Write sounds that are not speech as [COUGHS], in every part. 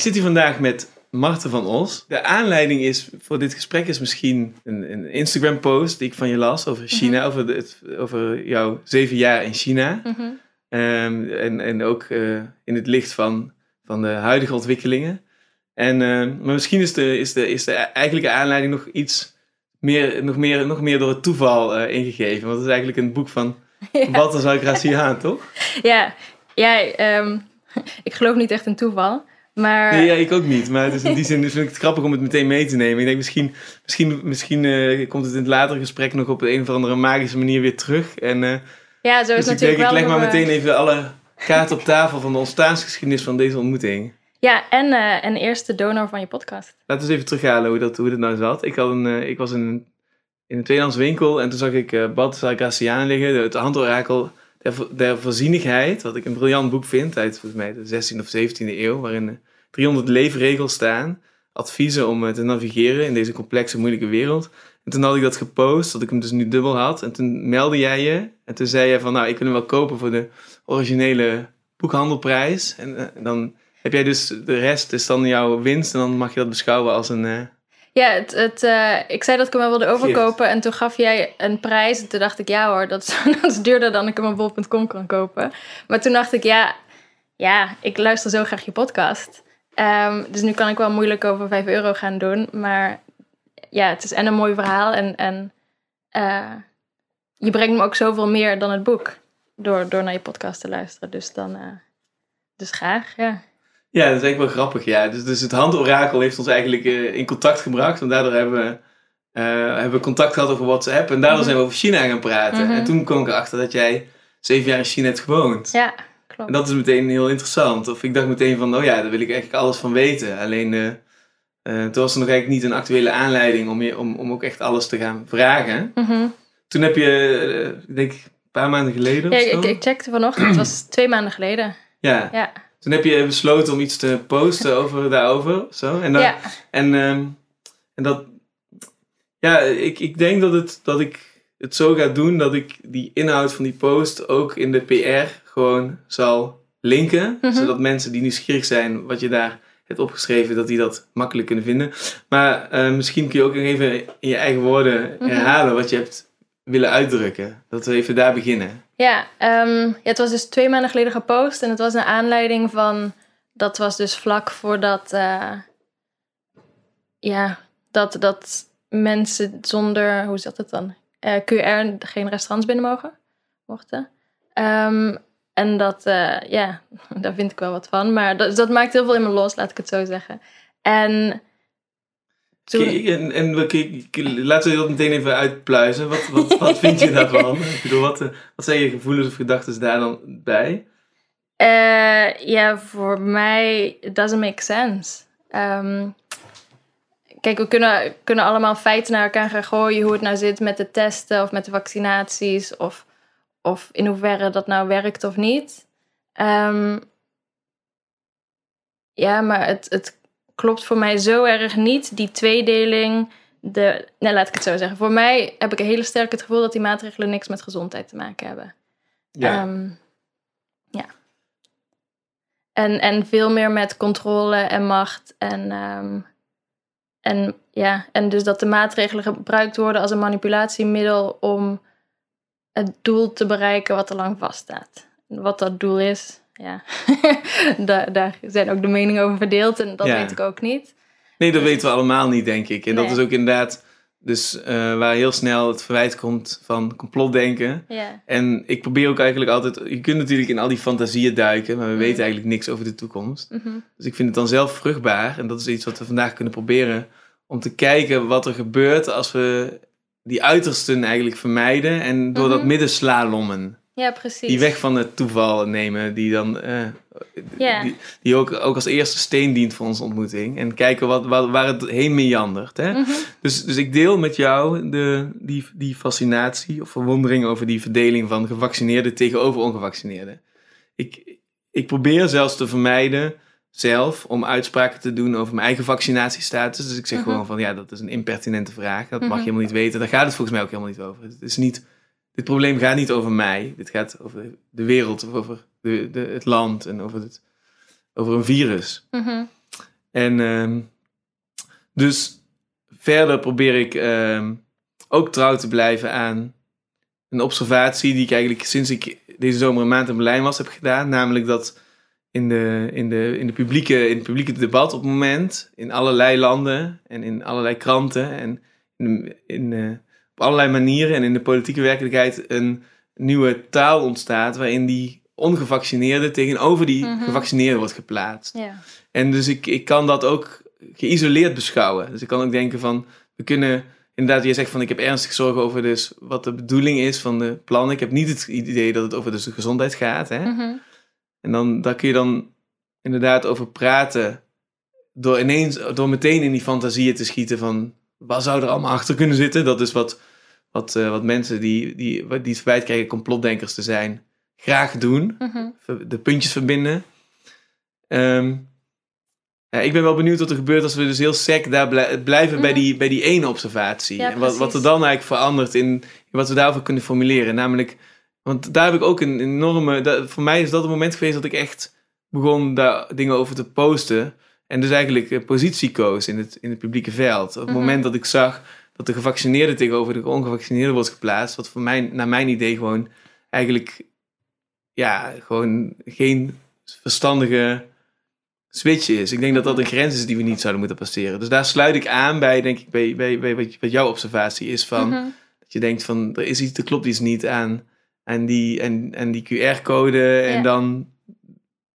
ik zit hier vandaag met Marten van Os. De aanleiding is voor dit gesprek is misschien een, een Instagram-post die ik van je las over China, over, het- over jouw zeven jaar in China. Mhm. Ehm, en, en ook eh, in het licht van, van de huidige ontwikkelingen. En, ehm, maar misschien is de, is, de, is de eigenlijke aanleiding nog iets meer, nog meer, nog meer door het toeval eh, ingegeven. Want het is eigenlijk een boek van [LAUGHS] Ja. Walter Zalgraciaan, toch? Ja, ja ehm, [LAUGHS] ik geloof niet echt in toeval. Maar Nee, ja, ik ook niet. Maar het is in die zin dus vind ik het grappig om het meteen mee te nemen. Ik denk misschien, misschien, misschien eh, komt het in het latere gesprek nog op een of andere magische manier weer terug. En, eh, ja, zo is dus ik denk, natuurlijk ik leg maar meteen even alle kaarten op tafel van de ontstaansgeschiedenis van deze ontmoeting. Ja, en, eh, en eerst de donor van je podcast. Laten we eens even terughalen hoe dat, hoe dat nou zat. Ik, had een, ik was in een, in een tweedehands winkel en toen zag ik uh, Balthasar Graciaan liggen, de- het handorakel der, der voorzienigheid, wat ik een briljant boek vind uit volgens mij de 16e of 17e eeuw, waarin 300 leefregels staan, adviezen om eh, te navigeren in deze complexe, moeilijke wereld. En toen had ik dat gepost, dat ik hem dus nu dubbel had. En toen meldde jij je en toen zei je van, nou, ik wil hem wel kopen voor de originele boekhandelprijs. En eh, dan heb jij dus de rest is dan jouw winst en dan mag je dat beschouwen als een. eh, Ja, het, het, ik zei dat ik hem wel wilde overkopen en toen gaf jij een prijs. En toen dacht ik, ja hoor, dat is, [LAUGHS] dat is duurder dan ik hem op bol.com kan kopen. Maar toen dacht ik, ja, ja, ik luister zo graag je podcast. Ehm, dus nu kan ik wel moeilijk over 5 euro gaan doen. Maar ja, het is en een mooi verhaal en, en eh, je brengt me ook zoveel meer dan het boek. Door, door naar je podcast te luisteren. Dus dan, eh, dus graag, ja. Ja, dat is eigenlijk wel grappig. Ja. Dus, dus het handorakel heeft ons eigenlijk eh, in contact gebracht. En daardoor hebben we, hebben we contact gehad over WhatsApp. En daardoor Mhm. zijn we over China gaan praten. Mhm. En toen kwam ik erachter dat jij zeven jaar in China hebt gewoond. Ja, En dat is meteen heel interessant. Of ik dacht meteen van, oh ja, daar wil ik eigenlijk alles van weten. Alleen eh, eh, toen was er nog eigenlijk niet een actuele aanleiding om, je, om, om ook echt alles te gaan vragen. Mhm. Toen heb je, eh, ik denk een paar maanden geleden Ja, of zo. ik, ik checkte vanochtend, het was twee maanden geleden. ja. Ja, Toen heb je besloten om iets te posten over daarover. Zo. En, dan, ja. en, ehm, en dat. Ja, ik, ik denk dat, het, dat ik het zo ga doen dat ik die inhoud van die post ook in de PR gewoon zal linken. Mhm. Zodat mensen die nieuwsgierig zijn wat je daar hebt opgeschreven, dat die dat makkelijk kunnen vinden. Maar eh, misschien kun je ook nog even in je eigen woorden Mhm. herhalen wat je hebt willen uitdrukken. Dat we even daar beginnen. Ja, ehm, ja, het was dus twee maanden geleden gepost. En het was een aanleiding van... Dat was dus vlak voordat... eh, ja, dat, dat mensen zonder... Hoe zat het dan? Eh, QR geen restaurants binnen mogen. Mochten. Ehm, en dat... eh, ja, [LAUGHS] daar vind ik wel wat van. Maar dat, dat maakt heel veel in me los, laat ik het zo zeggen. En... Toen, Kijk, En, en laten we dat meteen even uitpluizen. Wat, wat, wat [LAUGHS] vind je daarvan? Ik bedoel, wat, eh, wat zijn je gevoelens of gedachten daar dan bij? Eh, ja, voor mij it doesn't make sense. Ehm, kijk, we kunnen, kunnen allemaal feiten naar elkaar gaan gooien hoe het nou zit met de testen of met de vaccinaties of, of in hoeverre dat nou werkt of niet. Ehm, ja, maar het, het klopt voor mij zo erg niet, die tweedeling. De, nee, laat ik het zo zeggen. Voor mij heb ik een hele sterk het gevoel dat die maatregelen niks met gezondheid te maken hebben. Ja, Ehm, ja. En, en veel meer met controle en macht. En, ehm, en, ja, en dus dat de maatregelen gebruikt worden als een manipulatiemiddel om het doel te bereiken wat er lang vaststaat. Wat dat doel is, ja, [LAUGHS] daar, daar zijn ook de meningen over verdeeld en dat Ja. weet ik ook niet. nee, dat weten we allemaal niet, denk ik. En dat is ook inderdaad dus, eh, waar heel snel het verwijt komt van complotdenken. Ja, En ik probeer ook eigenlijk altijd... Je kunt natuurlijk in al die fantasieën duiken, maar we Mhm. weten eigenlijk niks over de toekomst. mhm, Dus ik vind het dan zelf vruchtbaar. En dat is iets wat we vandaag kunnen proberen. Om te kijken wat er gebeurt als we die uitersten eigenlijk vermijden. En door dat Mhm. midden slalommen. Ja precies. Die weg van het toeval nemen. Die dan... Ja. die, die ook, ook als eerste steen dient voor onze ontmoeting. En kijken wat, waar, waar het heen meandert. Hè? Mhm, Dus, dus ik deel met jou de, die, die fascinatie of verwondering over die verdeling van gevaccineerden tegenover ongevaccineerden. Ik, ik probeer zelfs te vermijden zelf om uitspraken te doen over mijn eigen vaccinatiestatus. Dus ik zeg Mhm. gewoon van ja, dat is een impertinente vraag. Dat mag je Mhm. helemaal niet weten. Daar gaat het volgens mij ook helemaal niet over. Het is niet, dit probleem gaat niet over mij. Dit gaat over de wereld of over de, de, het land en over, het, over een virus. mhm. En ehm, dus verder probeer ik ehm, ook trouw te blijven aan een observatie die ik eigenlijk sinds ik deze zomer een maand in Berlijn was heb gedaan. Namelijk dat in, de, in, de, in, de publieke, in het publieke debat op het moment, in allerlei landen en in allerlei kranten en in, in, eh, op allerlei manieren en in de politieke werkelijkheid een nieuwe taal ontstaat waarin die ongevaccineerde tegenover die Mhm. gevaccineerde wordt geplaatst. Ja. En dus ik, ik kan dat ook geïsoleerd beschouwen. Dus ik kan ook denken van, we kunnen inderdaad, je zegt van ik heb ernstig zorgen over dus wat de bedoeling is van de plannen. Ik heb niet het idee dat het over dus de gezondheid gaat. Hè? Mhm. En dan, daar kun je dan inderdaad over praten. Door ineens, door meteen in die fantasieën te schieten van wat zou er allemaal achter kunnen zitten. Dat is wat, wat, eh, wat mensen die, die, die het verwijt krijgen complotdenkers te zijn, graag doen. Mhm. De puntjes verbinden. Ehm, ja, ik ben wel benieuwd wat er gebeurt als we dus heel sec daar blij- blijven bij, Mhm. die, bij die ene observatie. Ja, en wat, wat er dan eigenlijk verandert in, in wat we daarover kunnen formuleren. Namelijk, want daar heb ik ook een enorme. dat- voor mij is dat het moment geweest dat ik echt begon daar dingen over te posten. En dus eigenlijk een positie koos in het, in het publieke veld. Op het Mhm. moment dat ik zag dat de gevaccineerde tegenover de ongevaccineerde wordt geplaatst. Wat voor mij, naar mijn idee, gewoon eigenlijk. Ja, gewoon geen verstandige switch is. Ik denk dat dat een grens is die we niet zouden moeten passeren. Dus daar sluit ik aan bij, denk ik, bij, bij, bij wat, wat jouw observatie is van. Mhm. Dat je denkt van, er is iets, er klopt iets niet aan, aan die, en, en die QR-code. En Ja. dan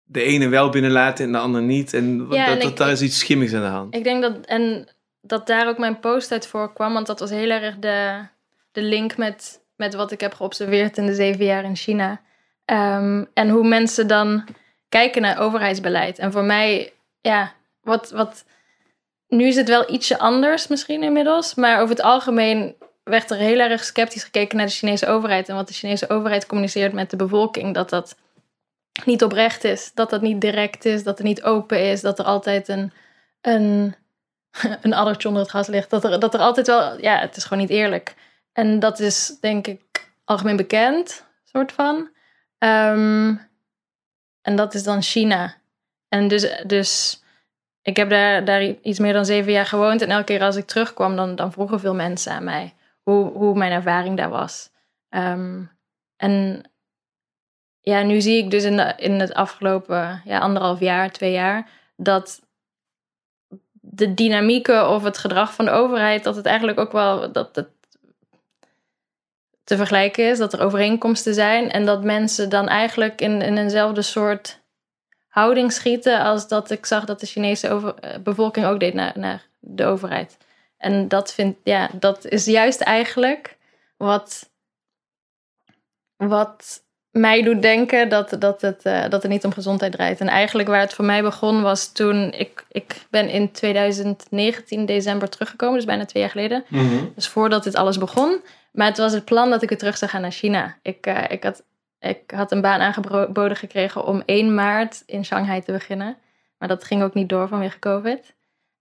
de ene wel binnenlaten en de ander niet. En, Ja, dat, en dat, ik- daar is iets schimmigs aan de hand. Ik denk dat, en dat daar ook mijn post uit voorkwam, want dat was heel erg de, de link met, met wat ik heb geobserveerd in de zeven jaar in China. Ehm, en hoe mensen dan kijken naar overheidsbeleid. En voor mij, ja, wat, wat. Nu is het wel ietsje anders misschien inmiddels, maar over het algemeen werd er heel erg sceptisch gekeken naar de Chinese overheid en wat de Chinese overheid communiceert met de bevolking. Dat dat niet oprecht is, dat dat niet direct is, dat het niet open is, dat er altijd een, een, [LAUGHS] een addertje onder het gas ligt. Dat er, dat er altijd wel, ja, het is gewoon niet eerlijk. En dat is denk ik algemeen bekend, soort van. Ehm, en dat is dan China. En dus, dus ik heb daar, daar iets meer dan zeven jaar gewoond. En elke keer als ik terugkwam, dan, dan vroegen veel mensen aan mij hoe, hoe mijn ervaring daar was. Ehm, en ja, nu zie ik dus in, de, in het afgelopen ja, anderhalf jaar, twee jaar, dat de dynamieken of het gedrag van de overheid, dat het eigenlijk ook wel dat het te vergelijken is, dat er overeenkomsten zijn en dat mensen dan eigenlijk in, in eenzelfde soort houding schieten als dat ik zag dat de Chinese eh, bevolking ook deed naar, naar de overheid. En dat, vind, ja, dat is juist eigenlijk wat, wat mij doet denken dat, dat, het, eh, dat het niet om gezondheid draait. En eigenlijk waar het voor mij begon was toen ik, ik ben in 2019 december teruggekomen, dus bijna twee jaar geleden. Dus voordat dit alles begon. Maar het was het plan dat ik weer terug zou gaan naar China. Ik, eh, ik, had, ik had een baan aangeboden gekregen om 1 maart in Shanghai te beginnen. Maar dat ging ook niet door vanwege COVID.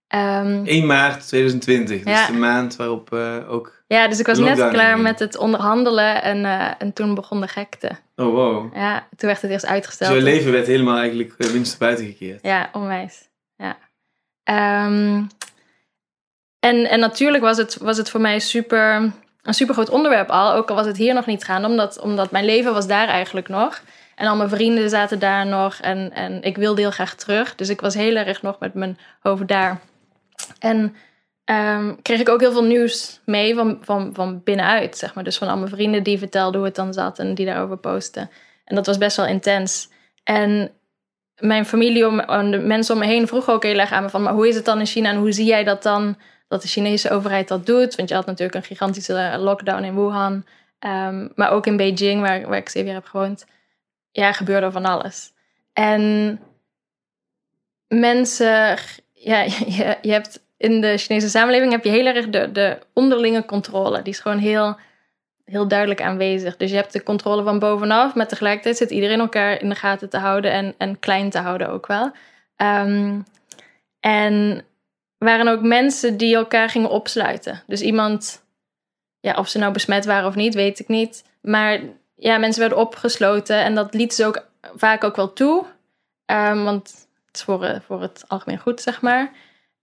Ehm, 1 maart 2020, dus Ja. de maand waarop eh, ook... ja, dus ik was net klaar ging. met het onderhandelen en, eh, en toen begon de gekte. Oh wow. Ja, toen werd het eerst uitgesteld. Dus leven werd helemaal eigenlijk uh, winst buiten gekeerd. Ja, onwijs. Ja. Ehm, en, en natuurlijk was het, was het voor mij super, een super groot onderwerp al. Ook al was het hier nog niet gaan, omdat, omdat mijn leven was daar eigenlijk nog. En al mijn vrienden zaten daar nog. En, en ik wilde heel graag terug. Dus ik was heel erg nog met mijn hoofd daar. En ehm, kreeg ik ook heel veel nieuws mee van, van, van binnenuit, zeg maar. Dus van al mijn vrienden die vertelden hoe het dan zat en die daarover posten. En dat was best wel intens. En mijn familie om, en de mensen om me heen vroegen ook heel erg aan me van... maar hoe is het dan in China en hoe zie jij dat dan... dat de Chinese overheid dat doet? Want je had natuurlijk een gigantische lockdown in Wuhan. ehm, maar ook in Beijing, waar, waar ik zeven jaar heb gewoond... ja, gebeurde van alles. En mensen... Ja, [LAUGHS] je, je hebt in de Chinese samenleving heb je heel erg de, de onderlinge controle. Die is gewoon heel, heel duidelijk aanwezig. Dus je hebt de controle van bovenaf, maar tegelijkertijd zit iedereen elkaar in de gaten te houden en, en klein te houden ook wel. Ehm, en waren ook mensen die elkaar gingen opsluiten. Dus iemand, ja, of ze nou besmet waren of niet, weet ik niet. Maar ja, mensen werden opgesloten en dat liet ze ook vaak ook wel toe. Ehm, want voor, eh, voor het algemeen goed, zeg maar.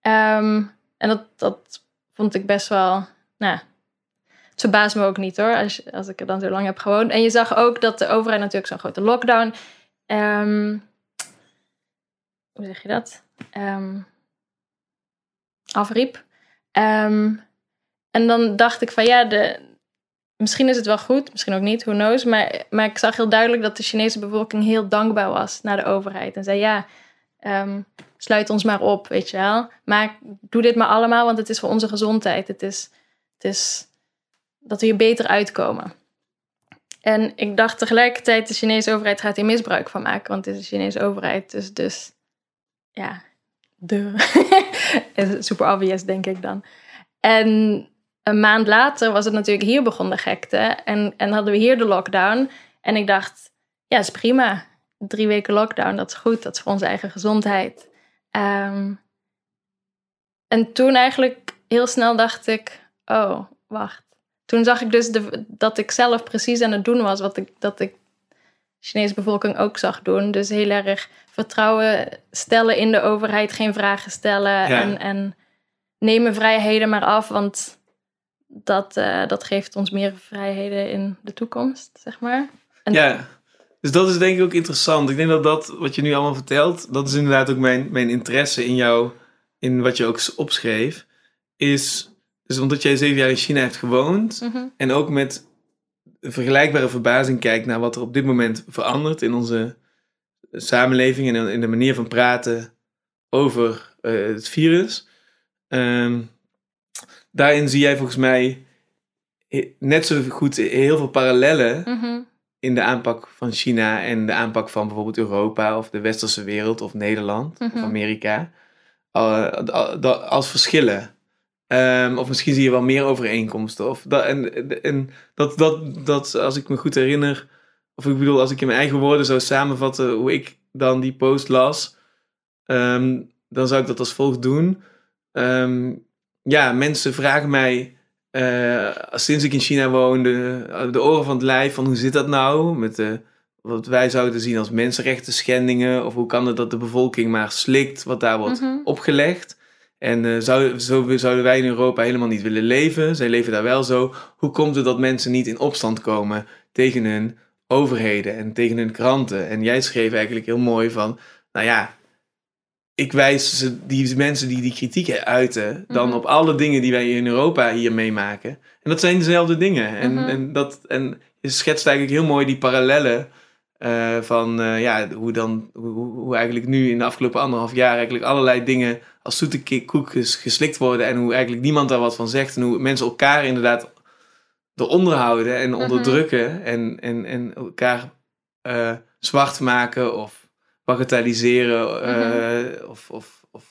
Ehm, en dat, dat vond ik best wel, nou, het verbaast me ook niet hoor, als, als ik er dan zo lang heb gewoond. En je zag ook dat de overheid natuurlijk zo'n grote lockdown, ehm, hoe zeg je dat, um, afriep. en dan dacht ik van ja, de, misschien is het wel goed, misschien ook niet, who knows. Maar, maar ik zag heel duidelijk dat de Chinese bevolking heel dankbaar was naar de overheid. En zei ja, um, sluit ons maar op, weet je wel. Maar doe dit maar allemaal, want het is voor onze gezondheid. Het is, het is dat we hier beter uitkomen. En ik dacht tegelijkertijd, de Chinese overheid gaat hier misbruik van maken. Want het is de Chinese overheid, dus, dus ja, de. [LAUGHS] super obvious, denk ik dan. En een maand later was het natuurlijk hier begonnen gekte. En, en hadden we hier de lockdown. En ik dacht, ja, is prima. Drie weken lockdown, dat is goed. Dat is voor onze eigen gezondheid. Um, en toen eigenlijk heel snel dacht ik, oh, wacht. Toen zag ik dus de, dat ik zelf precies aan het doen was wat ik, dat ik de Chinese bevolking ook zag doen. Dus heel erg vertrouwen stellen in de overheid, geen vragen stellen en, en nemen vrijheden maar af, want dat, uh, dat geeft ons meer vrijheden in de toekomst, zeg maar. En ja, dus dat is denk ik ook interessant. Ik denk dat dat, wat je nu allemaal vertelt, dat is inderdaad ook mijn, mijn interesse in jou, in wat je ook opschreef, is, dus omdat jij zeven jaar in China hebt gewoond mhm. en ook met een vergelijkbare verbazing kijkt naar wat er op dit moment verandert in onze samenleving en in de manier van praten over uh, het virus. Um, daarin zie jij volgens mij net zo goed heel veel parallellen mhm. In de aanpak van China en de aanpak van bijvoorbeeld Europa of de westerse wereld of Nederland of mhm. Amerika als verschillen. Ehm, of misschien zie je wel meer overeenkomsten. Of dat, en en dat, dat, dat, als ik me goed herinner, of ik bedoel, als ik in mijn eigen woorden zou samenvatten hoe ik dan die post las, ehm, dan zou ik dat als volgt doen. Um, ja, mensen vragen mij uh, sinds ik in China woonde, de oren van het lijf van hoe zit dat nou met de, wat wij zouden zien als mensenrechten schendingen of hoe kan het dat de bevolking maar slikt wat daar wordt mhm. opgelegd. En uh, zou, zo zouden wij in Europa helemaal niet willen leven. Zij leven daar wel zo. Hoe komt het dat mensen niet in opstand komen tegen hun overheden en tegen hun kranten? En jij schreef eigenlijk heel mooi van, nou ja, ik wijs die mensen die die kritiek uiten dan mhm. op alle dingen die wij in Europa hier meemaken. En dat zijn dezelfde dingen. En, mhm. en, dat, en je schetst eigenlijk heel mooi die parallellen uh, van uh, ja, hoe, dan, hoe, hoe, eigenlijk nu in de afgelopen anderhalf jaar eigenlijk allerlei dingen als zoete koekjes geslikt worden. En hoe eigenlijk niemand daar wat van zegt. En hoe mensen elkaar inderdaad eronder houden en mhm. onderdrukken. En, en, en elkaar uh, zwart maken of bagatelliseren uh, of, of, of,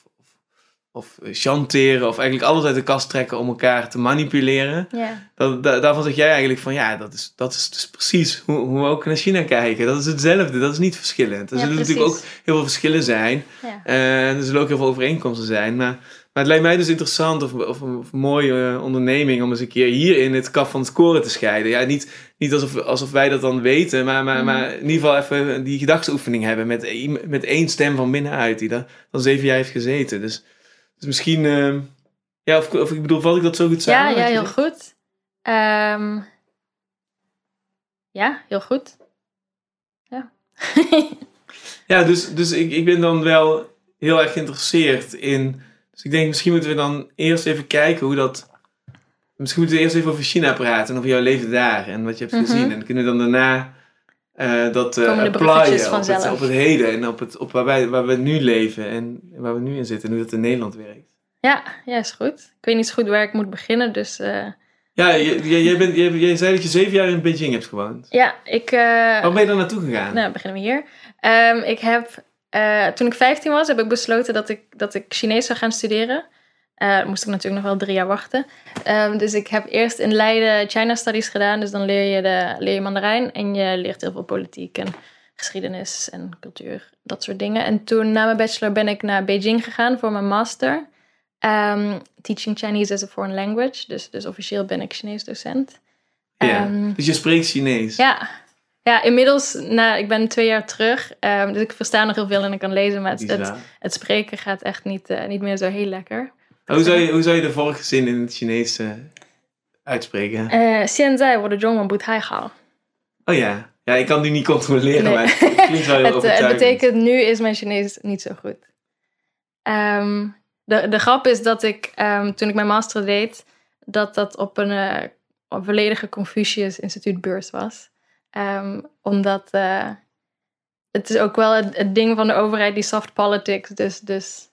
of, chanteren of eigenlijk alles uit de kast trekken om elkaar te manipuleren. Dat, daarvan zeg jij eigenlijk van ja, dat is, dat is dus precies hoe, hoe we ook naar China kijken. Dat is hetzelfde, dat is niet verschillend. Er zullen natuurlijk ook heel veel verschillen zijn. Ja. Uh, er zullen ook heel veel overeenkomsten zijn. Maar maar het lijkt mij dus interessant of, of, een mooie onderneming om eens een keer hier in het kaf van het koren te scheiden. Ja, niet, niet alsof, alsof wij dat dan weten, maar, maar, maar in ieder geval even die gedachtsoefening hebben met, met één stem van binnenuit die daar dan zeven jaar heeft gezeten. Dus, dus misschien, uh, ja, of, of ik bedoel, val ik dat zo goed samen? Ja, ja heel goed. Um, ja, heel goed. Ja. [LAUGHS] ja, dus, dus ik, ik ben dan wel heel erg geïnteresseerd in dus ik denk, misschien moeten we dan eerst even kijken hoe dat. Misschien moeten we eerst even over China praten en over jouw leven daar en wat je hebt gezien. Mhm. En kunnen we dan daarna uh, dat uh, applyen op het, op het, heden en op, het, op waar, wij, waar we nu leven en waar we nu in zitten en hoe dat in Nederland werkt. Ja, ja, is goed. Ik weet niet zo goed waar ik moet beginnen, dus... Uh... Ja, jij, bent, jij, jij, zei dat je zeven jaar in Beijing hebt gewoond. Ja, ik... Waar ben je dan naartoe gegaan? Nou, beginnen we hier. Um, ik heb uh, toen ik 15 was, heb ik besloten dat ik, dat ik Chinees zou gaan studeren. Uh, moest ik natuurlijk nog wel drie jaar wachten. Um, dus ik heb eerst in Leiden China Studies gedaan. Dus dan leer je, de, leer je Mandarijn en je leert heel veel politiek en geschiedenis en cultuur. Dat soort dingen. En toen na mijn bachelor ben ik naar Beijing gegaan voor mijn master. Um, teaching Chinese as a foreign language. Dus, dus officieel ben ik Chinees docent. Ja, dus je spreekt Chinees? Ja, ja, inmiddels, ik ben twee jaar terug, ehm, dus ik versta nog heel veel en ik kan lezen, maar het, het, spreken gaat echt niet, eh, niet meer zo heel lekker. Hoe zou, je, hoe zou je de vorige zin in het Chinees uh, uitspreken? Eh, Xianzai zhongwen Zhongwan tai hao. Oh ja. Ja, ik kan nu niet controleren, maar het klinkt wel [LAUGHS] het. Eh, het betekent, nu is mijn Chinees niet zo goed. Um, de, de grap is dat ik, ehm, toen ik mijn master deed, dat dat op een volledige Confucius Instituut beurs was. Ehm, omdat eh, het is ook wel het, het ding van de overheid, die soft politics. Dus, dus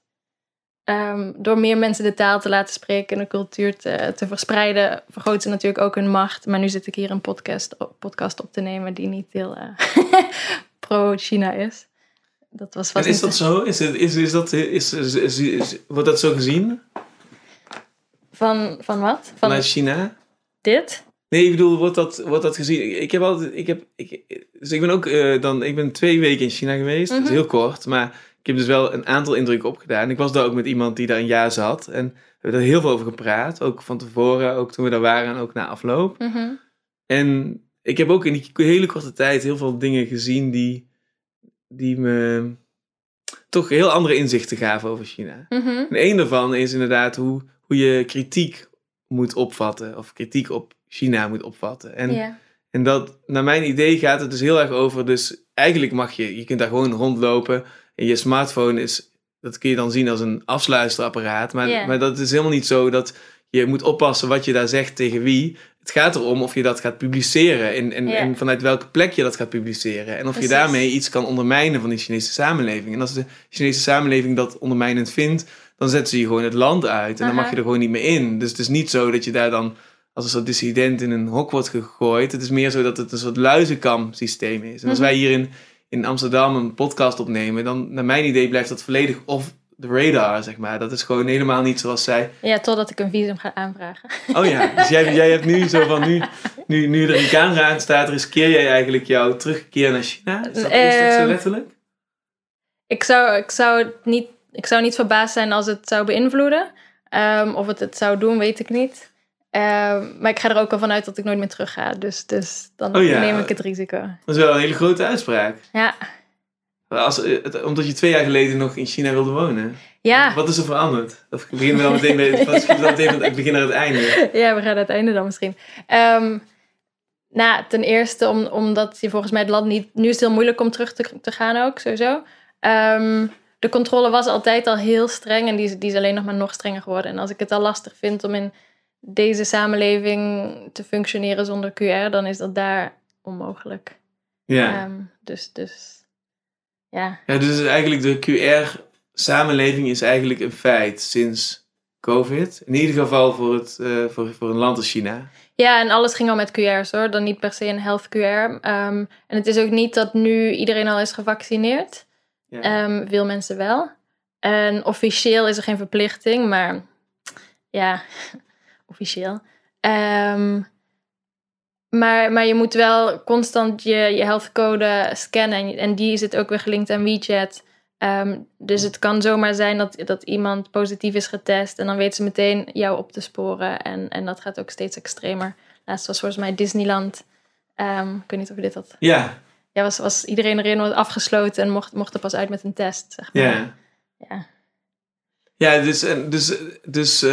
ehm, door meer mensen de taal te laten spreken en de cultuur te, te verspreiden, vergroot ze natuurlijk ook hun macht. Maar nu zit ik hier een podcast, podcast op te nemen die niet heel eh, [LAUGHS] pro-China is. Dat was En is dat zo? Is, het, is, is dat, is, is, is- is- wordt dat zo gezien Van, van wat? Van vanuit China? dit? Nee, ik bedoel, wordt dat, wordt dat gezien? Ik, heb altijd, ik heb, ik, dus ik ben ook eh, dan, ik ben twee weken in China geweest, dat is Mhm. heel kort, maar ik heb dus wel een aantal indrukken opgedaan. Ik was daar ook met iemand die daar een jaar zat en we hebben er heel veel over gepraat, ook van tevoren, ook toen we daar waren en ook na afloop. Mhm. En ik heb ook in die hele korte tijd heel veel dingen gezien die, die me toch heel andere inzichten gaven over China. Mhm. En een daarvan is inderdaad hoe, hoe je kritiek moet opvatten. Of kritiek op China moet opvatten. En, en dat, naar mijn idee, gaat het dus heel erg over. Dus eigenlijk mag je, je kunt daar gewoon rondlopen. En je smartphone is, dat kun je dan zien als een afsluisterapparaat. Maar, maar dat is helemaal niet zo dat je moet oppassen wat je daar zegt tegen wie. Het gaat erom of je dat gaat publiceren. En, en, en vanuit welke plek je dat gaat publiceren. En of Precies. je daarmee iets kan ondermijnen van die Chinese samenleving. En als de Chinese samenleving dat ondermijnend vindt, dan zetten ze je gewoon het land uit. En dan mag je er gewoon niet meer in. Dus het is niet zo dat je daar dan als een soort dissident in een hok wordt gegooid. Het is meer zo dat het een soort luizenkamp systeem is. En als Mhm. wij hier in, in Amsterdam een podcast opnemen, dan naar mijn idee blijft dat volledig off the radar, zeg maar. Dat is gewoon helemaal niet zoals zij... ja, totdat ik een visum ga aanvragen. Oh ja, dus jij, [LAUGHS] jij hebt nu zo van, nu, nu, nu er een camera aan staat, riskeer jij eigenlijk jouw terugkeer naar China? Is dat, is dat zo Ehm, letterlijk? Ik zou, ik, zou niet, ik zou niet verbaasd zijn als het zou beïnvloeden. Ehm, of het het zou doen, weet ik niet. Ehm, maar ik ga er ook al vanuit dat ik nooit meer terug ga. Dus, dus dan Oh ja. neem ik het risico. Dat is wel een hele grote uitspraak. Ja, Als, eh, omdat je twee jaar geleden nog in China wilde wonen. ja. Wat is er veranderd? Of ik begin meteen bij, [LAUGHS] dan meteen van het begin naar het einde. ja, we gaan naar het einde dan misschien. Ehm, nou, ten eerste om, omdat je volgens mij het land niet... Nu is het heel moeilijk om terug te, te gaan ook, sowieso. Ehm, de controle was altijd al heel streng en die die is alleen nog maar nog strenger geworden. En als ik het al lastig vind om in deze samenleving te functioneren zonder QR, dan is dat daar onmogelijk. Ja. Ehm, dus, dus ja. ja, dus eigenlijk de QR-samenleving is eigenlijk een feit sinds COVID. In ieder geval voor, het, eh, voor, voor een land als China. Ja, en alles ging al met QR's hoor. Dan niet per se een health QR. Ehm, en het is ook niet dat nu iedereen al is gevaccineerd. Ja. Ehm, veel mensen wel. En officieel is er geen verplichting, maar ja, officieel. Ehm, maar, maar je moet wel constant je, je health code scannen. En, en die zit ook weer gelinkt aan WeChat. Ehm, dus het kan zomaar zijn dat, dat iemand positief is getest. En dan weet ze meteen jou op te sporen. En, en dat gaat ook steeds extremer. Laatst was volgens mij Disneyland. Ehm, ik weet niet of je dit had. ja, Ja, was, was iedereen erin was afgesloten en mocht, mocht er pas uit met een test. Zeg maar. ja. Ja. Ja, dus, en- dus, dus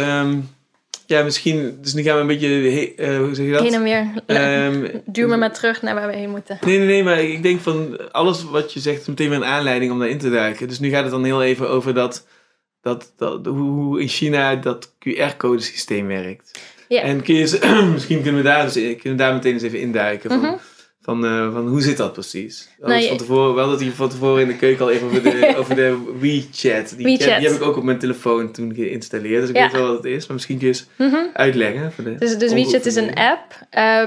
ja, misschien, dus nu gaan we een beetje, eh, hoe zeg je dat? Heen en weer. Ehm, Duur me maar terug naar waar we heen moeten. Nee, nee, nee, maar ik denk van alles wat je zegt is meteen weer een aanleiding om daarin te duiken. Dus nu gaat het dan heel even over dat, dat, dat hoe, in China dat QR-codesysteem werkt. Ja. En kun je, [CLEARS THROAT] misschien kunnen we, daar dus, kunnen we daar meteen eens even induiken. Van, Mhm. Van, eh, van hoe zit dat precies? Nou, je- van tevoren, we hadden het hier van tevoren in de keuken al even over de, [LAUGHS] over de WeChat. Die, WeChat. Die heb ik ook op mijn telefoon toen geïnstalleerd. Dus ik Ja. weet wel wat het is. Maar misschien kun je eens Mhm. uitleggen. Voor de Dus, dus WeChat is een app eh,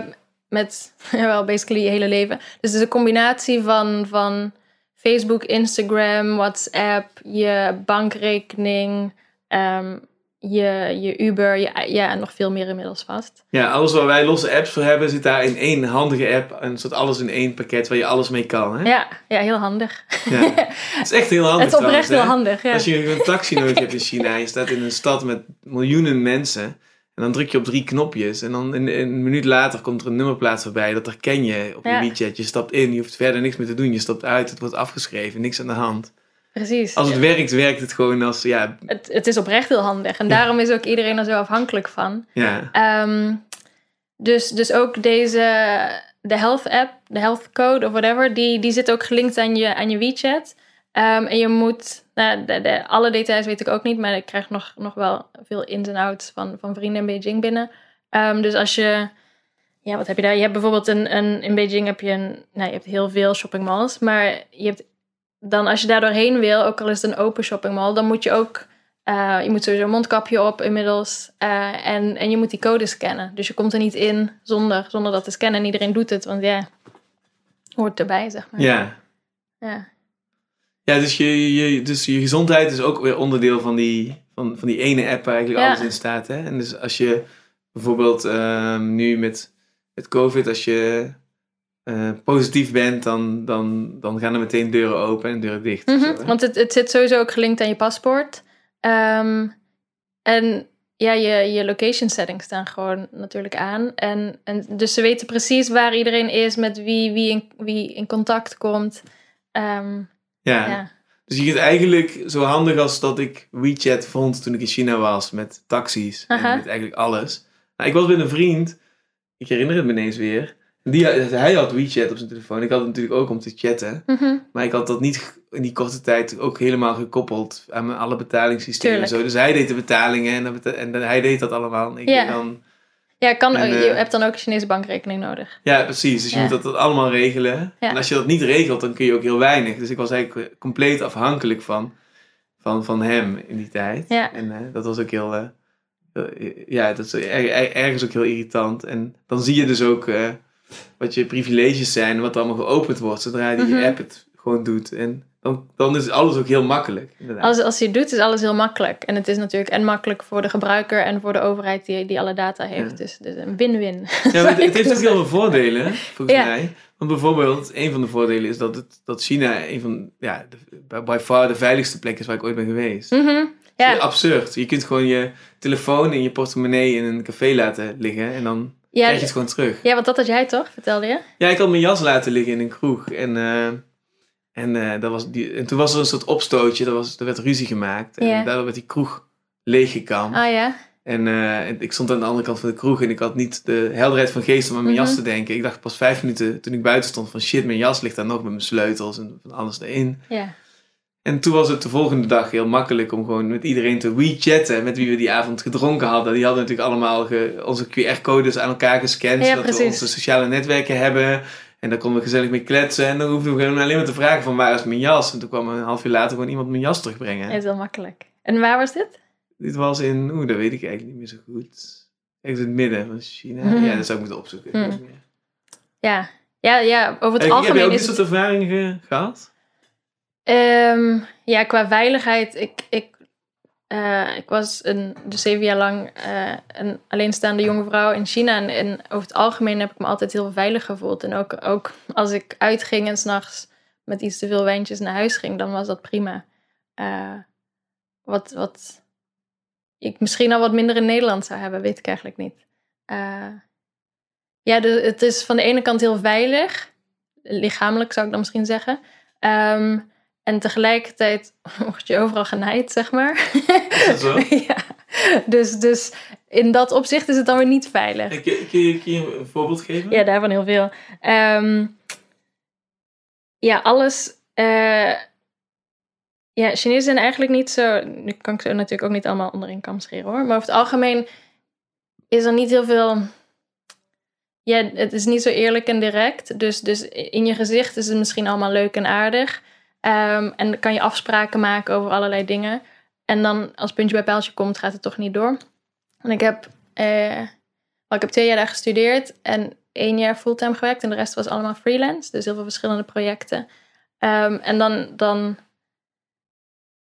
met [LAUGHS] wel basically je hele leven. Dus het is een combinatie van, van Facebook, Instagram, WhatsApp, je bankrekening, ehm, je, je Uber, je, ja, en nog veel meer inmiddels vast. Ja, alles waar wij losse apps voor hebben, zit daar in één handige app. Een soort alles in één pakket waar je alles mee kan. Hè? Ja, ja heel handig. Ja. [LAUGHS] Het is echt heel handig het is oprecht trouwens, heel hè? handig. Ja. Als je een taxi nodig hebt in China en je staat in een stad met miljoenen mensen. En En dan druk je op drie knopjes. En dan in een minuut later komt er een nummerplaats voorbij. Dat herken je op je Ja. WeChat. Je stapt in, je hoeft verder niks meer te doen. Je stapt uit, het wordt afgeschreven, niks aan de hand. Precies. Als het werkt, werkt het gewoon als, ja, het, het is oprecht heel handig. En daarom is ook iedereen er zo afhankelijk van. ja, Ehm, dus, dus ook deze, de health app, de health code of whatever, die, die zit ook gelinkt aan je, aan je WeChat. Ehm, en je moet, nou, de, de, alle details weet ik ook niet, maar ik krijg nog, nog wel veel ins en outs van, van vrienden in Beijing binnen. Ehm, dus als je, ja, wat heb je daar? Je hebt bijvoorbeeld een, een in Beijing heb je een, nou, je hebt heel veel shoppingmalls, maar je hebt dan als je daar doorheen wil, ook al is het een open shoppingmall, dan moet je ook eh, je moet sowieso een mondkapje op inmiddels. eh, en, en je moet die code scannen. Dus je komt er niet in zonder, zonder dat te scannen. En iedereen doet het, want ja, hoort erbij, zeg maar. ja. Ja. Ja, dus je, je, dus je gezondheid is ook weer onderdeel van die, van, van die ene app waar eigenlijk Ja. alles in staat. Hè? En dus als je bijvoorbeeld ehm, nu met, met COVID, als je eh, positief bent, dan, dan, dan gaan er meteen deuren open en deuren dicht. Mhm, zo? Want het, het zit sowieso ook gelinkt aan je paspoort. Ehm, en ja, je, je location settings staan gewoon natuurlijk aan. En, en dus ze weten precies waar iedereen is, met wie, wie, in, wie in contact komt. Ehm, ja. ja. Dus je kunt eigenlijk zo handig als dat ik WeChat vond toen ik in China was met taxis en met eigenlijk alles. Nou, ik was met een vriend, ik herinner het me ineens weer. Die, hij had WeChat op zijn telefoon. Ik had het natuurlijk ook om te chatten. Mhm. Maar ik had dat niet in die korte tijd ook helemaal gekoppeld aan mijn alle betalingssystemen en zo. Dus hij deed de betalingen en, beta- en hij deed dat allemaal. En ik Ja. dan, Ja, kan, En, je eh, hebt dan ook een Chinese bankrekening nodig. ja, precies. Dus je Ja. moet dat allemaal regelen. Ja. En als je dat niet regelt, dan kun je ook heel weinig. Dus ik was eigenlijk compleet afhankelijk van, van, van hem in die tijd. Ja. En eh, dat was ook heel... eh, heel- ja, dat is er- er- ergens ook heel irritant. En dan zie je dus ook wat je privileges zijn en wat allemaal geopend wordt zodra die Mhm. app het gewoon doet. En dan, dan is alles ook heel makkelijk. Inderdaad. Als, als je het doet, is alles heel makkelijk. En het is natuurlijk en makkelijk voor de gebruiker en voor de overheid die, die alle data heeft. Ja. Dus, dus een win-win. Ja, het, [LAUGHS] het heeft ook heel veel voordelen, volgens Ja. mij. Want bijvoorbeeld, een van de voordelen is dat, het, dat China een van, ja, de, by far de veiligste plek is waar ik ooit ben geweest. Mhm. Ja, Absurd. Je kunt gewoon je telefoon en je portemonnee in een café laten liggen en dan ja, krijg je het gewoon terug. ja, want dat had jij toch, vertelde je? Ja, ik had mijn jas laten liggen in een kroeg en, eh, en, eh, dat was die, en toen was er een soort opstootje, er, was, er werd ruzie gemaakt en Ja. daardoor werd die kroeg leeggekamd. Ah ja. En eh, en ik stond aan de andere kant van de kroeg en ik had niet de helderheid van geest om aan mijn jas Mhm. te denken. Ik dacht pas vijf minuten toen ik buiten stond van shit, mijn jas ligt daar nog met mijn sleutels en van alles erin. Ja. En toen was het de volgende dag heel makkelijk om gewoon met iedereen te WeChatten met wie we die avond gedronken hadden. Die hadden natuurlijk allemaal onze QR-codes aan elkaar gescand, Ja, zodat we onze sociale netwerken hebben. En daar konden we gezellig mee kletsen. En dan hoefden we gewoon alleen maar te vragen van waar is mijn jas? En toen kwam een half uur later gewoon iemand mijn jas terugbrengen. is heel makkelijk. En waar was dit? Dit was in, oeh, dat weet ik eigenlijk niet meer zo goed. Echt in het midden van China. Mhm. Ja, dat zou ik moeten opzoeken. Mhm. Niet meer. Ja. Ja, ja, over het Heb, heb je algemeen ook is dit het... soort ervaringen ge- gehad? Ehm, ja, qua veiligheid. Ik, ik, eh, ik was een, dus zeven jaar lang eh, een alleenstaande jonge vrouw in China. En, en over het algemeen heb ik me altijd heel veilig gevoeld. En ook, ook als ik uitging en s'nachts met iets te veel wijntjes naar huis ging, dan was dat prima. Eh, wat, wat ik misschien al wat minder in Nederland zou hebben, weet ik eigenlijk niet. Ja, dus het is van de ene kant heel veilig. Lichamelijk zou ik dan misschien zeggen. Ehm, en tegelijkertijd [LAUGHS] word je overal genaaid, zeg maar. Is dat zo? [LAUGHS] ja. Dus, dus in dat opzicht is het dan weer niet veilig. Kun je, kun je- kun je een voorbeeld geven? Ja, daarvan heel veel. Ehm, ja, alles. eh, ja, Chinezen zijn eigenlijk niet zo. Nu kan ik ze natuurlijk ook niet allemaal onder één kam scheren hoor. Maar over het algemeen is er niet heel veel. Ja, het is niet zo eerlijk en direct. Dus, dus in je gezicht is het misschien allemaal leuk en aardig. Ehm, en dan kan je afspraken maken over allerlei dingen. En dan als puntje bij pijltje komt, gaat het toch niet door. En ik heb, eh, ik heb twee jaar daar gestudeerd en één jaar fulltime gewerkt. En de rest was allemaal freelance. Dus heel veel verschillende projecten. Ehm, en dan, dan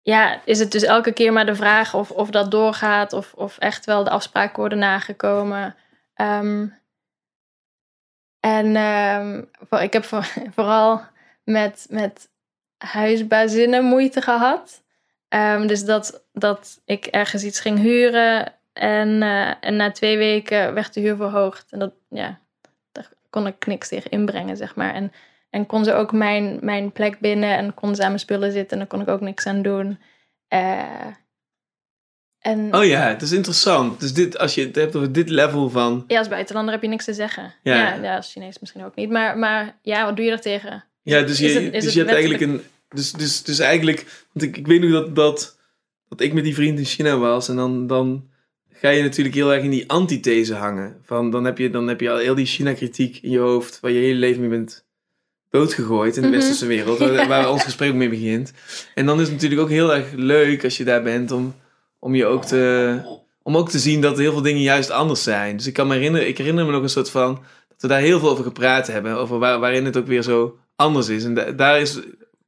ja, is het dus elke keer maar de vraag of, of dat doorgaat. Of, of echt wel de afspraken worden nagekomen. Ehm, en voor- ik heb voor- [LAUGHS] vooral met, met huisbazinnen moeite gehad. Ehm, dus dat, dat ik ergens iets ging huren En, eh, en na twee weken werd de huur verhoogd. En dat, ja, daar kon ik niks tegen inbrengen, zeg maar. En, en kon ze ook mijn, mijn plek binnen en kon ze aan mijn spullen zitten. En daar kon ik ook niks aan doen. Eh, en Oh ja, het is interessant. Dus dit, als je het hebt over dit level van... ja, als buitenlander heb je niks te zeggen. Ja. Ja, ja, als Chinees misschien ook niet. Maar, maar ja, wat doe je er tegen? Ja, dus je, Is het- is dus het je hebt eigenlijk een... Dus, dus, dus eigenlijk... Want ik, ik weet nog dat, dat, dat ik met die vriend in China was. En dan, dan ga je natuurlijk heel erg in die antithese hangen. Van, dan, heb je, dan heb je al heel die China-kritiek in je hoofd... waar je hele leven mee bent doodgegooid in de Mhm. westerse wereld. Waar ons gesprek ook mee begint. En dan is het natuurlijk ook heel erg leuk als je daar bent... om, om je ook te... Om ook te zien dat heel veel dingen juist anders zijn. Dus ik kan me herinneren, ik herinner me nog een soort van dat we daar heel veel over gepraat hebben. Over waar, waarin het ook weer zo anders is. En da- daar is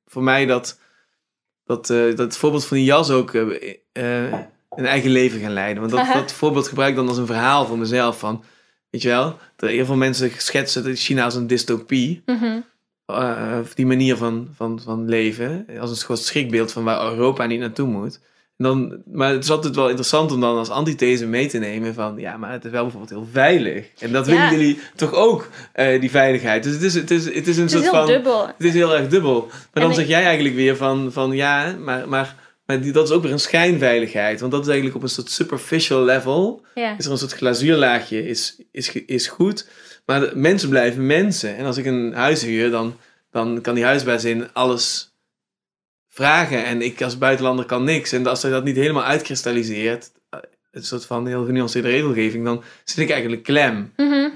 voor mij dat, dat, eh, dat voorbeeld van die jas ook eh, eh, een eigen leven gaan leiden. Want dat, [LAUGHS] dat voorbeeld gebruik ik dan als een verhaal voor mezelf. Van, weet je wel, dat heel veel mensen schetsen dat China als een dystopie. Mhm. die manier van, van, van leven. Als een soort schrikbeeld van waar Europa niet naartoe moet. Dan, maar het is altijd wel interessant om dan als antithese mee te nemen van... Ja, maar het is wel bijvoorbeeld heel veilig. En dat willen Ja. jullie toch ook, eh, die veiligheid. Dus het is, het is, het is een Het is soort heel van... dubbel. Het is heel erg dubbel. Maar dan ik- zeg jij eigenlijk weer van, van ja, maar, maar, maar die, dat is ook weer een schijnveiligheid. Want dat is eigenlijk op een soort superficial level. Ja. Is er een soort glazuurlaagje, is, is, is goed. Maar de- mensen blijven mensen. En als ik een huis huur, dan, dan kan die huisbaas in alles vragen. En ik als buitenlander kan niks. En als hij dat niet helemaal uitkristalliseert, eh, een soort van heel genuanceerde regelgeving, dan zit ik eigenlijk klem. Mhm.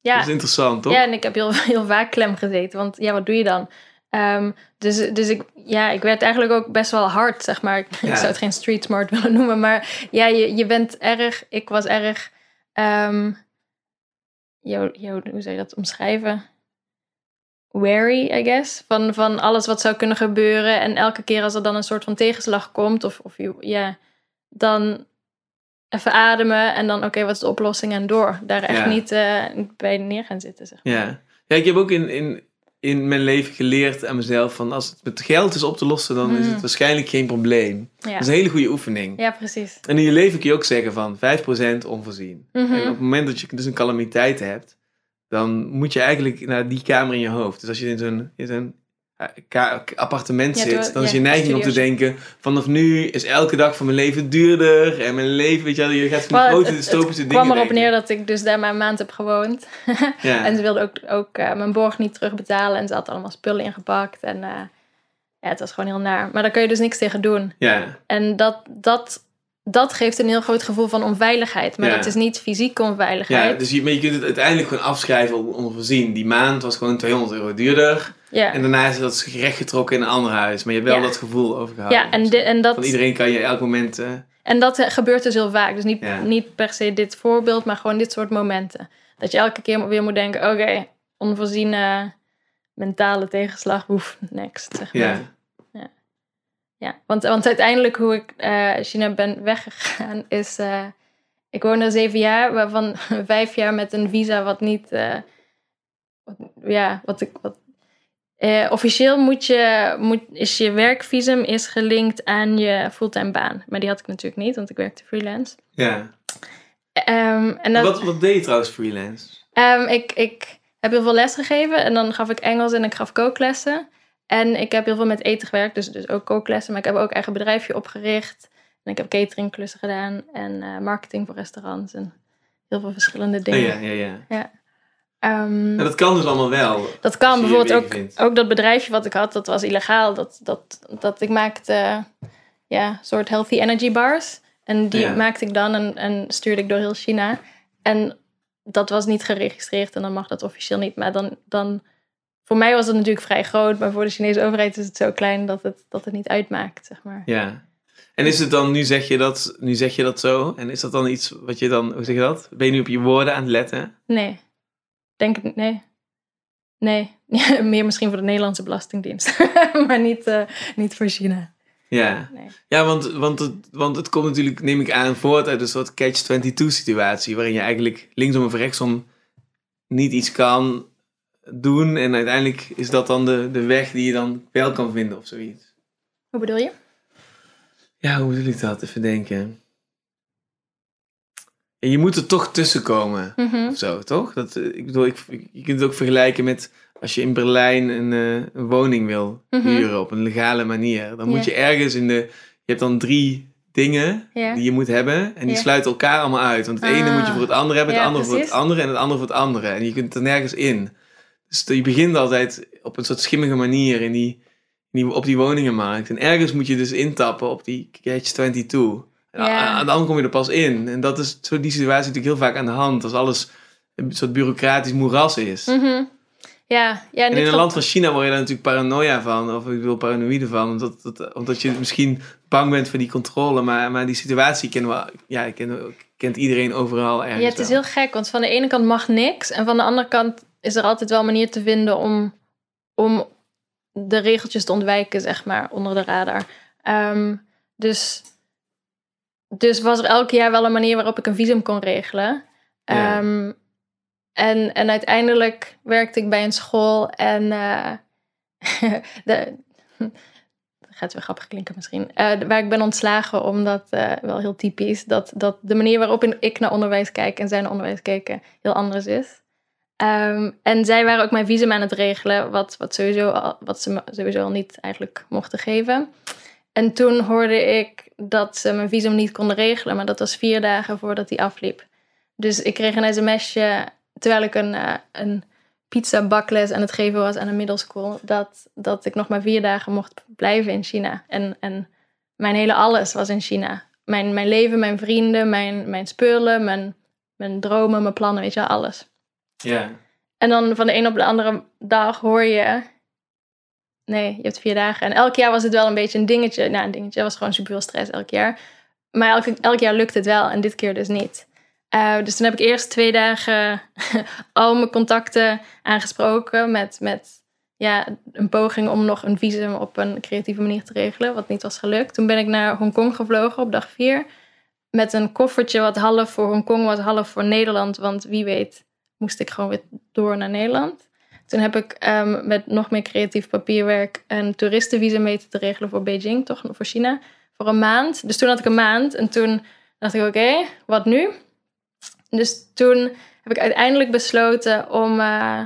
Ja. Dat is interessant, toch? Ja, en ik heb heel, [LAUGHS] heel vaak klem gezeten. Want ja, wat doe je dan? Ehm, dus dus ik, ja, ik werd eigenlijk ook best wel hard, zeg maar. [LAUGHS] Ik, Ja. ik zou het geen street smart [LAUGHS] willen noemen. Maar ja, je, je bent erg... Ik was erg... ehm yo, yo, hoe zou je dat omschrijven? Wary, I guess. Van, van alles wat zou kunnen gebeuren. En elke keer als er dan een soort van tegenslag komt... Of, of je, ja, dan even ademen. En dan, oké, wat is de oplossing? En door. Daar echt Ja. niet eh, bij neer gaan zitten, zeg maar. Ja, ja ik heb ook in, in, in mijn leven geleerd aan mezelf van als het met geld is op te lossen, dan is het waarschijnlijk geen probleem. Ja. Dat is een hele goede oefening. Ja, precies. En in je leven kun je ook zeggen van 5% onvoorzien. Mhm. En op het moment dat je dus een calamiteit hebt, dan moet je eigenlijk naar die kamer in je hoofd. Dus als je in zo'n, in zo'n eh, appartement Ja, zit, dan is je neiging om te denken, vanaf nu is elke dag van mijn leven duurder. En mijn leven, weet je wel, je gaat van grote het, dystopische het dingen kwam erop neer dat ik dus daar maar een maand heb gewoond. [LAUGHS] Ja. En ze wilde ook, ook eh, mijn borg niet terugbetalen. En ze had allemaal spullen ingepakt. En eh, ja, het was gewoon heel naar. Maar daar kun je dus niks tegen doen. ja. En dat, dat, dat geeft een heel groot gevoel van onveiligheid. Maar Ja. dat is niet fysieke Ja, onveiligheid. dus je, maar je kunt het uiteindelijk gewoon afschrijven onvoorzien. Die maand was gewoon 200 euro duurder. Ja, En daarna is dat recht getrokken in een ander huis. Maar je hebt wel Ja. dat gevoel overgehouden. ja en, en, dat, Van iedereen kan je elk moment... eh, en dat eh, gebeurt dus heel vaak. Dus niet, Ja. niet per se dit voorbeeld, maar gewoon dit soort momenten. Dat je elke keer weer moet denken: oké, onvoorziene mentale tegenslag, hoef, next. Zeg maar. ja. Ja, want, want uiteindelijk hoe ik eh China ben weggegaan is... eh, ik woonde er zeven jaar, waarvan [LAUGHS] vijf jaar met een visa wat niet... eh, wat, ja, wat ik... Wat, eh, officieel moet je, moet, is je werkvisum is gelinkt aan je fulltime baan. Maar die had ik natuurlijk niet, want ik werkte freelance. ja. Ehm, en dat, Wat, wat deed je trouwens freelance? Ehm, ik, ik heb heel veel les gegeven en dan gaf ik Engels en ik gaf kooklessen. En ik heb heel veel met eten gewerkt, dus, dus ook kooklessen. Maar ik heb ook eigen bedrijfje opgericht. En ik heb cateringklussen gedaan en eh, marketing voor restaurants en heel veel verschillende Oh, dingen. ja, ja, ja. Ehm, En dat kan dus allemaal wel. dat kan bijvoorbeeld ook, vindt. ook dat bedrijfje wat ik had, dat was illegaal. Dat, dat, dat ik maakte ja, soort healthy energy bars. En die Ja. maakte ik dan en, en stuurde ik door heel China. En dat was niet geregistreerd en dan mag dat officieel niet. Maar dan, dan voor mij was het natuurlijk vrij groot, maar voor de Chinese overheid is het zo klein dat het, dat het niet uitmaakt, zeg maar. Ja. En is het dan, nu zeg, je dat, nu zeg je dat zo, en is dat dan iets wat je dan, hoe zeg je dat? Ben je nu op je woorden aan het letten? Nee, denk het nee. Nee, [LAUGHS] meer misschien voor de Nederlandse Belastingdienst, [LAUGHS] maar niet, eh, niet voor China. Ja, Nee. ja want, want, het, want het komt natuurlijk, neem ik aan, voort uit een soort catch-22 situatie, waarin je eigenlijk linksom of rechtsom niet iets kan doen en uiteindelijk is dat dan de, de weg die je dan wel kan vinden of zoiets. Hoe bedoel je? Ja, hoe bedoel ik dat? Even denken. ja, je moet er toch tussenkomen. Mhm. Of zo, toch? Dat, eh, ik bedoel, ik, je kunt het ook vergelijken met als je in Berlijn een, eh, een woning wil Mhm. huren op een legale manier. Dan moet je ergens in de... Je hebt dan drie dingen die je moet hebben. En die sluiten elkaar allemaal uit. Want het ene Ah. moet je voor het andere hebben, het Ja, andere voor het andere en het andere voor het andere. En je kunt er nergens in. Dus je begint altijd op een soort schimmige manier in die, in die, op die woningenmarkt. En ergens moet je dus intappen op die Catch 22. En, kom je er pas in. En dat is zo die situatie natuurlijk heel vaak aan de hand. Als alles een soort bureaucratisch moeras is. Mhm. Ja, ja En in een land van China word je daar natuurlijk paranoia van. Of ik wil paranoïde van. Omdat, dat- omdat je misschien bang bent voor die controle. Maar, maar die situatie kennen we, ja, kennen, kent iedereen overal ergens Ja, het is wel. heel gek, want van de ene kant mag niks. En van de andere kant is er altijd wel een manier te vinden om, om de regeltjes te ontwijken, zeg maar, onder de radar. Ehm, dus, dus was er elk jaar wel een manier waarop ik een visum kon regelen. Ja. Ehm, en, en uiteindelijk werkte ik bij een school en eh, [LAUGHS] de, [LAUGHS] dat gaat weer grappig klinken misschien. Eh, waar ik ben ontslagen omdat, eh, wel heel typisch, dat, dat de manier waarop ik naar onderwijs kijk en zij naar onderwijs keken heel anders is. Ehm, en zij waren ook mijn visum aan het regelen, wat, wat, sowieso wat ze sowieso al niet eigenlijk mochten geven. En toen hoorde ik dat ze mijn visum niet konden regelen, maar dat was vier dagen voordat die afliep. Dus ik kreeg een sms'je terwijl ik een, eh, een pizza bakles aan het geven was aan een middelschool, dat, dat ik nog maar vier dagen mocht blijven in China. En, en mijn hele alles was in China. Mijn, mijn leven, mijn vrienden, mijn, mijn spullen, mijn, mijn dromen, mijn plannen, weet je alles. Ja. En dan van de een op de andere dag hoor je. Nee, je hebt vier dagen. En elk jaar was het wel een beetje een dingetje. Nou, een dingetje. Was gewoon super veel stress elk jaar. Maar elk, jaar lukt het wel en dit keer dus niet. Eh, dus toen heb ik eerst twee dagen [LAUGHS] al mijn contacten aangesproken met, met ja, een poging om nog een visum op een creatieve manier te regelen, wat niet was gelukt. Toen ben ik naar Hongkong gevlogen op dag vier met een koffertje wat half voor Hongkong was, half voor Nederland. Want wie weet moest ik gewoon weer door naar Nederland. Toen heb ik ehm, met nog meer creatief papierwerk een toeristenvisum weten te regelen voor Beijing, toch voor China, voor een maand. Dus toen had ik een maand en toen dacht ik, oké, wat nu? Dus toen heb ik uiteindelijk besloten om, eh,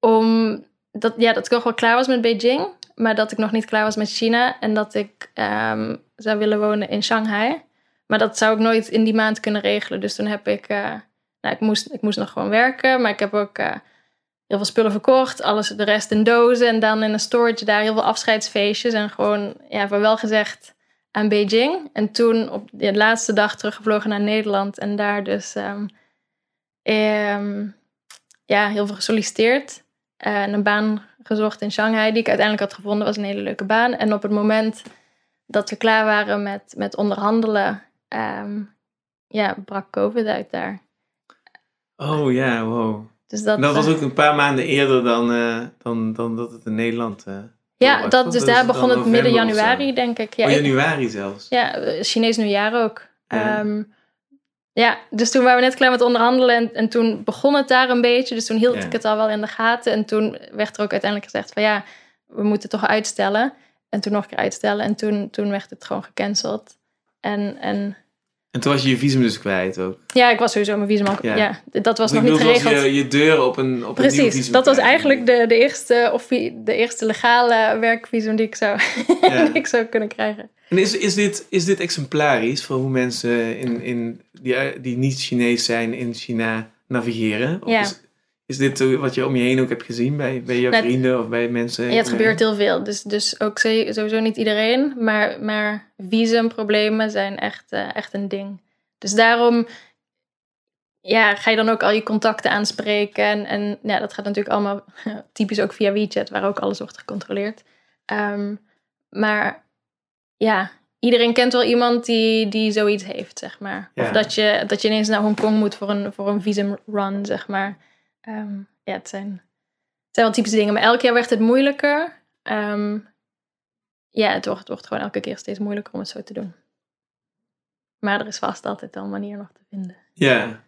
om dat, ja, dat ik toch wel klaar was met Beijing, maar dat ik nog niet klaar was met China en dat ik ehm, zou willen wonen in Shanghai. Maar dat zou ik nooit in die maand kunnen regelen. Dus toen heb ik, eh, nou, ik moest, ik moest nog gewoon werken, maar ik heb ook eh, heel veel spullen verkocht, alles de rest in dozen en dan in een storage daar heel veel afscheidsfeestjes en gewoon, ja, wel gezegd aan Beijing. En toen op de laatste dag teruggevlogen naar Nederland en daar dus ehm, ehm, ja, heel veel gesolliciteerd. eh, en een baan gezocht in Shanghai, die ik uiteindelijk had gevonden. was een hele leuke baan. En op het moment dat we klaar waren met, met onderhandelen, ehm, ja, brak COVID uit daar. Oh ja, wow. Dus dat, Dat was eh, ook een paar maanden eerder dan, eh, dan, dan dat het in Nederland eh, ja, dat, dus Dat daar begon het midden januari, denk ik. Ja, oh, ik- januari zelfs. Ja, Chinees nieuwjaar ook. Ja. Ja. ja, dus toen waren we net klaar met onderhandelen en, en toen begon het daar een beetje. Dus toen hield Ja. ik het al wel in de gaten. En toen werd er ook uiteindelijk gezegd van ja, we moeten toch uitstellen. En toen nog een keer uitstellen. En toen, toen werd het gewoon gecanceld. En, en En toen was je je visum dus kwijt ook. ja, ik was sowieso mijn visum al... Ja. Ja, dat was nog niet geregeld. Je, je deur op een, op een nieuw Precies, visum dat was eigenlijk de, de, eerste, of de eerste legale werkvisum die ik zou, Ja. [LAUGHS] die ik zou kunnen krijgen. En is, is, dit, is dit exemplarisch voor hoe mensen in, in, die, die niet Chinees zijn in China navigeren? Of Ja. is, is dit wat je om je heen ook hebt gezien bij, bij je Nou, vrienden of bij mensen? Ja, het gebeurt heel veel. Dus, dus ook sowieso niet iedereen. Maar, maar visumproblemen zijn echt, eh, echt een ding. Dus daarom ja, ga je dan ook al je contacten aanspreken. En, en ja, dat gaat natuurlijk allemaal [LAUGHS] typisch ook via WeChat, waar ook alles wordt gecontroleerd. Ehm, maar ja, iedereen kent wel iemand die, die zoiets heeft, zeg maar. Ja. Of dat je, dat je ineens naar Hongkong moet voor een, voor een visumrun, zeg maar. Ehm, ja, het zijn, het zijn wel typische dingen. Maar elk jaar werd het moeilijker. Ehm, ja, het wordt, het wordt gewoon elke keer steeds moeilijker om het zo te doen. Maar er is vast altijd wel een manier nog te vinden. Ja.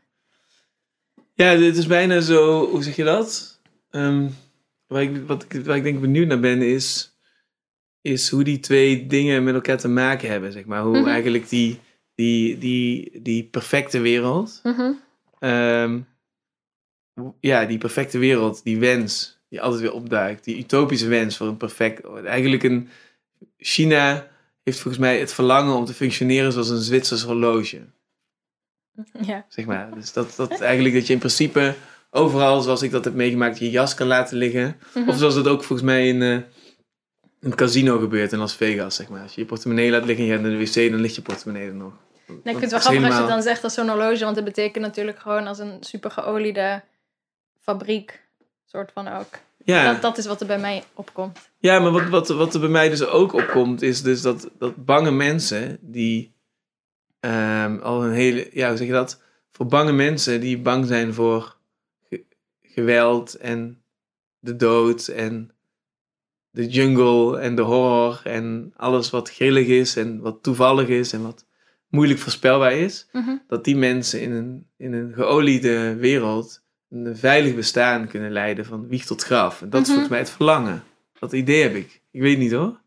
Ja, dit is bijna zo, hoe zeg je dat? Ehm, waar, ik, wat ik, waar ik denk benieuwd naar ben is, is hoe die twee dingen met elkaar te maken hebben, zeg maar. Hoe Mhm. eigenlijk die, die, die, die perfecte wereld. Mhm. Ja, die perfecte wereld, die wens die altijd weer opduikt. Die utopische wens voor een perfect... Eigenlijk een... China heeft volgens mij het verlangen om te functioneren zoals een Zwitsers horloge. Ja. Zeg maar. Dus dat, dat eigenlijk dat je in principe overal, zoals ik dat heb meegemaakt, je jas kan laten liggen. Mhm. Of zoals dat ook volgens mij in een casino gebeurt in Las Vegas, zeg maar. Als je je portemonnee laat liggen en je gaat naar de wc, dan ligt je portemonnee er nog. Nee, ik vind het Dat wel grappig als je dan zegt als zo'n horloge, want het betekent natuurlijk gewoon als een super geoliede fabriek, soort van ook. Ja, Dat, dat is wat er bij mij opkomt. ja maar wat, wat, wat er bij mij dus ook opkomt, is dus dat, dat bange mensen die ehm, al een hele, ja, hoe zeg je dat? Voor bange mensen die bang zijn voor ge- geweld en de dood en de jungle en de horror en alles wat grillig is en wat toevallig is en wat moeilijk voorspelbaar is. Mhm. dat die mensen in een, in een geoliede wereld een veilig bestaan kunnen leiden van wieg tot graf. En dat is Mhm. volgens mij het verlangen. Dat idee heb ik. Ik weet niet hoor.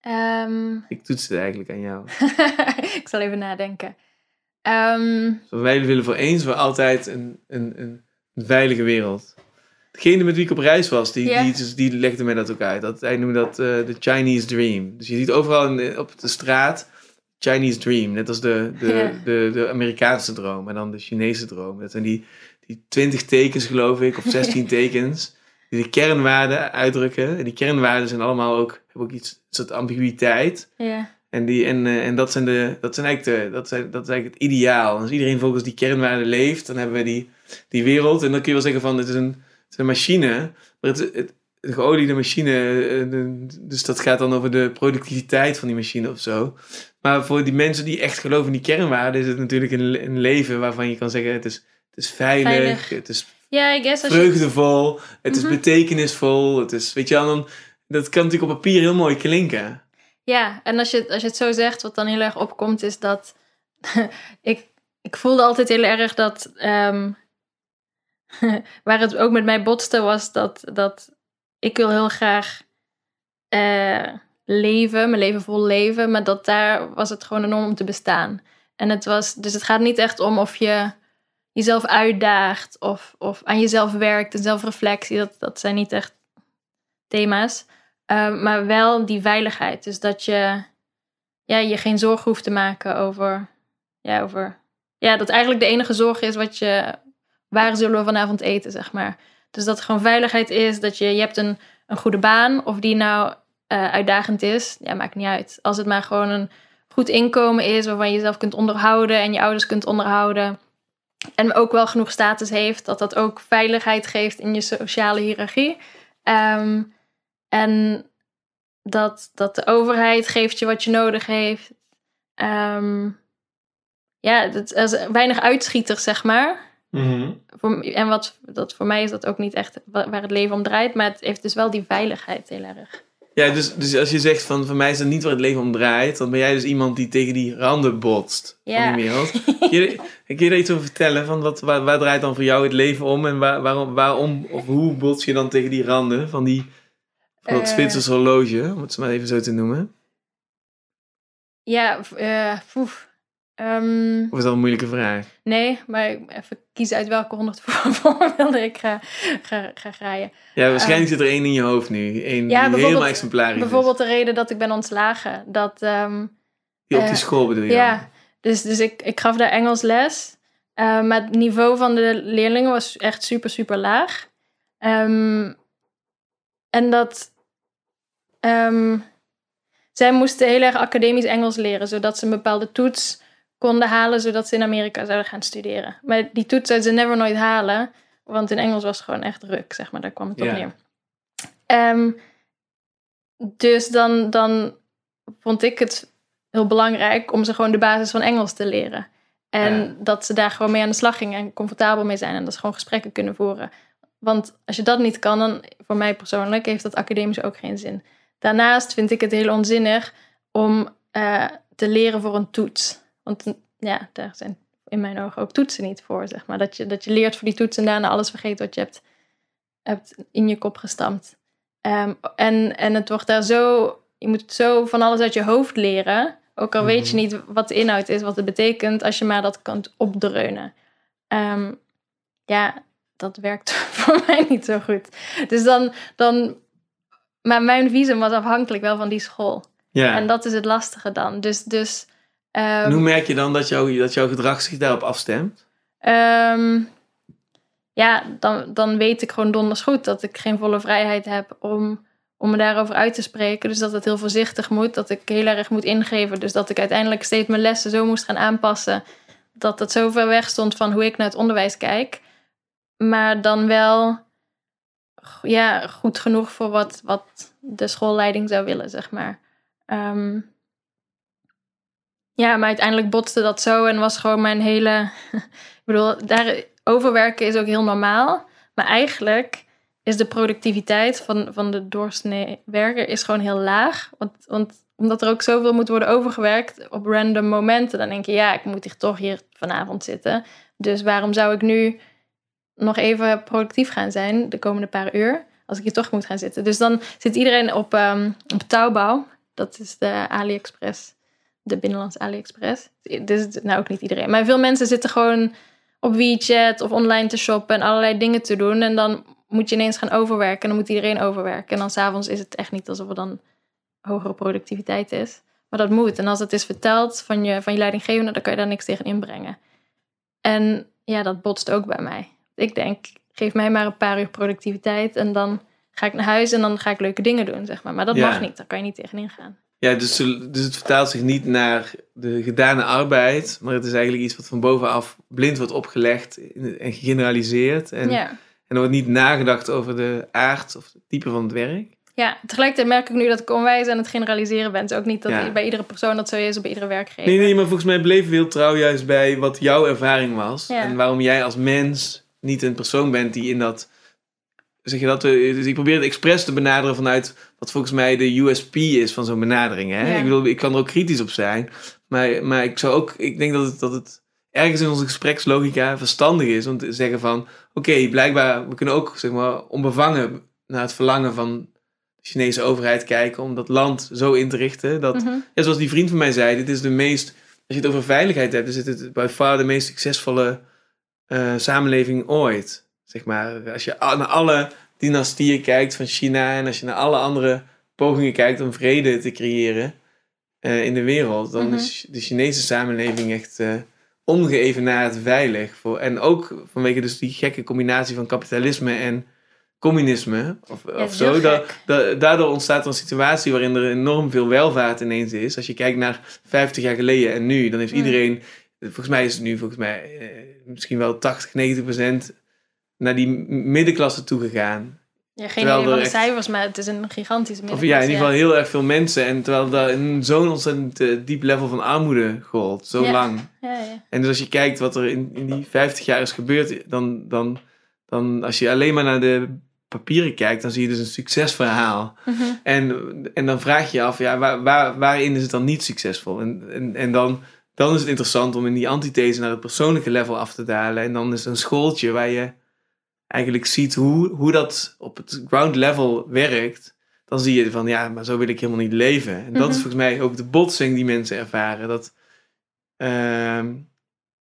Ehm, Ik toets het eigenlijk aan jou. [LAUGHS] ik zal even nadenken. Ehm, wij willen voor eens voor altijd een, een, een, een veilige wereld. Degene met wie ik op reis was, die, die, dus, die legde mij dat ook uit. Dat, hij noemde dat eh, de Chinese Dream. Dus je ziet overal in op de straat Chinese Dream. Net als de, de, de, de Amerikaanse droom en dan de Chinese droom. Dat zijn die, die 20 tekens, geloof ik, of 16 [LAUGHS] tekens. Die de kernwaarden uitdrukken. En die kernwaarden zijn allemaal ook, hebben ook iets, een soort ambiguïteit. ja. En, die, en, eh, en dat, zijn de, dat, zijn eigenlijk de, dat, zijn, dat is eigenlijk het ideaal. Als iedereen volgens die kernwaarden leeft, dan hebben we die, die wereld. En dan kun je wel zeggen van, het is een, het is een machine. Maar het, het, een geoliede machine, eh, de- dus dat gaat dan over de productiviteit van die machine of zo. Maar voor die mensen die echt geloven in die kernwaarden, is het natuurlijk een, een leven waarvan je kan zeggen, het is, het is veilig, Veilig. het is ja, I guess als je... vreugdevol, het is Mhm. betekenisvol. Het is, weet je wel, dan, dat kan natuurlijk op papier heel mooi klinken. Ja, en als je, als je het zo zegt, wat dan heel erg opkomt, is dat [LAUGHS] ik, ik voelde altijd heel erg dat ehm, [LAUGHS] waar het ook met mij botste, was dat, dat ik wil heel graag eh, leven, mijn leven vol leven, maar dat daar was het gewoon enorm om te bestaan. En het was, dus het gaat niet echt om of je jezelf uitdaagt of, of aan jezelf werkt en zelfreflectie. Dat, dat zijn niet echt thema's. Uh, maar wel die veiligheid. Dus dat je ja, je geen zorgen hoeft te maken over, ja, over. Ja, dat eigenlijk de enige zorg is wat je. Waar zullen we vanavond eten, zeg maar. Dus dat gewoon veiligheid is. Dat je, je hebt een, een goede baan. Of die nou uh, uitdagend is. Ja, maakt niet uit. Als het maar gewoon een goed inkomen is. Waarvan je jezelf kunt onderhouden. En je ouders kunt onderhouden. En ook wel genoeg status heeft. Dat dat ook veiligheid geeft in je sociale hiërarchie. Um, en dat, dat de overheid geeft je wat je nodig heeft. Um, ja, dat is weinig uitschieters, zeg maar. Mm -hmm. voor, en wat, dat, voor mij is dat ook niet echt waar het leven om draait. Maar het heeft dus wel die veiligheid heel erg. Ja, dus, dus als je zegt van voor mij is dat niet waar het leven om draait, dan ben jij dus iemand die tegen die randen botst ja. van die wereld. kun, je, kun je er iets over vertellen? Van wat, waar, waar draait dan voor jou het leven om en waar, waarom, waarom of hoe bots je dan tegen die randen van die van dat uh, Zwitsers horloge, om het maar even zo te noemen? Ja, uh, poef. Um, of is dat een moeilijke vraag? Nee, maar even kiezen uit welke honderd [LAUGHS] voorbeelden ik ga, ga, ga graaien. Ja, waarschijnlijk uh, zit er één in je hoofd nu. Eén ja, die helemaal exemplarisch Bijvoorbeeld de reden dat ik ben ontslagen. Dat, um, die op die uh, school bedoel je? Ja, dus, dus ik, ik gaf daar Engels les. Uh, maar het niveau van de leerlingen was echt super, super laag. Um, en dat... Zij moesten heel erg academisch Engels leren, zodat ze een bepaalde toets konden halen, zodat ze in Amerika zouden gaan studeren. Maar die toets zouden ze never nooit halen, want in Engels was het gewoon echt druk, zeg maar. Daar kwam het op Ja. neer. Um, dus dan, dan vond ik het heel belangrijk om ze gewoon de basis van Engels te leren. En Ja. dat ze daar gewoon mee aan de slag gingen en comfortabel mee zijn. En dat ze gewoon gesprekken kunnen voeren. Want als je dat niet kan, dan voor mij persoonlijk heeft dat academisch ook geen zin. Daarnaast vind ik het heel onzinnig om eh, te leren voor een toets. Want ja, daar zijn in mijn ogen ook toetsen niet voor, zeg maar. Dat je, dat je leert voor die toets en daarna alles vergeet wat je hebt, hebt in je kop gestampt. Ehm, en, en het wordt daar zo... Je moet zo van alles uit je hoofd leren Ook al weet je Mhm. niet wat de inhoud is, wat het betekent, als je maar dat kunt opdreunen. Ehm, ja, dat werkt [LAUGHS] voor mij niet zo goed. Dus dan, dan. Maar mijn visum was afhankelijk wel van die school. Ja. En dat is het lastige dan. Dus. dus ehm, hoe merk je dan dat, jou, dat jouw gedrag zich daarop afstemt? Ehm, ja, dan, dan weet ik gewoon donders goed dat ik geen volle vrijheid heb om, om me daarover uit te spreken. Dus dat het heel voorzichtig moet, dat ik heel erg moet ingeven. Dus dat ik uiteindelijk steeds mijn lessen zo moest gaan aanpassen. Dat het zo ver weg stond van hoe ik naar het onderwijs kijk. Maar dan wel ja, goed genoeg voor wat, wat de schoolleiding zou willen, zeg maar. Ehm, ja, maar uiteindelijk botste dat zo en was gewoon mijn hele. [LAUGHS] ik bedoel, daar overwerken is ook heel normaal. Maar eigenlijk is de productiviteit van, van de doorsnee werker is gewoon heel laag. Want, want omdat er ook zoveel moet worden overgewerkt op random momenten, dan denk je, ja, ik moet hier toch hier vanavond zitten. Dus waarom zou ik nu nog even productief gaan zijn de komende paar uur, als ik hier toch moet gaan zitten? Dus dan zit iedereen op, ehm op touwbouw. Dat is de AliExpress, de binnenlands AliExpress. Dus, nou, ook niet iedereen. Maar veel mensen zitten gewoon op WeChat of online te shoppen en allerlei dingen te doen. En dan moet je ineens gaan overwerken. En dan moet iedereen overwerken. En dan s'avonds is het echt niet alsof er dan hogere productiviteit is. Maar dat moet. En als het is verteld van je, van je leidinggevende, dan kan je daar niks tegen inbrengen. En ja, dat botst ook bij mij. Ik denk, geef mij maar een paar uur productiviteit. En dan ga ik naar huis en dan ga ik leuke dingen doen, zeg maar. Maar dat Ja. mag niet. Daar kan je niet tegenin gaan. Ja, dus, dus het vertaalt zich niet naar de gedane arbeid, maar het is eigenlijk iets wat van bovenaf blind wordt opgelegd en gegeneraliseerd. En, ja. en er wordt niet nagedacht over de aard of het type van het werk. Ja, tegelijkertijd merk ik nu dat ik onwijs aan het generaliseren ben. Ook niet dat Ja. bij iedere persoon dat zo is, of bij iedere werkgever. Nee, nee, maar volgens mij bleef heel trouw juist bij wat jouw ervaring was. Ja. En waarom jij als mens niet een persoon bent die in dat. Zeg je dat? eh, Dus ik probeer het expres te benaderen vanuit wat volgens mij de USP is van zo'n benadering. Hè? Ja. Ik bedoel, ik kan er ook kritisch op zijn. Maar, maar ik zou ook. Ik denk dat het, dat het ergens in onze gesprekslogica verstandig is om te zeggen van. Oké, blijkbaar, we kunnen ook zeg maar onbevangen naar het verlangen van de Chinese overheid kijken om dat land zo in te richten dat Mhm. ja, zoals die vriend van mij zei, dit is de meest, als je het over veiligheid hebt, is het by far de meest succesvolle eh, samenleving ooit. Zeg maar, als je naar alle dynastieën kijkt van China en als je naar alle andere pogingen kijkt om vrede te creëren eh, in de wereld, dan Mhm. is de Chinese samenleving echt eh ongeëvenaard veilig. Voor, en ook vanwege dus die gekke combinatie van kapitalisme en communisme of, zo. Da- da- daardoor ontstaat er een situatie waarin er enorm veel welvaart ineens is. Als je kijkt naar 50 jaar geleden en nu, dan heeft Mm. iedereen, volgens mij is het nu volgens mij eh, misschien wel 80, 90 procent naar die middenklasse toegegaan. Ja, geen idee van de echt- cijfers, maar het is een gigantische Of middenklasse. ja, in ieder geval heel erg veel mensen. En terwijl daar zo'n ontzettend eh, diep level van armoede gold, zo Ja. lang. Ja, ja. En dus als je kijkt wat er in, in die 50 jaar is gebeurd, dan, dan, dan als je alleen maar naar de papieren kijkt, dan zie je dus een succesverhaal. Mhm. En, en dan vraag je je af, ja, waar, waar, waarin is het dan niet succesvol? En, en, en dan, dan is het interessant om in die antithese naar het persoonlijke level af te dalen. En dan is een schooltje waar je eigenlijk ziet hoe, hoe dat op het ground level werkt. Dan zie je van, ja, maar zo wil ik helemaal niet leven. En dat is Mhm. volgens mij ook de botsing die mensen ervaren. Dat, ehm,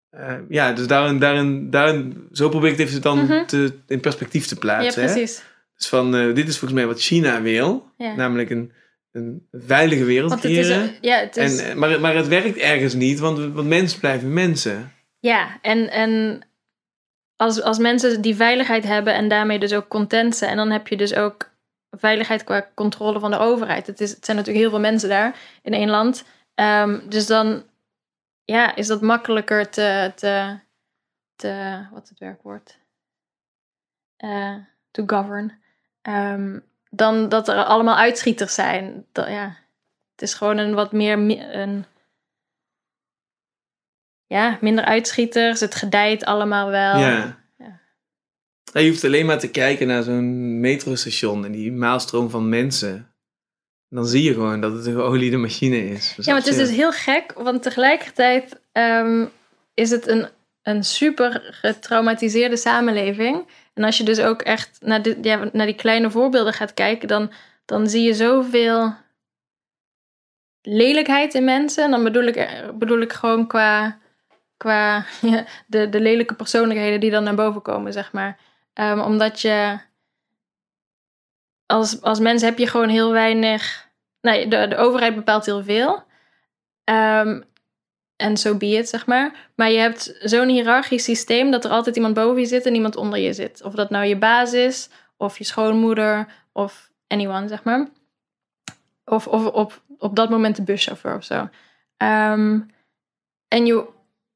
eh, ja, dus daarin, daarin, daarin, zo probeer ik het even dan Mhm. te, in perspectief te ja, plaatsen. hè. precies. Dus van, eh, dit is volgens mij wat China wil. Ja. Namelijk een, een veilige wereld Want het is, ja, het is, en, eh, maar, maar het werkt ergens niet, want, want mensen blijven mensen. ja, en, en als, als mensen die veiligheid hebben en daarmee dus ook content zijn, en dan heb je dus ook veiligheid qua controle van de overheid. Het, is, het zijn natuurlijk heel veel mensen daar in één land. Ehm, dus dan ja, is dat makkelijker te, te, te wat het werkwoord? Eh, to govern. Ehm, dan dat er allemaal uitschieters zijn. Ja, het is gewoon een wat meer een, ja, minder uitschieters. Het gedijt allemaal wel. Ja. Ja. Je hoeft alleen maar te kijken naar zo'n metrostation en die maalstroom van mensen. Dan zie je gewoon dat het een geoliede machine is. Ja, maar het is dus heel gek, want tegelijkertijd ehm, is het een, een super getraumatiseerde samenleving. En als je dus ook echt naar, de, ja, naar die kleine voorbeelden gaat kijken, dan, dan zie je zoveel lelijkheid in mensen. En dan bedoel ik, bedoel ik gewoon qua, qua [LAUGHS] de, de lelijke persoonlijkheden die dan naar boven komen, zeg maar. Ehm, omdat je als, als mens heb je gewoon heel weinig. De, de overheid bepaalt heel veel. Ehm, en zo so be it, zeg maar. Maar je hebt zo'n hiërarchisch systeem dat er altijd iemand boven je zit en iemand onder je zit. Of dat nou je baas is, of je schoonmoeder, of anyone, zeg maar. Of, of op, op dat moment de buschauffeur of zo. Ehm, en je,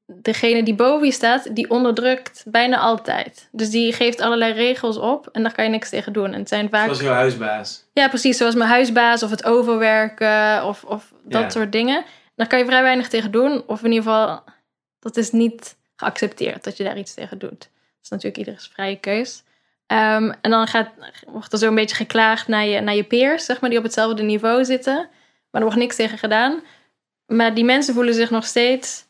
degene die boven je staat, die onderdrukt bijna altijd. Dus die geeft allerlei regels op en daar kan je niks tegen doen. En het zijn vaak... Zoals jouw huisbaas. Ja, precies. Zoals mijn huisbaas of het overwerken of, of dat soort dingen. Daar kan je vrij weinig tegen doen. Of in ieder geval, dat is niet geaccepteerd dat je daar iets tegen doet. Dat is natuurlijk ieders vrije keus. Ehm, en dan gaat, wordt er zo'n beetje geklaagd naar je, naar je peers, zeg maar, die op hetzelfde niveau zitten. Maar er wordt niks tegen gedaan. Maar die mensen voelen zich nog steeds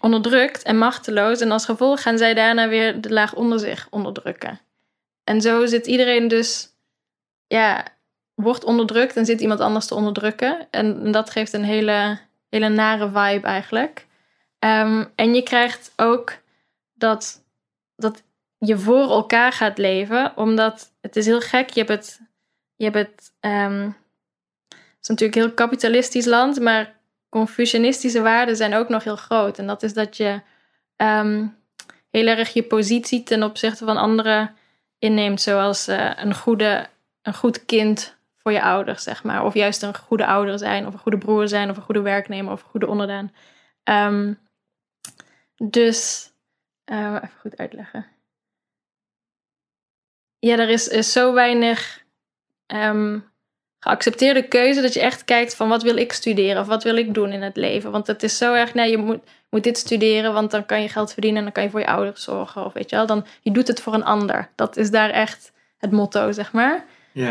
onderdrukt en machteloos. En als gevolg gaan zij daarna weer de laag onder zich onderdrukken. En zo zit iedereen dus, ja, wordt onderdrukt en zit iemand anders te onderdrukken. En, dat geeft een hele, hele nare vibe eigenlijk. Ehm, en je krijgt ook dat, dat je voor elkaar gaat leven, omdat het is heel gek. Je hebt het, je hebt het, um, het is natuurlijk een heel kapitalistisch land, maar Confucianistische waarden zijn ook nog heel groot. En dat is dat je ehm, heel erg je positie ten opzichte van anderen inneemt, zoals uh, een, goede, een goed kind voor je ouders, zeg maar. Of juist een goede ouder zijn, of een goede broer zijn, of een goede werknemer, of een goede onderdaan. Um, dus, uh, even goed uitleggen. Ja, er is, is zo weinig um, geaccepteerde keuze dat je echt kijkt van wat wil ik studeren of wat wil ik doen in het leven. Want het is zo erg, nee, je moet, moet dit studeren, want dan kan je geld verdienen en dan kan je voor je ouders zorgen. Of weet je wel, dan je doet het voor een ander. Dat is daar echt het motto, zeg maar.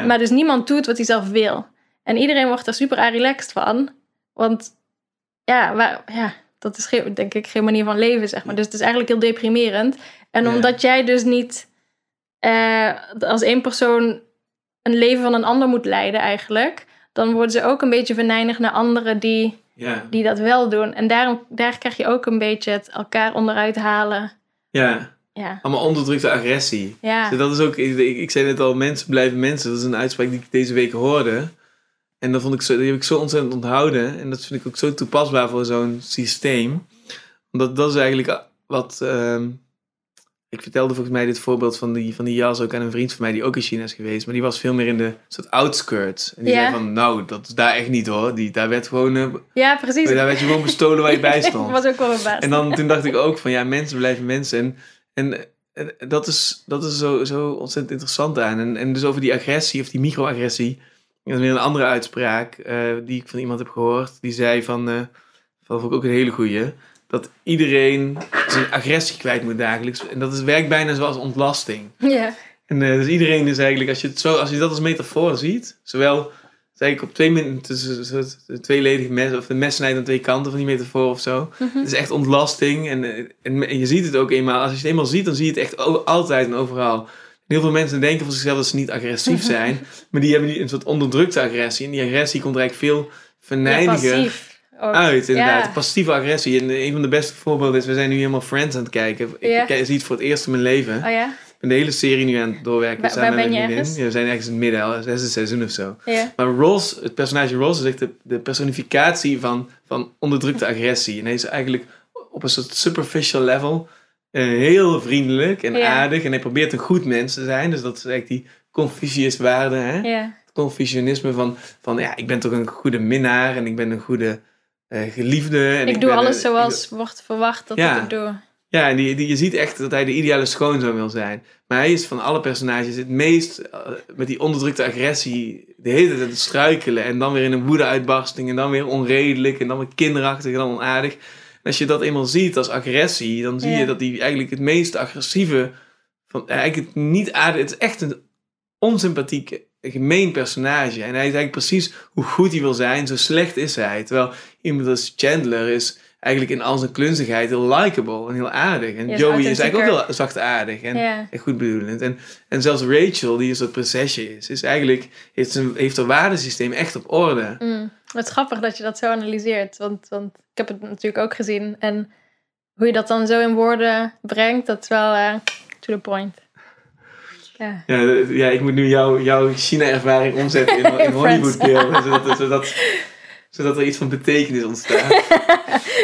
Maar dus niemand doet wat hij zelf wil. En iedereen wordt er super relaxed van. Want ja, waar, ja dat is geen, denk ik geen manier van leven, zeg maar. Dus het is eigenlijk heel deprimerend. En omdat jij dus niet uh, als één persoon een leven van een ander moet leiden eigenlijk, dan worden ze ook een beetje venijnig naar anderen die, die dat wel doen. En daarom, daar krijg je ook een beetje het elkaar onderuit halen. Ja. Ja. Allemaal onderdrukte agressie. Ja. Dus dat is ook, ik, ik, zei net al, mensen blijven mensen. Dat is een uitspraak die ik deze week hoorde. En dat vond ik zo, die heb ik zo ontzettend onthouden. En dat vind ik ook zo toepasbaar voor zo'n systeem. Omdat dat is eigenlijk wat, ehm, ik vertelde volgens mij dit voorbeeld van die, van die jas ook aan een vriend van mij die ook in China is geweest. Maar die was veel meer in de soort outskirts. En die zei van, nou, dat is daar echt niet hoor. Die, daar werd gewoon... Uh, ja, precies. Daar werd je gewoon bestolen waar je bij [LAUGHS] stond. was ook wel een En dan, toen dacht ik ook van, ja, mensen blijven mensen. En, en, dat is, dat is zo, zo ontzettend interessant aan. En, en dus over die agressie of die microagressie. Dat is weer een andere uitspraak uh, die ik van iemand heb gehoord. Die zei van, uh, dat vond ik ook een hele goeie dat iedereen zijn agressie kwijt moet dagelijks. En dat is, werkt bijna zoals ontlasting. Ja. En uh, dus iedereen is eigenlijk, als je, het zo, als je dat als metafoor ziet, zowel zeg ik op twee minuten, de tweeledige mes, of de messnijdt aan twee kanten van die metafoor of zo. Mhm. Het is echt ontlasting en, en, en, je ziet het ook eenmaal, als je het eenmaal ziet, dan zie je het echt altijd en overal. Heel veel mensen denken van zichzelf dat ze niet agressief zijn, maar die hebben een soort onderdrukte agressie. En die agressie komt eigenlijk veel verneiniger. Ja, uit, inderdaad. Passieve agressie. En een van de beste voorbeelden is, we zijn nu helemaal Friends aan het kijken. Ik, zie het voor het eerst in mijn leven. Oh ja? Ik ben de hele serie nu aan het doorwerken. Waar, ben je ergens? Ja, we zijn ergens in het midden, al zesde seizoen of zo. Ja. Maar Ross, het personage Ross, is echt de, de personificatie van, van onderdrukte agressie. En hij is eigenlijk op een soort superficial level uh, heel vriendelijk en aardig. En hij probeert een goed mens te zijn. Dus dat is eigenlijk die Confucius waarde. Hè? Ja. Het Confucianisme van, van, ja, ik ben toch een goede minnaar en ik ben een goede geliefde. En ik, ik doe alles zoals wordt verwacht dat ja. ik het doe. Ja, en die, die, je ziet echt dat hij de ideale schoonzoon wil zijn. Maar hij is van alle personages het meest uh, met die onderdrukte agressie de hele tijd het struikelen. En dan weer in een woede-uitbarsting. En dan weer onredelijk. En dan weer kinderachtig en dan onaardig. En als je dat eenmaal ziet als agressie, dan zie Ja. je dat hij eigenlijk het meest agressieve. Van, eigenlijk het niet aardig. Het is echt een onsympathiek, gemeen personage. En hij is eigenlijk precies hoe goed hij wil zijn, zo slecht is hij. Terwijl iemand als Chandler is eigenlijk in al zijn klunzigheid heel likable en heel aardig. En Joey is eigenlijk ook heel zachtaardig en, Ja. en goed bedoelend. En, en zelfs Rachel, die een soort prinsesje is, is eigenlijk, heeft, zijn, heeft haar waardesysteem echt op orde. Mm. Het is grappig dat je dat zo analyseert. Want, want ik heb het natuurlijk ook gezien. En hoe je dat dan zo in woorden brengt, dat is wel eh, to the point. Ja. Ja, ik moet nu jouw jouw China-ervaring omzetten in, [LAUGHS] in In Hollywood-beelden, zodat, zodat, zodat er iets van betekenis ontstaat. [LAUGHS]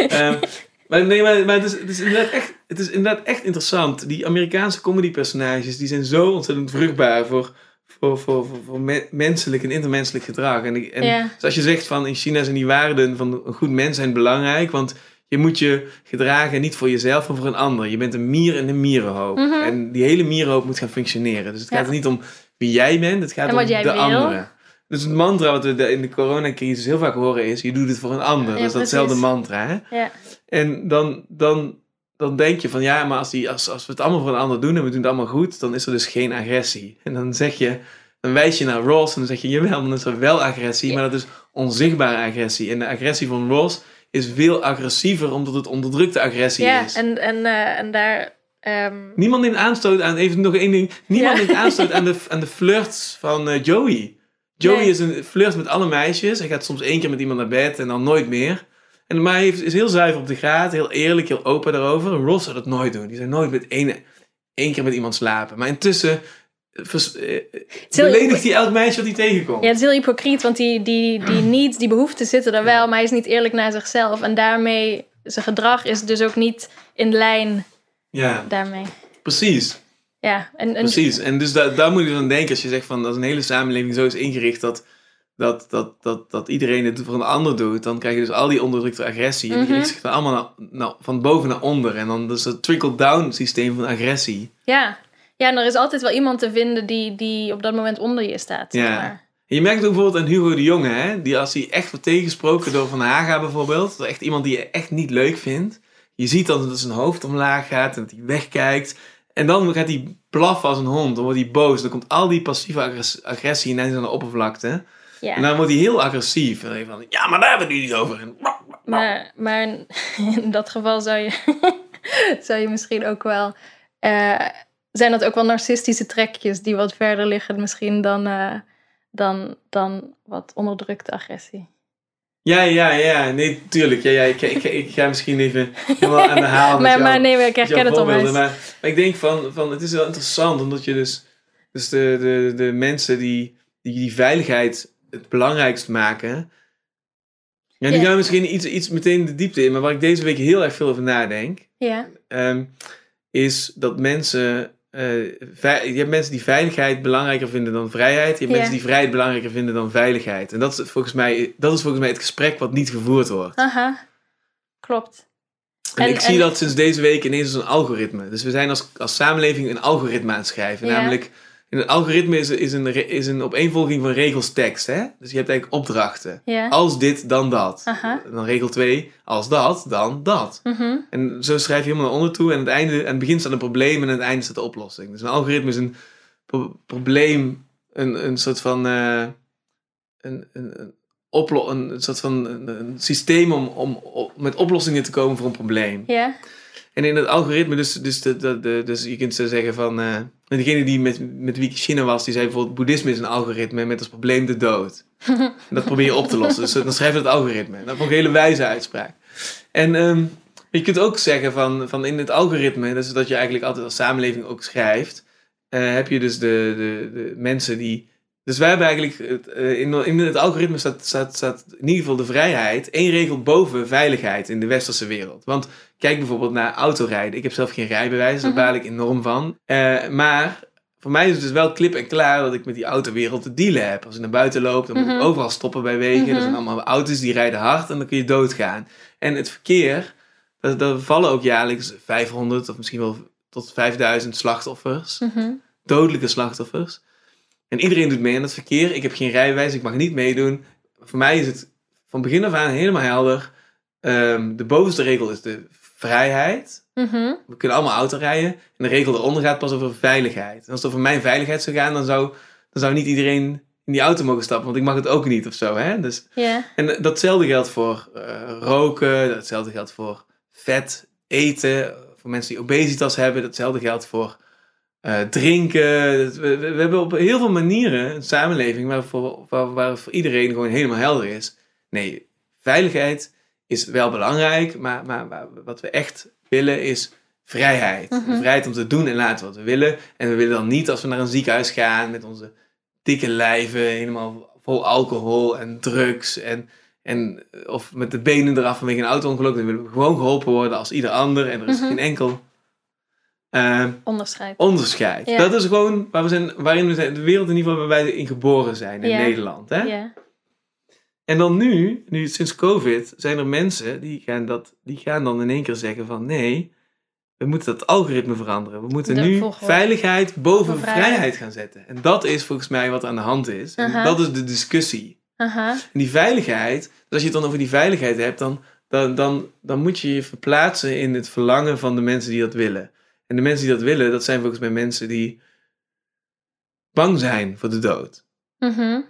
Ehm, maar nee, maar, maar het, is, het, is inderdaad echt, het is inderdaad echt interessant. Die Amerikaanse comedy-personages, die zijn zo ontzettend vruchtbaar voor, voor, voor, voor, voor me- menselijk en intermenselijk gedrag. En, en Ja. zoals je zegt, van in China zijn die waarden van een goed mens zijn belangrijk, want je moet je gedragen niet voor jezelf, maar voor een ander. Je bent een mier in een mierenhoop. Mhm. En die hele mierenhoop moet gaan functioneren. Dus het Ja. gaat er niet om wie jij bent, het gaat om de wil. anderen. Dus het mantra wat we in de coronacrisis heel vaak horen is, je doet het voor een ander. Ja, dat is datzelfde mantra. Hè? Ja. En dan, dan, dan denk je van ja, maar als, die, als, als we het allemaal voor een ander doen en we doen het allemaal goed, dan is er dus geen agressie. En dan zeg je, dan wijs je naar Ross en dan zeg je, jawel, dan is er wel agressie, Ja. maar dat is onzichtbare agressie. En de agressie van Ross is veel agressiever omdat het onderdrukte agressie Ja, is. en, en, eh, en daar. ehm, Niemand neemt aanstoot aan, even nog één ding, niemand Ja. neemt aanstoot aan de, [LAUGHS] aan de flirts van eh, Joey. Joey Nee. is een flirt met alle meisjes. Hij gaat soms één keer met iemand naar bed en dan nooit meer. En, maar hij is heel zuiver op de graad, heel eerlijk, heel open daarover. Ross zou dat nooit doen. Die zou nooit met één, één keer met iemand slapen. Maar intussen vers, eh, heel- beledigt hij elk meisje wat hij tegenkomt. ja, het is heel hypocriet, want die, die, die [CLEARS THROAT] needs, die behoeften zitten er wel, maar hij is niet eerlijk naar zichzelf. En daarmee, zijn gedrag is dus ook niet in lijn Ja, daarmee. precies. Ja, en, en Precies. En dus daar, daar moet je dan denken als je zegt van als een hele samenleving zo is ingericht dat, dat, dat, dat, dat iedereen het voor een ander doet, dan krijg je dus al die onderdrukte agressie. En die Mhm. richt zich dan allemaal naar, naar- van boven naar onder. En dan dus het trickle-down systeem van agressie. Ja. Ja, en er is altijd wel iemand te vinden die, die op dat moment onder je staat. Zeg Ja. maar. Je merkt ook bijvoorbeeld aan Hugo de Jonge, hè, die als hij echt wordt tegensproken door Van Haga bijvoorbeeld, echt iemand die je echt niet leuk vindt. Je ziet dan dat zijn hoofd omlaag gaat en dat hij wegkijkt. En dan gaat hij blaffen als een hond, dan wordt hij boos. Dan komt al die passieve agres- agressie ineens aan de oppervlakte. Ja. En dan wordt hij heel agressief. En dan van, ja, maar daar hebben we het nu niet over. En- Maar, maar [LAUGHS] in dat geval zou je, [LAUGHS] zou je misschien ook wel. eh, zijn dat ook wel narcistische trekjes die wat verder liggen, misschien dan, eh, dan, dan wat onderdrukte agressie? Ja, ja, ja. Nee, tuurlijk. Ja, ja, ik, ik, ik ga misschien even helemaal aan de haal. [LAUGHS] maar, jou- maar nee, ik met jouw herken het al. Maar, maar ik denk van, van, het is wel interessant, omdat je dus, dus de, de, de mensen die, die die veiligheid het belangrijkst maken, ja, die Ja. gaan misschien iets, iets meteen de diepte in, maar waar ik deze week heel erg veel over nadenk, Ja, ehm, is dat mensen, je hebt mensen die veiligheid belangrijker vinden dan vrijheid, je hebt Ja. mensen die vrijheid belangrijker vinden dan veiligheid. En dat is volgens mij, dat is volgens mij het gesprek wat niet gevoerd wordt. aha. Klopt. En, En- ik zie dat sinds deze week ineens als een algoritme. Dus we zijn als, als samenleving een algoritme aan het schrijven. Ja. Namelijk, een algoritme is, is, een, is een opeenvolging van regels tekst. Hè? Dus je hebt eigenlijk opdrachten. Als dit, dan dat. Aha. En dan regel 2, als dat, dan dat. Mhm. En zo schrijf je helemaal naar onder toe. En aan het, einde, aan het begin staat een probleem en aan het einde staat de oplossing. Dus een algoritme is een pro- probleem, een, een soort van... eh, een, een, een, oplo- een, soort van een, een systeem om, om, om met oplossingen te komen voor een probleem. Ja. En in het algoritme, dus, dus, de, de, de- dus je kunt zo zeggen van... eh degene die met, met wie ik in China was, die zei bijvoorbeeld... Boeddhisme is een algoritme met als probleem de dood. [LAUGHS] En dat probeer je op te lossen. Dus dan schrijf je het algoritme. Dat vond ik een hele wijze uitspraak. En ehm, je kunt ook zeggen van, van in het algoritme... Dus dat je eigenlijk altijd als samenleving ook schrijft... eh, heb je dus de, de, de mensen die... Dus wij hebben eigenlijk... Eh, in, in het algoritme staat, staat, staat in ieder geval de vrijheid... één regel boven veiligheid in de westerse wereld. Want kijk bijvoorbeeld naar autorijden. Ik heb zelf geen rijbewijs, daar Mhm. baal ik enorm van. Eh, maar voor mij is het dus wel klip en klaar dat ik met die autowereld te dealen heb. Als ik naar buiten loop, dan moet Mhm. ik overal stoppen bij wegen. Mhm. Er zijn allemaal auto's die rijden hard en dan kun je doodgaan. En het verkeer, daar, daar vallen ook jaarlijks 500 of misschien wel tot 5000 slachtoffers. Mhm. Dodelijke slachtoffers. En iedereen doet mee aan het verkeer. Ik heb geen rijbewijs, ik mag niet meedoen. Voor mij is het van begin af aan helemaal helder. Ehm, de bovenste regel is de vrijheid. Mhm. We kunnen allemaal auto rijden. En de regel eronder gaat pas over veiligheid. En als het over mijn veiligheid zou gaan, dan zou, dan zou niet iedereen in die auto mogen stappen, want ik mag het ook niet of zo. Hè? Dus, en datzelfde geldt voor eh, roken, datzelfde geldt voor vet eten, voor mensen die obesitas hebben, datzelfde geldt voor eh, drinken. We, we, we hebben op heel veel manieren een samenleving waar voor, waar, waar voor iedereen gewoon helemaal helder is. Nee, veiligheid is wel belangrijk, maar, maar, maar wat we echt willen is vrijheid. Mhm. Vrijheid om te doen en laten wat we willen. En we willen dan niet als we naar een ziekenhuis gaan met onze dikke lijven, helemaal vol alcohol en drugs en, en of met de benen eraf vanwege een auto-ongeluk. Dan willen we gewoon geholpen worden als ieder ander en er is Mhm. geen enkel eh, Onderscheid. onderscheid. Ja. Dat is gewoon waar we zijn, waarin we zijn, de wereld in ieder geval waar wij in geboren zijn in Ja. Nederland. Hè? Ja. En dan nu, nu sinds COVID, zijn er mensen die gaan, dat, die gaan dan in één keer zeggen van nee, we moeten dat algoritme veranderen. We moeten De nu volgorde. veiligheid boven vrijheid. vrijheid gaan zetten. En dat is volgens mij wat aan de hand is. En dat is de discussie. Aha. En die veiligheid, dus als je het dan over die veiligheid hebt, dan, dan, dan, dan moet je je verplaatsen in het verlangen van de mensen die dat willen. En de mensen die dat willen, dat zijn volgens mij mensen die bang zijn voor de dood. Mhm.